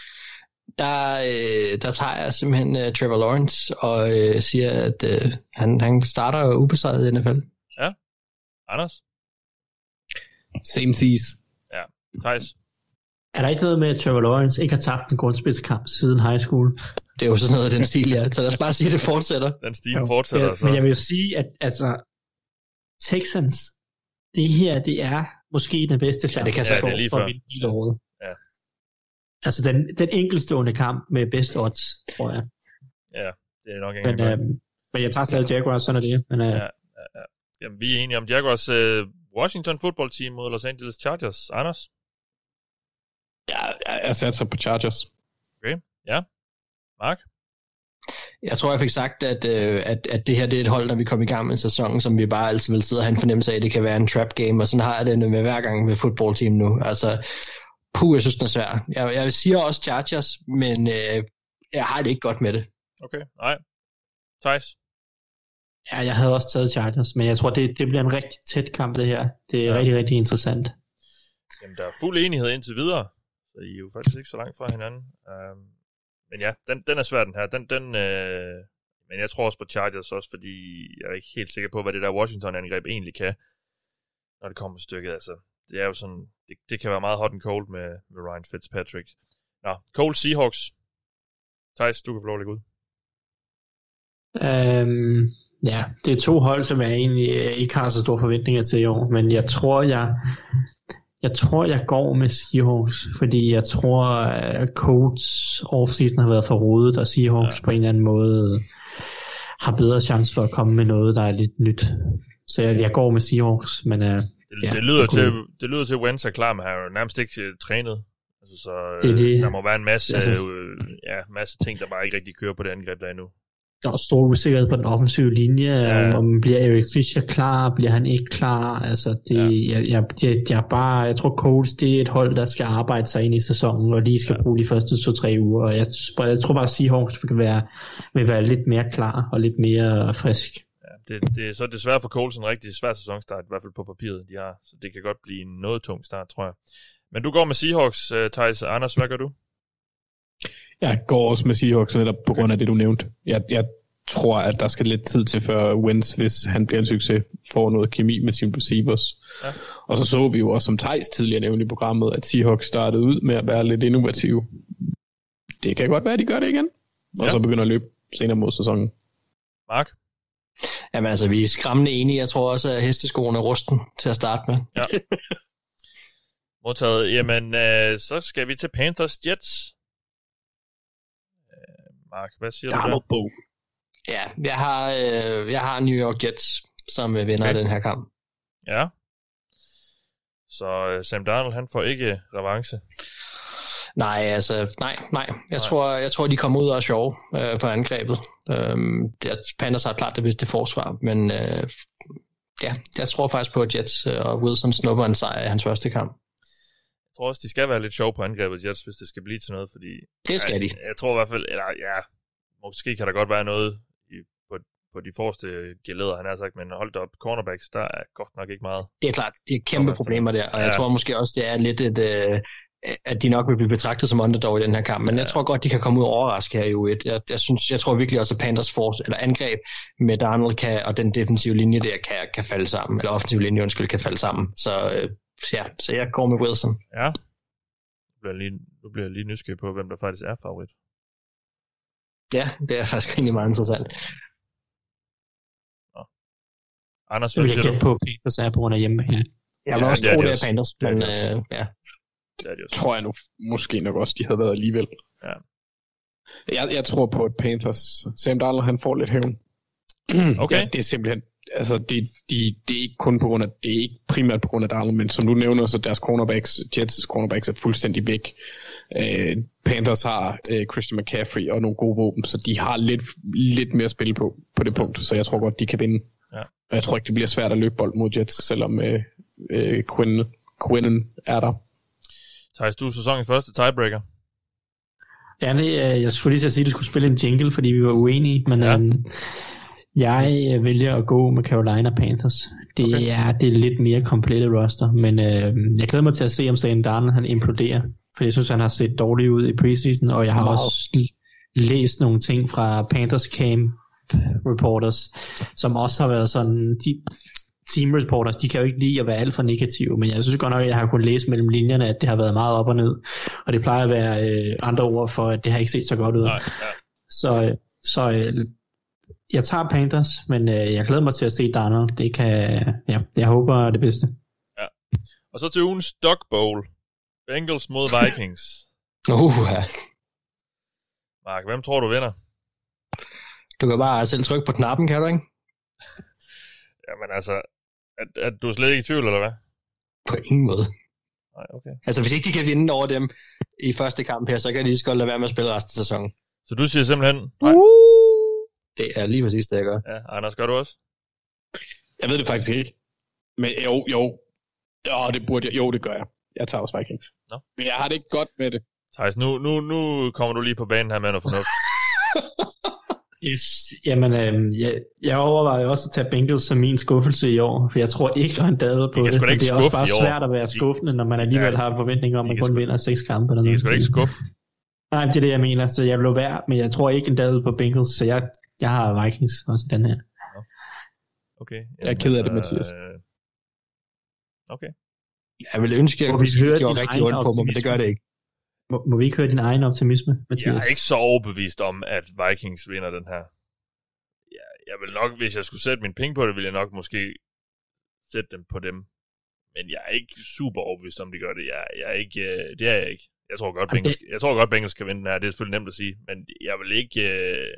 Der, øh, der tager jeg simpelthen uh, Trevor Lawrence og øh, siger, at øh, han, han starter ubesejret i NFL. Anders? Same seas. Thijs? Er der ikke noget med, at Trevor Lawrence ikke har tabt en grundspidskamp siden high school? Det er jo sådan noget af den stil, ja. Så lad os bare sige, at det fortsætter. Den stil fortsætter Ja, så. Men jeg vil jo sige, at altså, Texans, det her, det er måske den bedste chance, Ja, det kan for, Ja, det lige for før. at vinde hele året. Ja. Altså den, den enkeltstående kamp med best odds, tror jeg. Ja, det er nok ikke Men, øhm, men jeg tager stadig Jaguars, sådan er det. Men, øh, Ja. Jamen, vi er enige om Jaguars øh, Washington football team mod Los Angeles Chargers. Anders? Ja, jeg, satser på Chargers. Mark? Jeg tror, jeg fik sagt, at, øh, at, at det her det er et hold, når vi kommer i gang med sæsonen, som vi bare altid vil sidde og have en fornemmelse af, at det kan være en trap game, og sådan har jeg det med hver gang med fodboldteam nu. Altså, puh, jeg synes, den er svær. Jeg, jeg siger også Chargers, men øh, jeg har det ikke godt med det. Okay, nej. Thijs? ja, jeg havde også taget Chargers, men jeg tror, det, det bliver en rigtig tæt kamp, det her. Det er Ja. rigtig, rigtig interessant. Jamen, der er fuld enighed indtil videre, så I er jo faktisk ikke så langt fra hinanden. Um, men ja, den, den er svær, den her. Den, den, øh, men jeg tror også på Chargers også, fordi jeg er ikke helt sikker på, hvad det der Washington-angreb egentlig kan, når det kommer stykket. Altså, det er jo sådan, det, det kan være meget hot and cold med, med Ryan Fitzpatrick. Nå, Coles Seahawks. Thijs, du kan få lov at lægge ud. Øhm, ja, det er to hold, som jeg egentlig øh, ikke har så store forventninger til i år, men jeg tror, jeg, jeg tror, jeg går med Seahawks, fordi jeg tror, at Colts offseason har været for rodet, og Seahawks ja. på en eller anden måde har bedre chance for at komme med noget, der er lidt nyt. Så jeg, jeg går med Seahawks, men uh, Det, Ja, det, lyder det kunne- til, det lyder til, at Wentz er klar, men han har jo nærmest ikke øh, trænet. Altså, så Det øh, det. der må være en masse, Altså- øh, ja, masse ting, der bare ikke rigtig kører på det angreb, der er nu. der er stor usikkerhed på den offensive linje, Ja. om, bliver Eric Fischer klar, bliver han ikke klar, altså det, Ja. jeg, jeg, jeg, jeg, bare, jeg tror Colts, det er et hold, der skal arbejde sig ind i sæsonen, og lige skal Ja. bruge de første to-tre uger, og jeg, tror- jeg tror bare, at Seahawks vil være, vil være lidt mere klar, og lidt mere frisk. Det, det er så desværre for Coles en rigtig svær sæsonstart, i hvert fald på papiret, de har. Så det kan godt blive en noget tung start, tror jeg. Men du går med Seahawks, uh, Thijs. Anders, hvad gør du? Jeg går også med Seahawks netop på grund af det, du nævnte. Jeg, jeg tror, at der skal lidt tid til, før Wentz, hvis han bliver en succes, får noget kemi med sine receivers. Ja. Og så så vi jo også, som Thijs tidligere nævnte i programmet, at Seahawks startede ud med at være lidt innovative. Det kan godt være, at de gør det igen. Og Ja. så begynder at løbe senere mod sæsonen. Mark? Jamen altså, vi er skræmmende enige. Jeg tror også, at hesteskoen er rusten til at starte med. Modtaget. Jamen, uh, så skal vi til Panthers Jets. Uh, Mark, hvad siger du der? Donald Bo. Ja, jeg har, øh, jeg har New York Jets som øh, vinder Okay. den her kamp. Ja. Så uh, Sam Darnold, han får ikke revanche. Nej, altså, nej, nej. Jeg, Nej. Tror, jeg tror, de kommer ud og er sjove øh, på angrebet. Øhm, det, Panthers har klart det bedste forsvar, men øh, ja, jeg tror faktisk på, at Jets øh, og Wilson snupper en sejr i hans første kamp. Jeg tror også, de skal være lidt sjov på angrebet Jets, hvis det skal blive til noget, fordi... Det skal de. Jeg, jeg tror i hvert fald, eller ja, måske kan der godt være noget i, på, på de forreste gelæder, han har sagt, men hold op, cornerbacks, der er godt nok ikke meget. Det er klart, det er kæmpe problemer der, og jeg Ja. tror måske også, det er lidt et, øh, at de nok vil blive betragtet som underdog i den her kamp, men Ja. jeg tror godt, de kan komme ud og overraske her i U1. Jeg, jeg, synes, jeg tror virkelig også, at Panthers force, eller angreb med Darnold kan, og den defensive linje der kan, kan falde sammen, eller offensive linje, undskyld, kan falde sammen. Så øh, ja, så jeg går med Wilson. Ja. Nu bliver jeg lige, nu bliver jeg lige nysgerrig på, hvem der faktisk er favorit. Ja, det er faktisk egentlig meget interessant. Anders, Så vil hvad jeg siger du? på, at Panthers er på grund af hjemmebane. Jeg vil Ja, også det er tro, de det er. Panthers, Det er men øh, ja. Det er de også. tror jeg nu måske nok også, de havde været alligevel. Ja. Jeg, jeg tror på, at Panthers, Sam Darnold, han får lidt hævn. Okay. Ja, det er simpelthen, altså det, de, det er ikke kun på grund af, det er ikke primært på grund af Darnold, men som du nævner, så deres cornerbacks, Jets cornerbacks er fuldstændig væk. Øh, Panthers har øh, Christian McCaffrey og nogle gode våben, så de har lidt, lidt mere at spille på, på det punkt, så jeg tror godt, de kan vinde. Ja. Og jeg tror ikke, det bliver svært at løbe bold mod Jets, selvom øh, øh, Quinn, Quinnen er der. Thijs, du er sæsonens første tiebreaker. Ja, det, jeg skulle lige til at sige, at du skulle spille en jingle, fordi vi var uenige, men Ja. øhm, jeg øh, vælger at gå med Carolina Panthers. Det, Okay. er, det er lidt mere komplette roster, men øh, jeg glæder mig til at se, om Sam Darnold han imploderer, for jeg synes, han har set dårlig ud i preseason, og jeg har Meget. også læst nogle ting fra Panthers Camp Reporters, som også har været sådan, de, team reporters, de kan jo ikke lide at være alt for negative, men jeg synes godt nok, at jeg har kunnet læse mellem linjerne, at det har været meget op og ned, og det plejer at være øh, andre ord for, at det har ikke set så godt ud. Nej, ja. Så, øh, så øh, jeg tager Panthers, men øh, jeg glæder mig til at se Darnold. Det kan, ja, jeg håber det bedste. Og så til ugens Dog Bowl. Bengals mod Vikings. Uh, ja. Mark, hvem tror du vinder? Du kan bare selv trykke på knappen, kan du ikke? Jamen altså, at, at du er slet ikke i tvivl, eller hvad? På ingen måde. Nej, okay. Altså, hvis ikke de kan vinde over dem i første kamp her, så kan de lige så godt lade være med at spille resten af sæsonen. Så du siger simpelthen... Nej. Det er lige præcis det, jeg gør. Ja, Anders, gør du også? Jeg ved det faktisk ikke. Men jo, jo. Jo, det burde jeg. Jo, det gør jeg. Jeg tager også Vikings. Nå. Men jeg har det ikke godt med det. Thijs, nu, nu, nu kommer du lige på banen her med noget fornuft. Yes. Jamen, øh, jeg, jeg overvejer også at tage Bengals som min skuffelse i år, for jeg tror ikke, at han dader på det. men ikke det er også bare svært at være skuffende, når man alligevel Ja. har en forventning om, at man kun sgu- vinder seks kampe. Eller Det noget. sgu da ikke skuffe. Nej, det er det, jeg mener. Så jeg blev værd, men jeg tror ikke en dadel på Bengals, så jeg, jeg har Vikings også i den her. Okay. Jeg er ked af det, Mathias. øh, Okay. Jeg ville ønske, at jeg kunne vi sige, hører det gjorde rigtig ondt på mig, men det gør det ikke. Må, må vi ikke høre din egen optimisme, Mathias? Jeg er ikke så overbevist om, at Vikings vinder den her. Jeg, jeg vil nok, hvis jeg skulle sætte min penge på det, ville jeg nok måske sætte dem på dem. Men jeg er ikke super overbevist om, de gør det. Jeg, jeg er ikke, øh, det er jeg ikke. Jeg tror godt, Bengals, jeg tror godt, Bengals kan vinde den her. Det er selvfølgelig nemt at sige, men jeg vil ikke... Øh,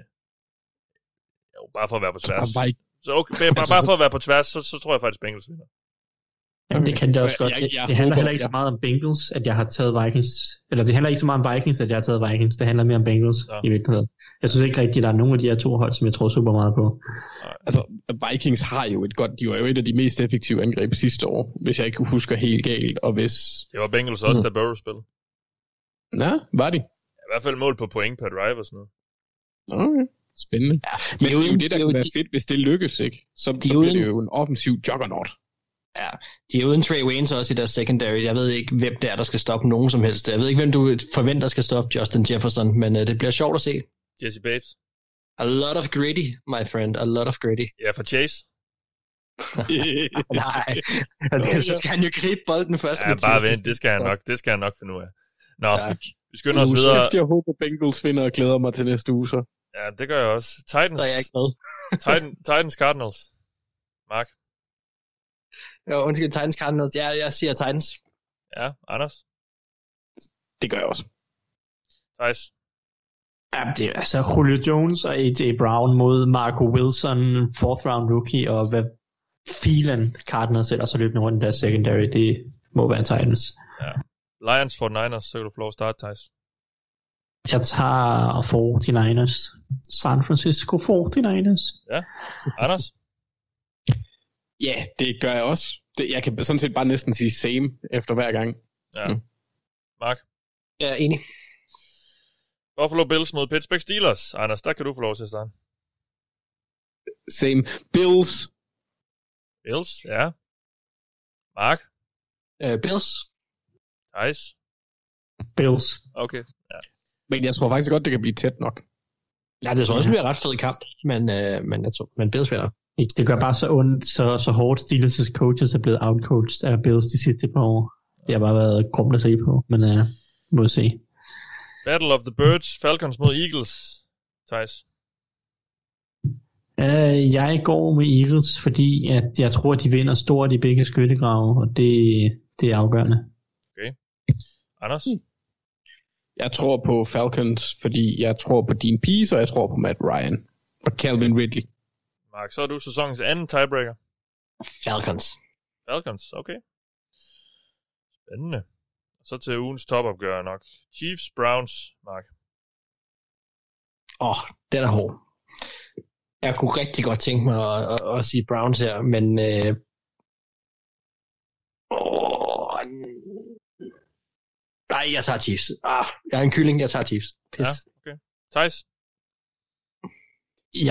jo, bare for at være på tværs. Bare ikke Så okay, bare, bare for at være på tværs, så, så tror jeg faktisk, Bengals vinder. Jamen, det kan det også Jeg- godt. jeg- Det, jeg det handler håber- heller ikke så jeg- meget om Bengals, at jeg har taget Vikings. Eller det handler ikke så meget om Vikings, at jeg har taget Vikings. Det handler mere om Bengals Ja. i virkeligheden. Jeg synes ikke rigtigt, at der er nogen af de her to hold, som jeg tror super meget på. Altså, Vikings har jo et godt, de var jo et af de mest effektive angreb sidste år, hvis jeg ikke husker helt galt, og hvis... Det var Bengals også, Mm. da Burrow spillede. Nå, var de? I hvert fald mål på point per drive og sådan noget. Okay. Spændende. Ja, Men det er jo det, der de kan jo- være fedt, hvis det lykkes, ikke? Så, De så er bliver det jo en offensiv juggernaut. Ja, de er uden Trey Waynes også i deres secondary. Jeg ved ikke, hvem det er, der skal stoppe nogen som helst. Jeg ved ikke, hvem du forventer skal stoppe Justin Jefferson, men uh, det bliver sjovt at se. Jesse Bates. A lot of gritty, my friend. A lot of gritty. Ja, for Chase. Nej, det, så skal han jo gribe bolden først. Ja, bare vent. Det skal han nok, det skal han nok finde ud af. Nå, Ja. vi skynder os videre. Jeg håber, Bengals vinder og glæder mig til næste uge, så. Ja, det gør jeg også. Titans, Så er jeg ikke med. Titan, Titans Cardinals. Mark. Jo, undskyld, Titans Cardinals. Ja, jeg siger Titans. Ja, Anders. Det gør jeg også. Thijs. Ja, det er altså Julio Jones og AJ Brown mod Marco Wilson, fourth round rookie, og hvad filen Cardinals ellers har løbende rundt i deres secondary, det må være Titans. Lions 49ers, så kan du få lov at starte, Thijs. Jeg tager 49ers. San Francisco 49ers. Anders. Ja, det gør jeg også. Det, jeg kan sådan set bare næsten sige same efter hver gang. Ja. Mm. Mark. Jeg er enig. Buffalo Bills mod Pittsburgh Steelers. Anders, der kan du få lov til at starte. Same. Bills. Bills, ja. Mark. Uh, Bills. Thijs. Bills. Okay. Men jeg tror faktisk godt, det kan blive tæt nok. Ja, det tror også bliver en ret fed kamp, men, uh, men, jeg tror, men Bills vinder. Det, det gør bare så ondt, så, så hårdt Steelers' coaches er blevet outcoached af Bills de sidste par år. Det har bare været grumt at se på, men uh, må se. Battle of the Birds. Falcons mod Eagles. Thijs. Uh, jeg går med Eagles, fordi at jeg tror, at de vinder stort i begge skyttegrave, og det, det er afgørende. Anders. Jeg tror på Falcons, fordi jeg tror på Dean Pease, og jeg tror på Matt Ryan. Og Calvin Ridley. Mark, så er du sæsonens anden tiebreaker. Falcons. Falcons, okay. Spændende. Så til ugens topopgør nok. Chiefs, Browns, Mark. Åh, oh, den er hård. Jeg kunne rigtig godt tænke mig at, at, at sige Browns her, men... Øh... Oh, nej, jeg tager Chiefs. Ah, jeg er en kylling, jeg tager Chiefs. Pis. Ja, okay. Thijs.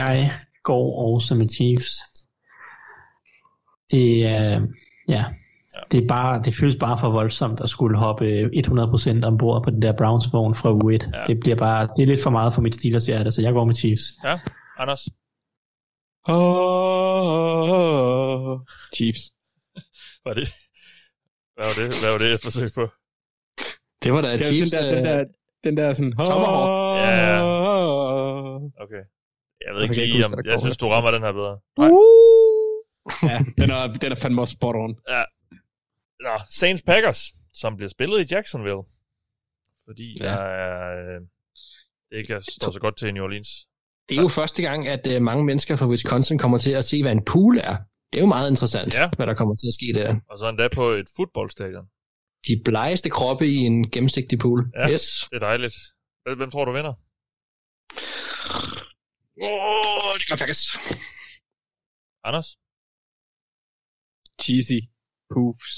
Jeg går også med Chiefs. Det er, ja, Ja. det er bare, det føles bare for voldsomt at skulle hoppe 100% ombord på den der Browns vogn fra U1. Ja. Det bliver bare, det er lidt for meget for mit Steelers hjerte, så jeg går med Chiefs. Ja, Anders. Oh, Chiefs. Var det? Hvad var det, Hvad var det jeg forsøgte på? Det var da Ja, den, Chiefs. der, den, der, den der sådan... Tomahawk. Ja. Jeg ved Og så ikke jeg lige, ikke om jeg synes, du rammer den her bedre. Nej. ja, den er, den er fandme også spot on. Nå, Saints Packers, som bliver spillet i Jacksonville. Fordi Ja. der er, øh, det ikke står så godt til i New Orleans. Det er jo første gang, at uh, mange mennesker fra Wisconsin kommer til at se, hvad en pool er. Det er jo meget interessant, Ja. hvad der kommer til at ske der. Og så endda på et fodboldstadion. De blegeste kroppe i en gennemsigtig pool. Ja. Yes. Det er dejligt. Hvem tror du vinder? Åh, det gør Packers. Anders? Cheesy. Poofs.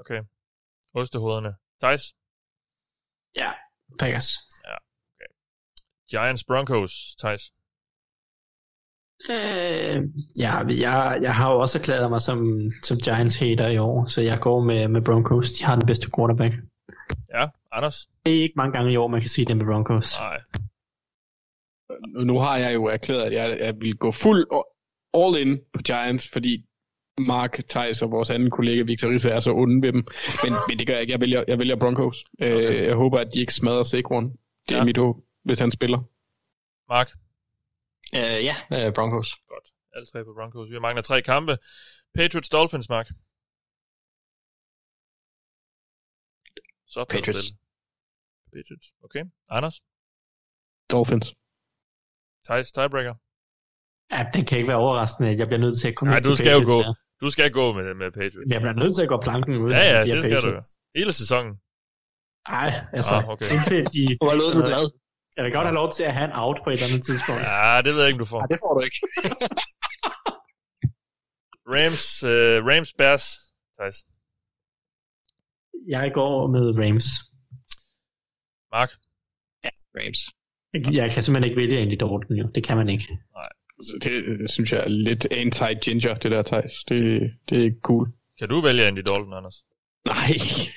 Okay. Ostehovederne. Thijs? Packers. Giants Broncos. Thijs? Øh, ja, jeg, jeg har jo også erklæret mig som, som Giants hater i år, så jeg går med, med Broncos. De har den bedste quarterback. Ja, Anders? Det er ikke mange gange i år, man kan sige det med Broncos. Nej. Nu har jeg jo erklæret, at jeg, jeg vil gå fuld all in på Giants, fordi Mark, Thijs og vores anden kollega Victor Risse er så onde ved dem. Men, men det gør jeg ikke. Jeg vælger, jeg vælger Broncos. Okay. Øh, jeg håber, at de ikke smadrer Saquon. Det er Ja. mit håb, hvis han spiller. Mark? Uh, ja, uh, Broncos. Godt. Alle tre på Broncos. Vi mangler tre kampe. Patriots Dolphins, Mark. Så Patriots. Patriots. Okay. Anders? Dolphins. Thijs, tiebreaker? Ja, det kan ikke være overraskende. Jeg bliver nødt til at komme Nej, du til skal jo Patriots gå. her. Du skal gå med, med Patriots. Jeg bliver nødt til at gå planken ud. Ja, ja, de det skal du jo. Patriots. Hele sæsonen. Nej, altså, Ah, okay. indtil de... Hvor lød du glad? Jeg vil godt have lov til at have en out på et eller andet tidspunkt. Ja, det ved jeg ikke, du får. Nej, det får du ikke. Rams, uh, Rams Bears, Thijs. Jeg går med Rams. Mark? Ja, Rams. Jeg kan simpelthen ikke vælge Andy Dalton, jo. Det kan man ikke. Altså, det, det synes jeg er lidt anti-ginger, det der, Thijs. Det, det er ikke cool. Kan du vælge Andy Dalton, Anders? Nej,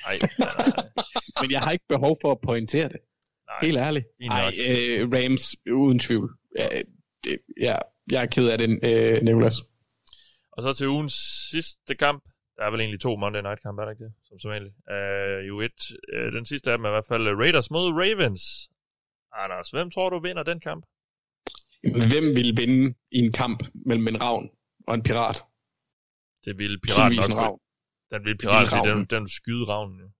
Nej, nej, nej. men jeg har ikke behov for at pointere det. nej. Helt ærligt. Nej, øh, Rams, uden tvivl. Ja, det, ja, jeg er ked af det, øh, Nicolas. Og så til ugens sidste kamp. Der er vel egentlig to Monday Night kampe, er der ikke det? Som som egentlig. Uh, jo et. Uh, den sidste af dem er i hvert fald Raiders mod Ravens. Anders, hvem tror du vinder den kamp? Hvem vil vinde i en kamp mellem en ravn og en pirat? Det vil piraten nok. ravn. Den vil piraten, fordi den, den skyde ravnen.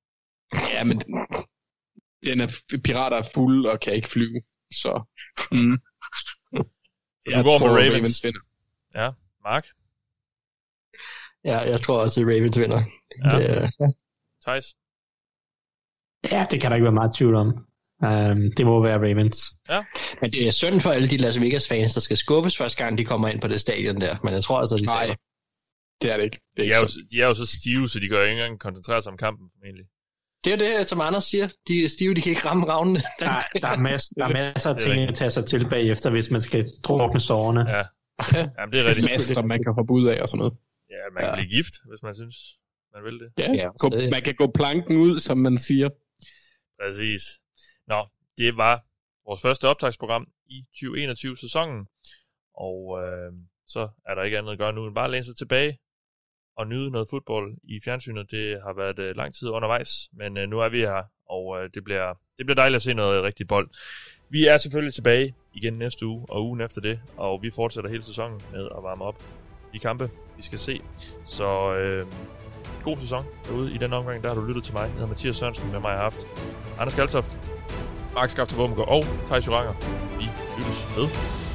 Ja, men den er, pirater er fulde og kan ikke flyve, så... Mm. Så du går med Ravens. Ravens vinder. Ja, Mark? Ja, jeg tror også, at Ravens vinder. Ja. Det, er- Thijs? Ja, det kan der ikke være meget tvivl om. Um, det må være Ravens. men det er synd for alle de Las Vegas-fans, der skal skubbes første gang, de kommer ind på det stadion der. Men jeg tror altså, de Nej, tager. det er det ikke. Det er De ikke er, jo, sådan. de er jo så stive, så de kan jo ikke engang koncentrere sig om kampen, formentlig. Det er det, som Anders siger. De er stive, de kan ikke ramme ravnene. Der, der, er, masser, der er masser af ting at tage sig til bagefter, hvis man skal drukne sårene. Ja. Jamen, det er Det rigtigt. er masser, som man kan hoppe ud af og sådan noget. Ja, man kan Ja. blive gift, hvis man synes, man vil det. Ja, Ja, man kan gå planken ud, som man siger. Præcis. Nå, det var vores første optagsprogram i 2021-sæsonen. Og øh, så er der ikke andet at gøre nu, end bare at læne sig tilbage og nyde noget fodbold i fjernsynet. Det har været øh, lang tid undervejs, men øh, nu er vi her, og øh, det, bliver, det bliver dejligt at se noget rigtig bold. Vi er selvfølgelig tilbage igen næste uge og ugen efter det, og vi fortsætter hele sæsonen med at varme op de kampe, vi skal se. Så øh, god sæson derude i den omgang. Der har du lyttet til mig. Jeg hedder Mathias Sørensen, med mig i haft Anders Kaltoft, Mark Skafte Våbengård og Thijs Joranger. Vi lyttes med.